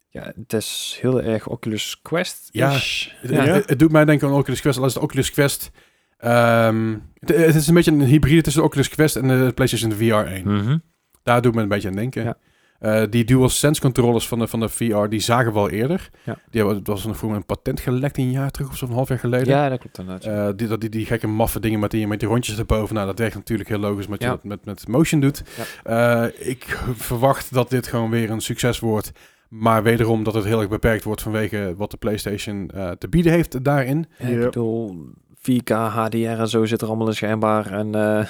Ja, het is heel erg Oculus Quest. Ja, is. Het, Ja. het- het doet mij denken aan Oculus Quest. Al is de Oculus Quest... ehm, het, het is een beetje een hybride tussen de Oculus Quest en de PlayStation VR 1. Mhm. Daar doet me een beetje aan denken. Ja. Eh, die DualSense controllers van de, van de VR, die zagen we al eerder. Ja. Die hebben, het was nog voor een patent gelekt een jaar terug of zo, een half jaar geleden. Ja, dat klopt inderdaad. ja. Eh, die, dat- die, die gekke maffe dingen met die, met die rondjes erboven. Nou, dat werkt natuurlijk heel logisch met je Ja. dat met, met motion doet. Eh, ik verwacht dat dit gewoon weer een succes wordt. Maar wederom dat het heel erg beperkt wordt vanwege wat de PlayStation eh, te bieden heeft daarin. Ja, ik bedoel, 4K, HDR en zo zit er allemaal in schijnbaar. En, eh,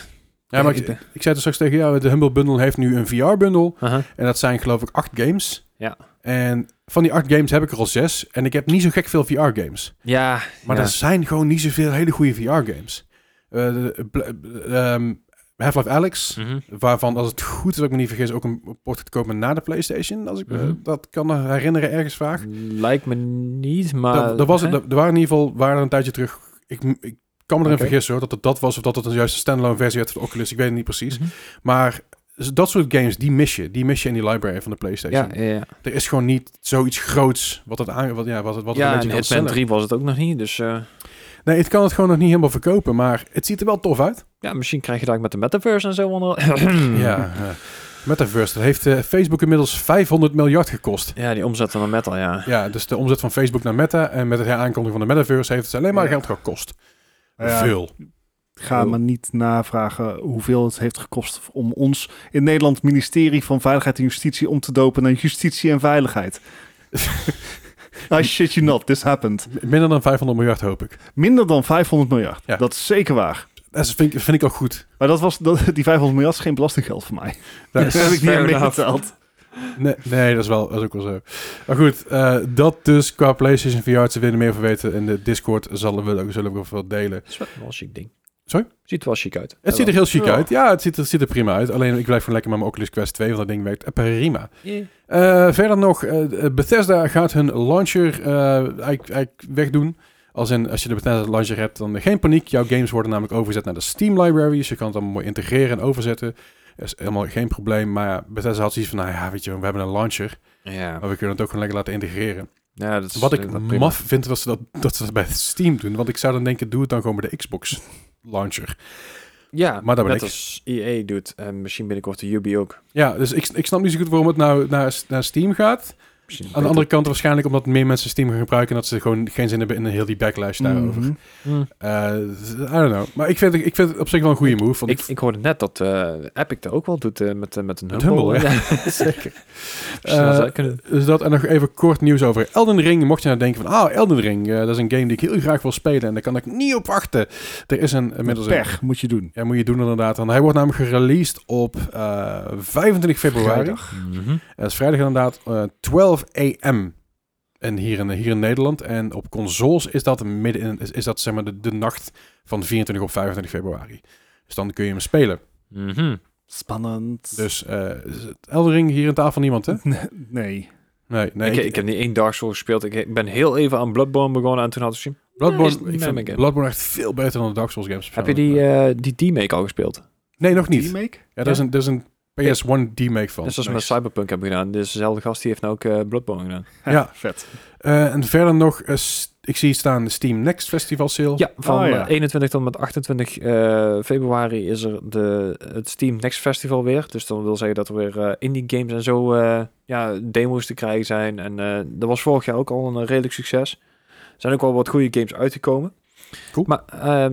Ja, maar ik ik, zei het straks tegen jou, de Humble Bundle heeft nu een VR-bundle. En dat zijn geloof ik acht games. Ja. En van die acht games heb ik er al zes. En ik heb niet zo gek veel VR-games. Ja, Maar ja. er zijn gewoon niet zoveel hele goede VR-games. Eh, bl- ehm, Half-Life Alex, Mhm. waarvan als het goed is, dat ik me niet vergis, ook een port gekomen na de PlayStation. Als ik me Mhm. dat kan herinneren ergens vaag. Lijkt me niet, maar... Er- er, was, er, er waren in ieder geval waren er een tijdje terug. Ik, ik kan me erin Oké. vergissen hoor, dat het dat was of dat het een juiste standalone versie werd van de Oculus. Ik weet het niet precies. Mhm. Maar dat soort games, die mis je. Die mis je in die library van de PlayStation. Ja, ja, ja. Er is gewoon niet zoiets groots wat het aan, wat, ja, wat, het- wat het ja en stellen. 3 was het ook nog niet, dus... eh, Nee, het kan het gewoon nog niet helemaal verkopen, maar het ziet er wel tof uit. ja, misschien krijg je ook met de metaverse en zo onder... Ja, Metaverse, dat heeft eh, Facebook inmiddels 500 miljard gekost. Ja, die omzetten naar metal, ja. Ja, dus de omzet van Facebook naar Meta en met het aankondigen van de Metaverse heeft het alleen maar Ja. geld gekost. Ja. Veel. Ga me niet navragen hoeveel het heeft gekost om ons in Nederland ministerie van Veiligheid en Justitie om te dopen naar Justitie en Veiligheid. I shit you not, this happened. Minder dan 500 miljard hoop ik. Minder dan 500 miljard. Ja. Dat is zeker waar. Dat vind, ik- vind ik ook goed. Maar dat was, dat, die 500 miljard is geen belastinggeld voor mij. Dat heb ik niet aan enough. Nee, nee, dat is, wel, dat is ook wel zo. Maar goed, eh, dat dus qua PlayStation VR. Ze willen meer van weten in de Discord zullen we, ook- zullen we ook wel delen. Dat is wel een chic ding. Sorry? Ziet er wel chic uit. Het ziet er heel chic Ja. uit. Ja, het ziet er, het ziet er prima uit. Alleen ik blijf gewoon lekker met mijn Oculus Quest 2, want dat ding werkt prima. Yeah. Eh, verder nog, eh, Bethesda gaat hun launcher eh, eigenlijk, eigenlijk wegdoen. Als, in, als je de Bethesda launcher hebt, dan geen paniek. Jouw games worden namelijk overgezet naar de Steam library. Dus je kan het allemaal mooi integreren en overzetten. Dat is helemaal geen probleem. Maar Bethesda had zoiets van, nou ja, weet je, we hebben een launcher. Ja. Maar we kunnen het ook gewoon lekker laten integreren. Ja, dat is, Wat ik eh, prima. maf vind, dat ze dat, dat ze dat bij Steam doen. Want ik zou dan denken, doe het dan gewoon bij de Xbox launcher. Ja, Maar dat net ik. als EA doet. En misschien binnenkort de Ubi ook. Ja, dus ik, ik snap niet zo goed waarom het nou naar, naar Steam gaat. Misschien Aan de andere kant waarschijnlijk omdat meer mensen Steam gaan gebruiken... en dat ze gewoon geen zin hebben in een heel die backlash daarover. Mhm. Hmm. Eh, I don't know. Maar ik vind, ik vind het op zich wel een goede move. Want Ik, ik hoorde net dat eh, Epic dat ook wel doet eh, met, met een Humble. Humble, ja. Zeker. Kunnen. Dus dat en nog even kort nieuws over Elden Ring. Mocht je nou denken van, ah, Elden Ring, dat is een game die ik heel graag wil spelen en daar kan ik niet op wachten. Er is een inmiddels een, Pech moet je doen. ja, moet je doen inderdaad. Want hij wordt namelijk gereleased op eh 25 februari. Vrijdag. Mhm. Dat is vrijdag inderdaad, eh 12 am. En hier in, hier in Nederland. En op consoles is dat midden in, is, is dat zeg maar de, de nacht van 24 op 25 februari. Dus dan kun je hem spelen. Mhm. Spannend. Dus eh is het Elden Ring hier aan tafel niemand, hè? nee. Nee, nee. ik, ik heb niet één Dark Souls gespeeld. Ik ben heel even aan Bloodborne begonnen en toen had ik zien. Bloodborne, Ja, is- ik vind Bloodborne echt veel beter dan de Dark Souls games. Heb je die, eh die D-Make al gespeeld? Nee, nog niet. Remake? Ja, er is een, er is een PS1 remake van. Net zoals we met. Cyberpunk hebben gedaan. Dus dezelfde gast die heeft nou ook eh, Bloodborne gedaan. Ja. Vet. Eh, en verder nog, eh, ik zie staan de Steam Next Festival sale. Ja, van Oh, ja. eh, 21 tot en met 28 eh, februari is er de, het Steam Next Festival weer. Dus dat wil zeggen dat er weer indie games en zo eh, ja, demo's te krijgen zijn. En eh, dat was vorig jaar ook al een redelijk succes. Er zijn ook wel wat goede games uitgekomen. Cool. Maar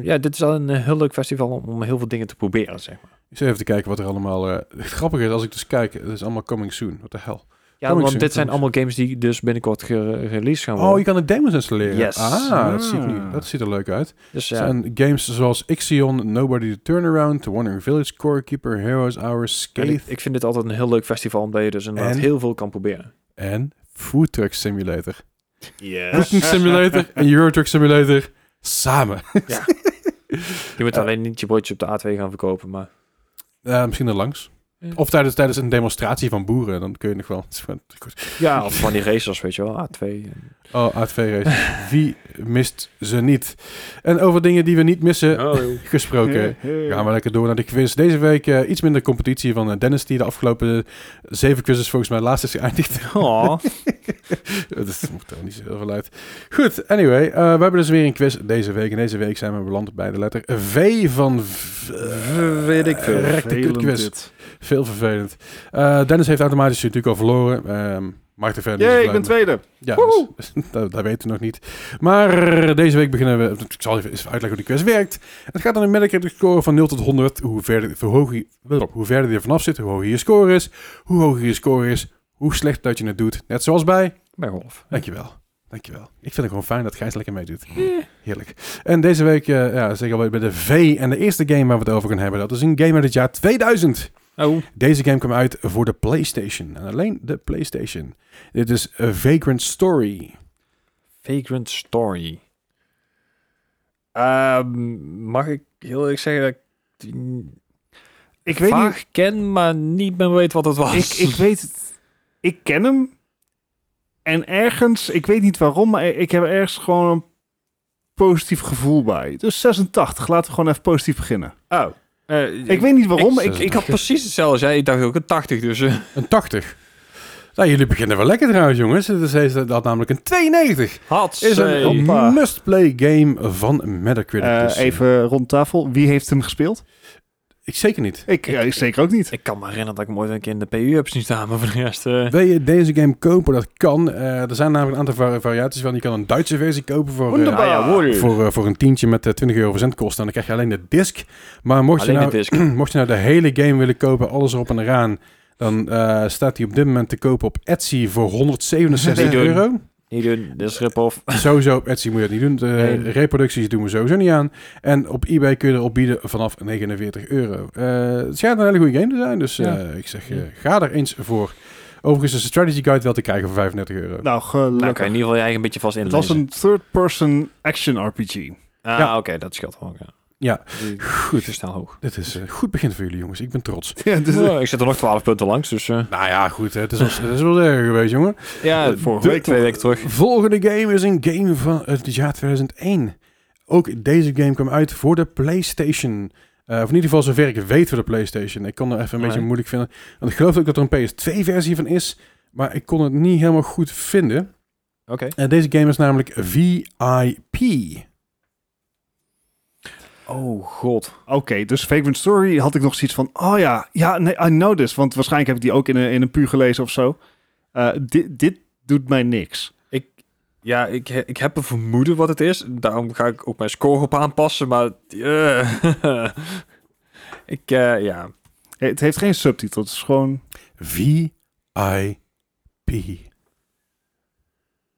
ja, dit is al een heel leuk festival om, om heel veel dingen te proberen, zeg maar. Ik zit even te kijken wat er allemaal... eh grappig is, als ik dus kijk, het is allemaal coming soon. What the hell? Ja, Coming want soon, dit zijn allemaal games die dus binnenkort gereleased gaan worden. Oh, je kan de demos installeren. Yes. Ah, dat, ziet, nu, Ah. dat ziet er leuk uit. dus ja, zijn games zoals Ixion, Nobody to Turn Around, The Wandering Village, Scorekeeper, Heroes Hours, en ik, Scathe ik vind dit altijd een heel leuk festival omdat je dus inderdaad En? heel veel kan proberen. en Food Truck Simulator. Yes. Cooking Simulator en Euro Truck Simulator samen. Je moet alleen niet je broodje op de A2 gaan verkopen, maar... Eh, misschien er langs. Of tijdens, tijdens een demonstratie van boeren, dan kun je nog wel. Ja, of van die racers, weet je wel, A2. en- Oh, A2 race. Wie mist ze niet? En over dingen die we niet missen Oh, gesproken. Gaan we lekker door naar de quiz. Deze week eh, iets minder competitie van eh, Dennis, die de afgelopen zeven quizzes volgens mij laatst is geëindigd. Oh. dat maakt er niet zo heel veel uit. Goed, anyway. eh, we hebben dus weer een quiz deze week. En deze week zijn we beland bij de letter V van... V, Weet ik veel. Quiz. Veel vervelend. Eh, Dennis heeft automatisch natuurlijk al verloren. Ehm Maakt er verder niet Jee, ik ben tweede. Ja, dus, dat, dat weten we nog niet. Maar deze week beginnen we... Ik zal even uitleggen hoe die quiz werkt. Het gaat om een Metacritic score van 0 tot 100. Hoe verder, hoe hoe verder je er vanaf zit, hoe hoger je score is. Hoe hoger je score is, hoe slecht dat je het doet. Net zoals bij... Bij golf. Dankjewel. Dankjewel. Ik vind het gewoon fijn dat Gijs lekker meedoet. Heerlijk. En deze week, eh ja, zeg al bij de V. En de eerste game waar we het over gaan hebben, dat is een game uit het jaar 2000. Oh. Deze game kwam uit voor de PlayStation. En alleen de PlayStation. Dit is A Vagrant Story. Vagrant Story. Ehm, mag ik heel eerlijk zeggen dat ik die Ik weet vaag niet. ken, maar niet meer weet wat het was. Ik, ik weet het. Ik ken hem. En ergens, ik weet niet waarom, maar ik heb ergens gewoon een positief gevoel bij. Dus 86, laten we gewoon even positief beginnen. Oh. Eh, Ik weet niet waarom, ik- maar ik, had precies hetzelfde jij. Ik dacht ook een 80, dus... eh, Een 80. Nou, jullie beginnen wel lekker trouwens, jongens. Dat namelijk een 92. had Is een must-play game van Metacritic. Eh, Dus, even rond tafel. Wie heeft hem gespeeld? Ik zeker niet. Ik, ja, ik zeker ook niet. Ik kan me herinneren dat ik hem ooit een keer in de PU heb zien staan, maar voor de rest... eh, Wil je deze game kopen? Dat kan. Eh, er zijn namelijk een aantal vari- variaties van. Je kan een Duitse versie kopen voor, eh, ah ja, voor, voor een tientje met eh, 20 euro verzendkosten. En dan krijg je alleen de disc. Maar mocht je, nou, de disc. mocht je nou de hele game willen kopen, alles erop en eraan, dan eh, staat hij op dit moment te kopen op Etsy voor 167 Niet doen. euro. Niet doen, dit is rip-off. Sowieso op Etsy moet je dat niet doen. De Nee. reproducties doen we sowieso niet aan. En op eBay kun je erop bieden vanaf 49 euro. Eh, het schijnt een hele goede game te zijn, dus Ja. eh, ik zeg, eh, ga er eens voor. Overigens is de strategy guide wel te krijgen voor 35 euro. Nou, Nou, gelukkig. kan je in ieder geval je eigen een beetje vast het inlezen. was een third-person action RPG. Ah, Ja. oké, dat scheelt wel. Ja. Ja, Die goed. is snel hoog. Dit is een goed begin voor jullie jongens. Ik ben trots. Ja, dus, Nou, ik zit er nog 12 punten langs, dus... eh, Nou ja, goed. hè. Het is wel, het is wel erg geweest, jongen. ja, Eh, vorige week, twee weken terug. Volgende game is een game van het jaar 2001. Ook deze game kwam uit voor de PlayStation. Eh, of in ieder geval zover ik weet voor de PlayStation. Ik kon er even een Nee. beetje moeilijk vinden. Want ik geloof ook dat er een PS2-versie van is. Maar ik kon het niet helemaal goed vinden. Oké. En deze game is namelijk VIP. Oh god. Oké, dus Vagrant Story had ik nog zoiets van... Oh ja, ja, nee, I know this. Want waarschijnlijk heb ik die ook in een, in een puur gelezen of zo. Eh, dit, dit doet mij niks. Ja, ik, he- ik heb een vermoeden wat het is. Daarom ga ik ook mijn score op aanpassen. Maar eh, ik, eh, ja. Het heeft geen subtitel. Het is gewoon... VIP.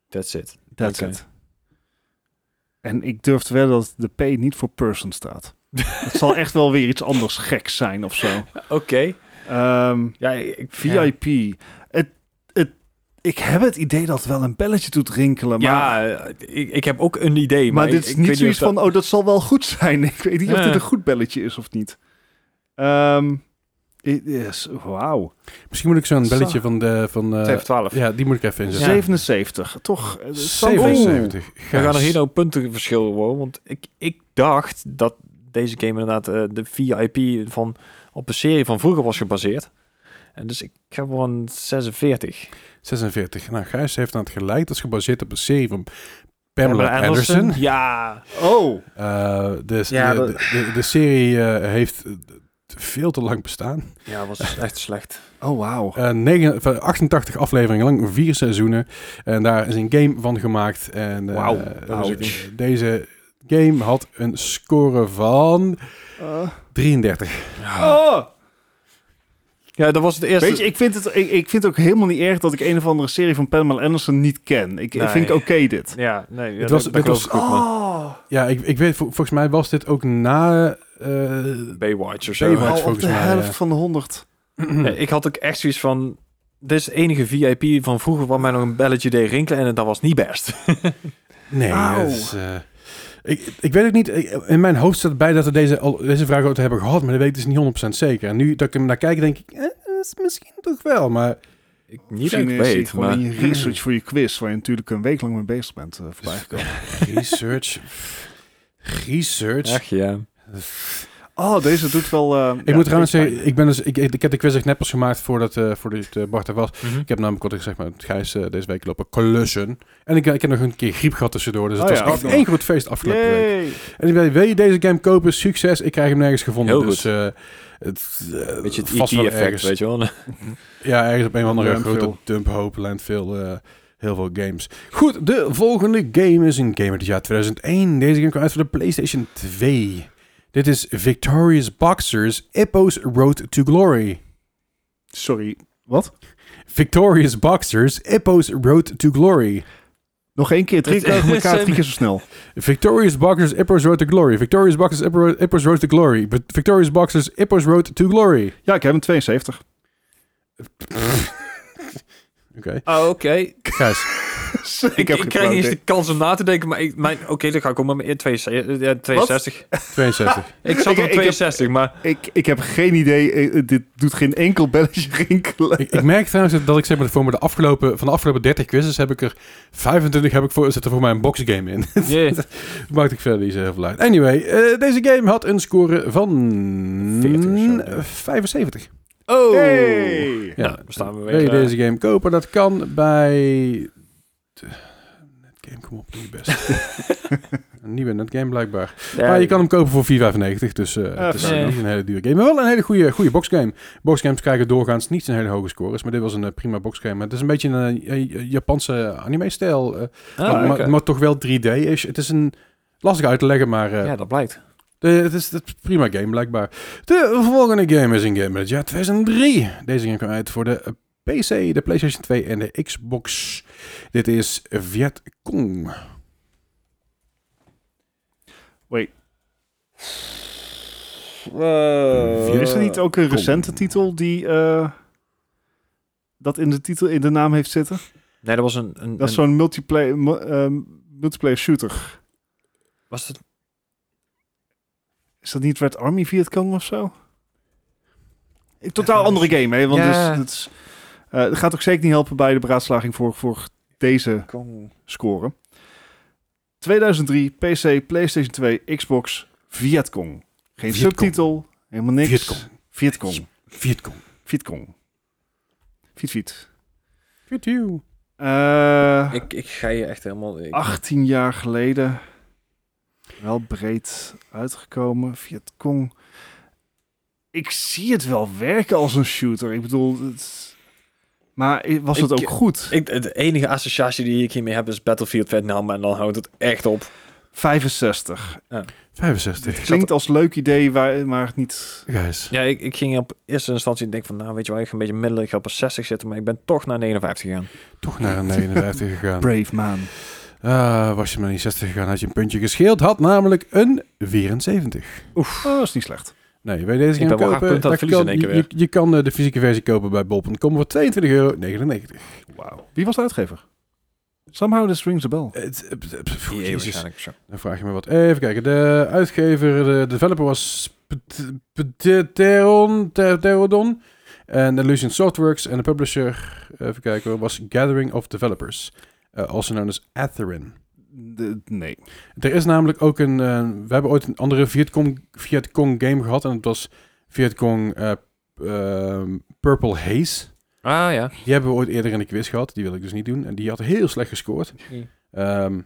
That's it. That's it. En ik durf te wedden dat de P niet voor person staat. het zal echt wel weer iets anders geks zijn of zo. Oké. Ehm, Ja, ik, VIP. Het, het, ik heb het idee dat het wel een belletje doet rinkelen. Maar, Ja, ik, ik heb ook een idee. maar Maar, dit ik- is ik niet weet zoiets van... Oh, dat zal wel goed zijn. Ik weet niet of dit een goed belletje is of niet. Ehm is, wauw. Misschien moet ik zo'n Zo. belletje van de... Van, dat- eh, 7 12. ja, die moet ik even inzetten. 77. Toch? eh, stand- 77. We gaan er hier nou puntenverschil worden. Want ik, ik dacht dat deze game inderdaad eh, de VIP van op de serie van vroeger was gebaseerd. En dus ik heb wel een 46. 46. Nou, Gijs heeft aan het gelijk. Dat is gebaseerd op een serie van Pamela, Anderson. Ja. Oh. Eh, dus Ja, de, dat- de, de, de serie eh, heeft eh, veel te lang bestaan. Ja, was echt slecht. Oh, wauw. Eh, negen- van 88 afleveringen lang, vier seizoenen. En daar is een game van gemaakt. En eh, eh, eh, deze game had een score van Eh, 33. oh. Ja, dat was het eerste. Weet je, ik vind, het, ik, ik vind het ook helemaal niet erg dat ik een of andere serie van Pamela Anderson niet ken. Ik, ik Nee. vind het oké dit. Ja, nee. ja, Het was- dat- dit was- ik Oh. Ja, ik, ik weet, vol- volgens mij was dit ook na... eh, Baywatch of zo. Baywatch. Al op volgens de mij, helft ja. van de 100. Ja, ik had ook echt zoiets van... Dit is de enige VIP van vroeger waar mij nog een belletje deed rinkelen en dat was niet best. Nee, Auw. dat is, eh, ik, ik weet het niet. In mijn hoofd staat bij dat we deze, deze vraag ook hebben gehad, maar dat weet ik dus niet 100% zeker. En nu dat ik hem naar kijk, denk ik, eh, is misschien toch wel. Maar Ik niet dat ik weet, gewoon maar... in je research voor je quiz, waar je natuurlijk een week lang mee bezig bent, uh, voorbij gekomen. research. research. Echt, ja. Oh, deze doet wel... eh, Ik ja, moet trouwens weet zeggen, ik, ben dus, ik, ik heb de quiz echt net pas gemaakt voordat, eh voordat eh, Bart er was. Mhm. Ik heb namelijk, wat ik zeg maar, met Gijs deze week lopen klussen. En ik, ik heb nog een keer griep gehad tussendoor. Dus het Oh was ja, echt één groot feest afgelopen week. En ik weet, wil je deze game kopen? Succes. Ik krijg hem nergens gevonden. Heel dus, eh, het, eh, Beetje het vast wel ET-effect, ergens. weet je wel. Ja, ergens op een of andere Landfill. grote dumphoop, landfill, eh heel veel games. Goed, de volgende game is een game uit het jaar 2001. Deze game kwam uit voor de PlayStation 2. Dit is Victorious Boxers Ippo's Road to Glory. Sorry, wat? Victorious Boxers Ippo's Road to Glory. Nog één keer, drie keer achter elkaar, drie keer zo snel. Victorious Boxers Ippo's Road to Glory. Victorious Boxers Ippo- Ippo's Road to Glory. Victorious Boxers Ippo's Road to Glory. Ja, ik heb een 72. Oké. Oh, oké. Gijs. ik, Ik, heb ik krijg niet eens de kans om na te denken, maar ik, mijn, oké, dan ga ik ook maar met 62. ja, 62. 62. Ik zat op ik heb- 62, maar Ik, ik heb geen idee. eh, dit doet geen enkel belletje rinkelen. Ik, ik merk trouwens dat ik zeg maar voor me de afgelopen, van de afgelopen 30 quizzes heb ik er 25 heb ik voor, zit er voor mij een boxgame in. yeah. Dat maakt ik verder niet zo heel veel uit. Anyway, eh, deze game had een score van 40 of zo, ja. 75. Oh! Hey. Ja, dan staan we Wil je weer. eh, deze game kopen? Dat kan bij... Netgame, kom op, doe je best. een nieuwe netgame blijkbaar. ja, maar je kan hem kopen voor 4,95. Dus eh, het is niet een hele dure game. Maar wel een hele goede, goede boxgame. Boxgames krijgen doorgaans niet zo'n hele hoge scores. Maar dit was een eh, prima boxgame. Het is een beetje een eh, Japanse anime-stijl. Ah, maar, maar toch wel 3D-ish. Het is een... Lastig uit te leggen, maar ja, dat blijkt. de, het, is, het een prima game blijkbaar. De volgende game is een game uit het jaar 2003. Deze game kwam uit voor de PC, de PlayStation 2 en de Xbox. Dit is Vietcong. Wait, Vier- is er niet ook een recente titel die eh, dat in de titel in de naam heeft zitten? Nee, dat was een... een, Dat is zo'n multiplayer, mu- ehm, multiplayer shooter. was het, Is dat niet Red Army Vietcong of zo? Een totaal andere game, hè? Want Ja. dus, het, is, eh, het gaat ook zeker niet helpen bij de beraadslaging voor, voor deze score. 2003, PC, PlayStation 2, Xbox, Vietcong. Geen Vietcong. subtitel, helemaal niks. Vietcong. Vietcong. Vietcong. Vietcong. Viet, viet. Vietcong. Eh, Ik, ik ga je echt helemaal... Ik, 18 jaar geleden. Wel breed uitgekomen. Vietcong. Ik zie het wel werken als een shooter. Ik bedoel, het... maar was het Ik- ook goed? ik, de enige associatie die ik hiermee heb is Battlefield Vietnam. En dan houdt het echt op. 65. 65. Klinkt als leuk idee, waar, maar niet... Guys. Ja, ik, ik ging op eerste instantie denk van... Nou, weet je wel, ik ga een beetje middelen. Ik ga op een 60 zitten. Maar ik ben toch naar 59 gegaan. Toch naar een 59 gegaan. Brave man. Ah, was je maar niet 60 gegaan, had je een puntje gescheeld. Had namelijk een 74. Oef, oh, dat is niet slecht. Nee, bij deze game kopen, dat kan, in je, één keer je, je kan eh, de fysieke versie kopen bij bol.com voor 22,99 euro. Wauw. Wie was de uitgever? Somehow this rings a bell. Waarschijnlijk. Zo. dan vraag je me wat. Even kijken, de uitgever, de developer was Pet- Pet- Teron, Ter- Terodon. En Illusion Softworks. En de publisher, even kijken, was Gathering of Developers. eh, also known as Atherin. De, nee. Er is namelijk ook een. eh, we hebben ooit een andere Vietcong, Vietcong game gehad. En het was Vietcong eh, ehm, Purple Haze. Ah ja. Die hebben we ooit eerder in de quiz gehad. Die wil ik dus niet doen. En die had heel slecht gescoord. Ehm,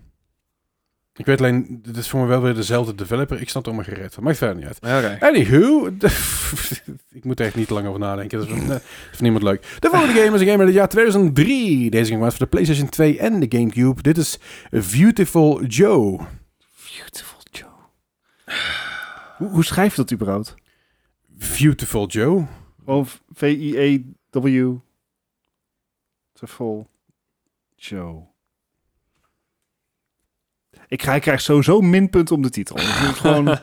ik weet alleen, dit is voor me wel weer dezelfde developer. Ik snap er maar gered van. Maakt verder niet uit. Oké. Anywho, ik moet er echt niet lang over nadenken. Dat is, van- eh, dat is van niemand leuk. De volgende game is een game uit het jaar 2003. Deze game was voor de PlayStation 2 en de GameCube. Dit is Beautiful Joe. Beautiful Joe. hoe, hoe schrijf je dat überhaupt? Beautiful Joe. Of V-I-E-W. Beautiful Joe. Ik krijg, ik krijg sowieso minpunten om de titel. Dus het gewoon,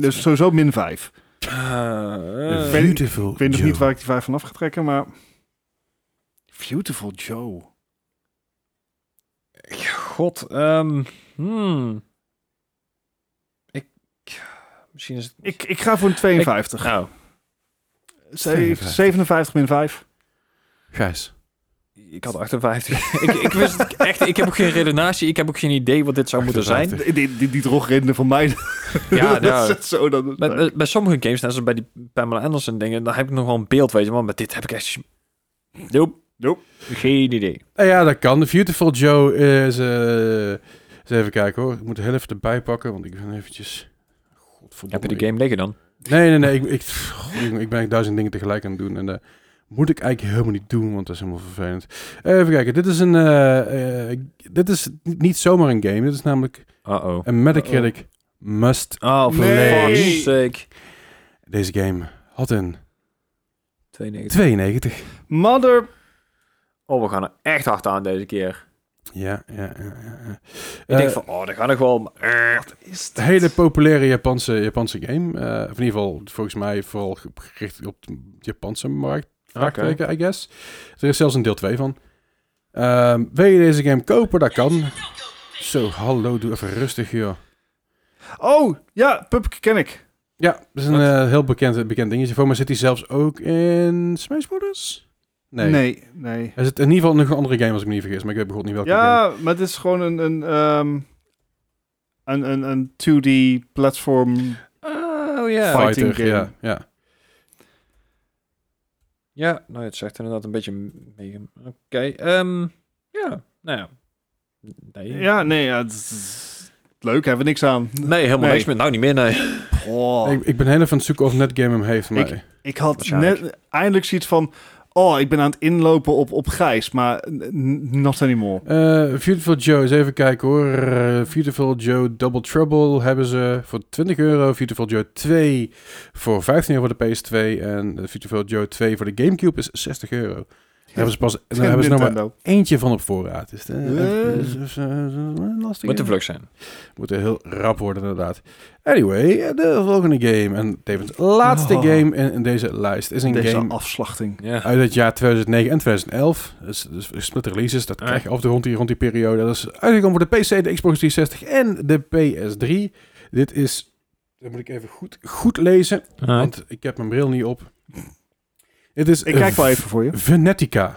dus sowieso min 5. Eh, weet- Beautiful Ik weet nog niet waar ik die 5 vanaf ga trekken, maar... Beautiful Joe. God. ehm, hmm. Ik... Misschien is het... Ik, ik ga voor een 52. Nou, Ze- 52. 57 min 5. Gijs. Ik had 58. ik, ik wist het echt... Ik heb ook geen redenatie. Ik heb ook geen idee wat dit zou moeten zijn. 58. Die, die, die drogreden van mij. Ja, dat ja. is zo. Dat, Bij, bij, bij sommige games, net zoals bij die Pamela Anderson dingen, dan heb ik nog wel een beeld, weet je wel. Maar dit heb ik echt... Nope. Nope. Geen idee. Nou ja, dat kan. Beautiful Joe is... eh, eens even kijken hoor. Ik moet heel even erbij pakken, want ik ben eventjes... Godverdomme. Heb je de game liggen dan? Nee, nee, nee. Ik, ik, ik, ben duizend dingen tegelijk aan het doen. En dat moet ik eigenlijk helemaal niet doen, want dat is helemaal vervelend. Even kijken. Dit is een... eh, eh, dit is niet zomaar een game. Dit is namelijk Uh-oh. een Metacritic must. Oh, for Nee. fuck's sake. Deze game had een 92. 92. Mother... Oh, we gaan er echt hard aan deze keer. Ja, ja, ja. ja. Ik Eh, denk van, oh, dat gaat nog wel. maar- Is Een hele populaire Japanse, Japanse game. Eh, of in ieder geval, volgens mij vooral gericht op de Japanse markt. Vraagteken, I guess. Er is zelfs een deel 2 van. Ehm, wil je deze game kopen? Dat kan. Zo, hallo, doe even rustig, joh. Oh, ja, Pupke ken ik. Ja, dat is een eh, heel bekend, bekend dingetje. Voor mij zit hij zelfs ook in Smash Bros. Nee. Nee, nee. Hij zit in ieder geval nog een andere game, als ik me niet vergis. Maar ik weet bijvoorbeeld niet welke game. Ja, maar het is gewoon een... Een, ehm, een, een, een 2D platform... Oh fighting Fighter, game. ja. ja. Ja, nou, het zegt inderdaad een beetje mee. Oké, ehm, ja, nou ja. Nee, Ja, nee, ja, het is leuk, hebben we niks aan. nee helemaal Nee. niks meer. Nou, niet meer, nee. Oh, Ik, ik ben heel even aan het zoeken of Netgame hem heeft. Maar Ik- ik had net eindelijk zoiets van... Oh, ik ben aan het inlopen op, op Gijs, maar not anymore. Eh, Beautiful Joe, eens even kijken hoor. Eh, Beautiful Joe Double Trouble hebben ze voor 20 euro. Beautiful Joe 2 voor 15 euro voor de PS2. En Beautiful Joe 2 voor de Gamecube is 60 euro. Hebben ze pas is daar geen hebben ze nog maar eentje van op voorraad. Dus, eh, lastig. Moet te vlug zijn. Moet heel rap worden inderdaad. Anyway, eh, de volgende game. En tevens laatste Oh. game in, in deze lijst is een Deze game afslachting. Ja. uit het jaar 2009 en 2011. Dus, dus split releases, dat Ah. krijg je af en toe rond die, rond die periode. Dat is uitgekomen voor de PC, de Xbox 360 en de PS3. Dit is, dat moet ik even goed, goed lezen, want ik heb mijn bril niet op. Het is Ik kijk wel even voor je. Venetica.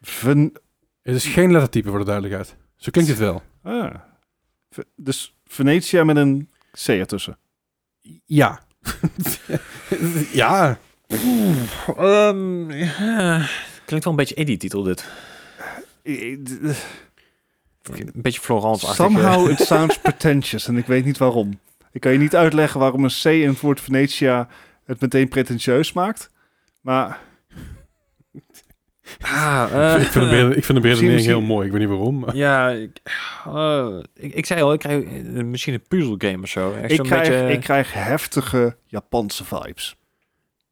Ven Het is geen lettertype voor de duidelijkheid. Zo klinkt het wel. ah. Dus Venetia met een C ertussen. Ja. ja. Ehm, ja. Klinkt wel een beetje indie titel dit. I- d- Een beetje Florence Somehow it sounds pretentious en ik weet niet waarom. Ik kan je niet uitleggen waarom een C in het woord Venetia het meteen pretentieus maakt. Maar Ah, eh, ik, vind de, beredenering- ik vind de beredenering Misschien- heel mooi. Ik weet niet waarom. maar- Ja, ik, eh, ik, ik zei al, ik krijg eh, misschien een puzzelgame of zo. Echt ik krijg, beetje... ik krijg heftige Japanse vibes.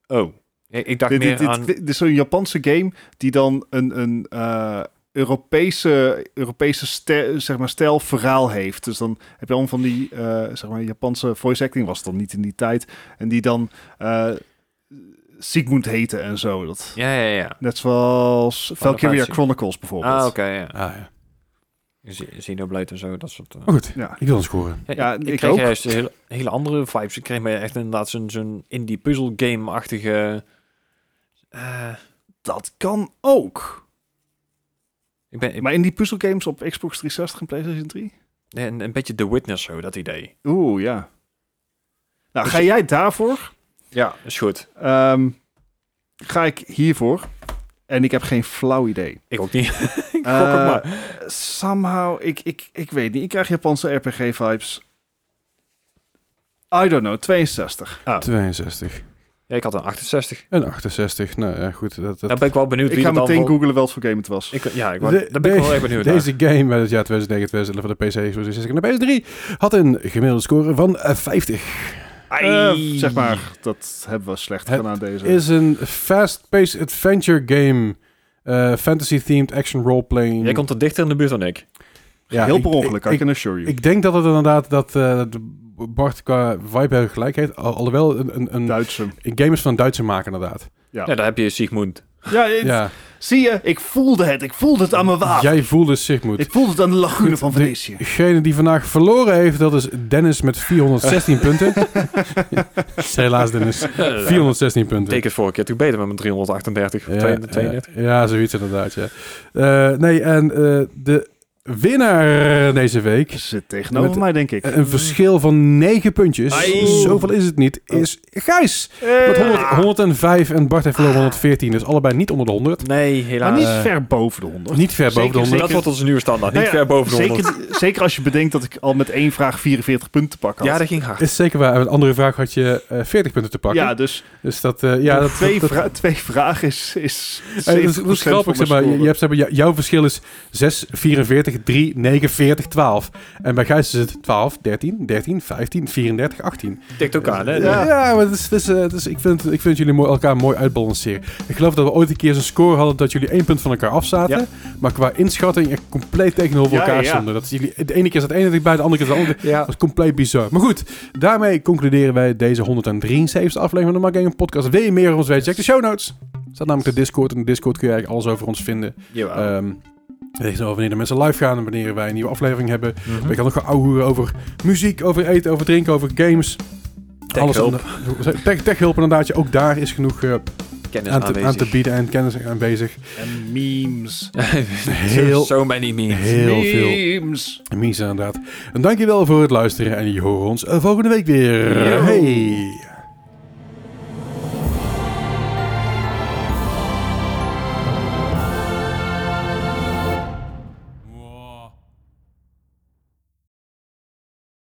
Oh. Ik, ik dacht Dit, meer dit, aan... dit, dit is zo'n Japanse game die dan een, een eh, Europese, Europese stijl, zeg maar, stijl verhaal heeft. Dus dan heb je allemaal van die eh, zeg maar, Japanse voice acting, was het dan niet in die tijd. En die dan eh Sigmund heten en zo. Dat, Ja, ja, ja. net zoals Valkyria Fantasy. Chronicles bijvoorbeeld. Ah, oké, ja. Ah, ja. Xenoblade en zo, dat soort... eh. Maar goed, Ja. ik wil scoren. Ja, Ja, ik, ik ik kreeg ook. juist hele, hele andere vibes. Ik kreeg me echt inderdaad zo'n zo'n indie puzzle game-achtige... eh, Dat kan ook. ik ben ik, Maar in die puzzelgames op Xbox 360 en PlayStation 3? een, een beetje The Witness zo, dat idee. Oeh, ja. Nou, Dus- ga jij daarvoor? Ja, is goed. Ehm, ga ik hiervoor? En ik heb geen flauw idee. Ik ook niet. ik gok Eh, ook maar. Somehow, ik, ik, ik weet niet. Ik krijg Japanse RPG-vibes. I don't know, 62. 62. Ja, ik had een 68. En 68. Nou ja, goed. Dat, dat... Daar ben ik wel benieuwd Ik wie ga meteen voor- googlen welk voor game het was. Ik, ja, ik, wou- De- daar ben ik wel erg benieuwd naar. Deze game uit het jaar 2009, 2011 voor de PC, 2060 en de PS3 had een gemiddelde score van eh, 50. Eh, zeg maar, dat hebben we slecht Het gedaan deze. is een fast-paced adventure game. eh, Fantasy-themed action role-playing. Jij komt er dichter in de buurt dan ik. Ja, Heel per ongeluk, ik, I can assure you. ik denk dat het inderdaad dat eh, de Bart qua vibe gelijk heeft. Al, alhoewel een, een, een, Duitse. een game is van een Duitse maker inderdaad. Ja. Ja, daar heb je Sigmund. Ja, het- Ja, zie je, ik voelde het. Ik voelde het aan mijn water. jij voelde Sigmund. Ik voelde het aan de lagune Goed, van Venetië. Degene die vandaag verloren heeft, dat is Dennis met 416 punten. Helaas Dennis, 416 punten. Ik het vorige keer toen beter met mijn 338. Ja, 32. ja, ja, zoiets inderdaad, ja. Eh, nee, en eh, de winnaar deze week, Zit tegenover Met- mij, denk ik. een verschil van 9 puntjes, Ai. zoveel is het niet, is Gijs. Met 100, 105 en Bart heeft verloren 114, dus allebei niet onder de 100. Nee, maar helaas. niet Eh, ver boven de 100. Niet ver boven de Zeker, 100. dat wordt onze nieuwe standaard. Niet Nou ja, ver boven de 100. Zeker, zeker als je bedenkt dat ik al met één vraag 44 punten te pakken had. Ja, dat ging hard. Is zeker waar. Met een andere vraag had je eh 40 punten te pakken. Ja, dus Dus dat, eh, ja, dat, twee, dat, vra- twee vragen is, is Eh, dat is, dat is 70% grappig, van zeg maar. Je, je hebt, zeg maar jou- jouw verschil is 6, 44, 3, 9, 40, 12. En bij Gijs is het 12, 13, 13, 15, 34, 18. Tikt ook aan, hè? Ja. Ja, maar het is, het is, eh, het is, ik, vind, ik vind jullie elkaar mooi uitbalanceren. Ik geloof dat we ooit een keer zo'n score hadden dat jullie één punt van elkaar afzaten. Ja. Maar qua inschatting echt compleet tegenover elkaar ja. stonden. Dat jullie, de ene keer zat het ene dichtbij, de andere keer zat het andere. Ja. Dat is compleet bizar. Maar goed, daarmee concluderen wij deze 173 aflevering van de Mark Gaming Podcast. Wil je meer over ons weten? Check de show notes. Er staat namelijk de Discord. En de Discord kun je eigenlijk alles over ons vinden. Jawel. Ehm je wel, wanneer de mensen live gaan en wanneer wij een nieuwe aflevering hebben. Mhm. We gaan nog gaan ouwehoeren over muziek, over eten, over drinken, over games. Techhulp. aan- Tech, techhulp inderdaad. Ook daar is genoeg eh, Kennis aan, te, aanwezig. aan te bieden en kennis aanwezig. En memes. Heel- So many memes. Heel veel memes. mies inderdaad. En dankjewel voor het luisteren en je horen ons eh, volgende week weer. Yo. Hey!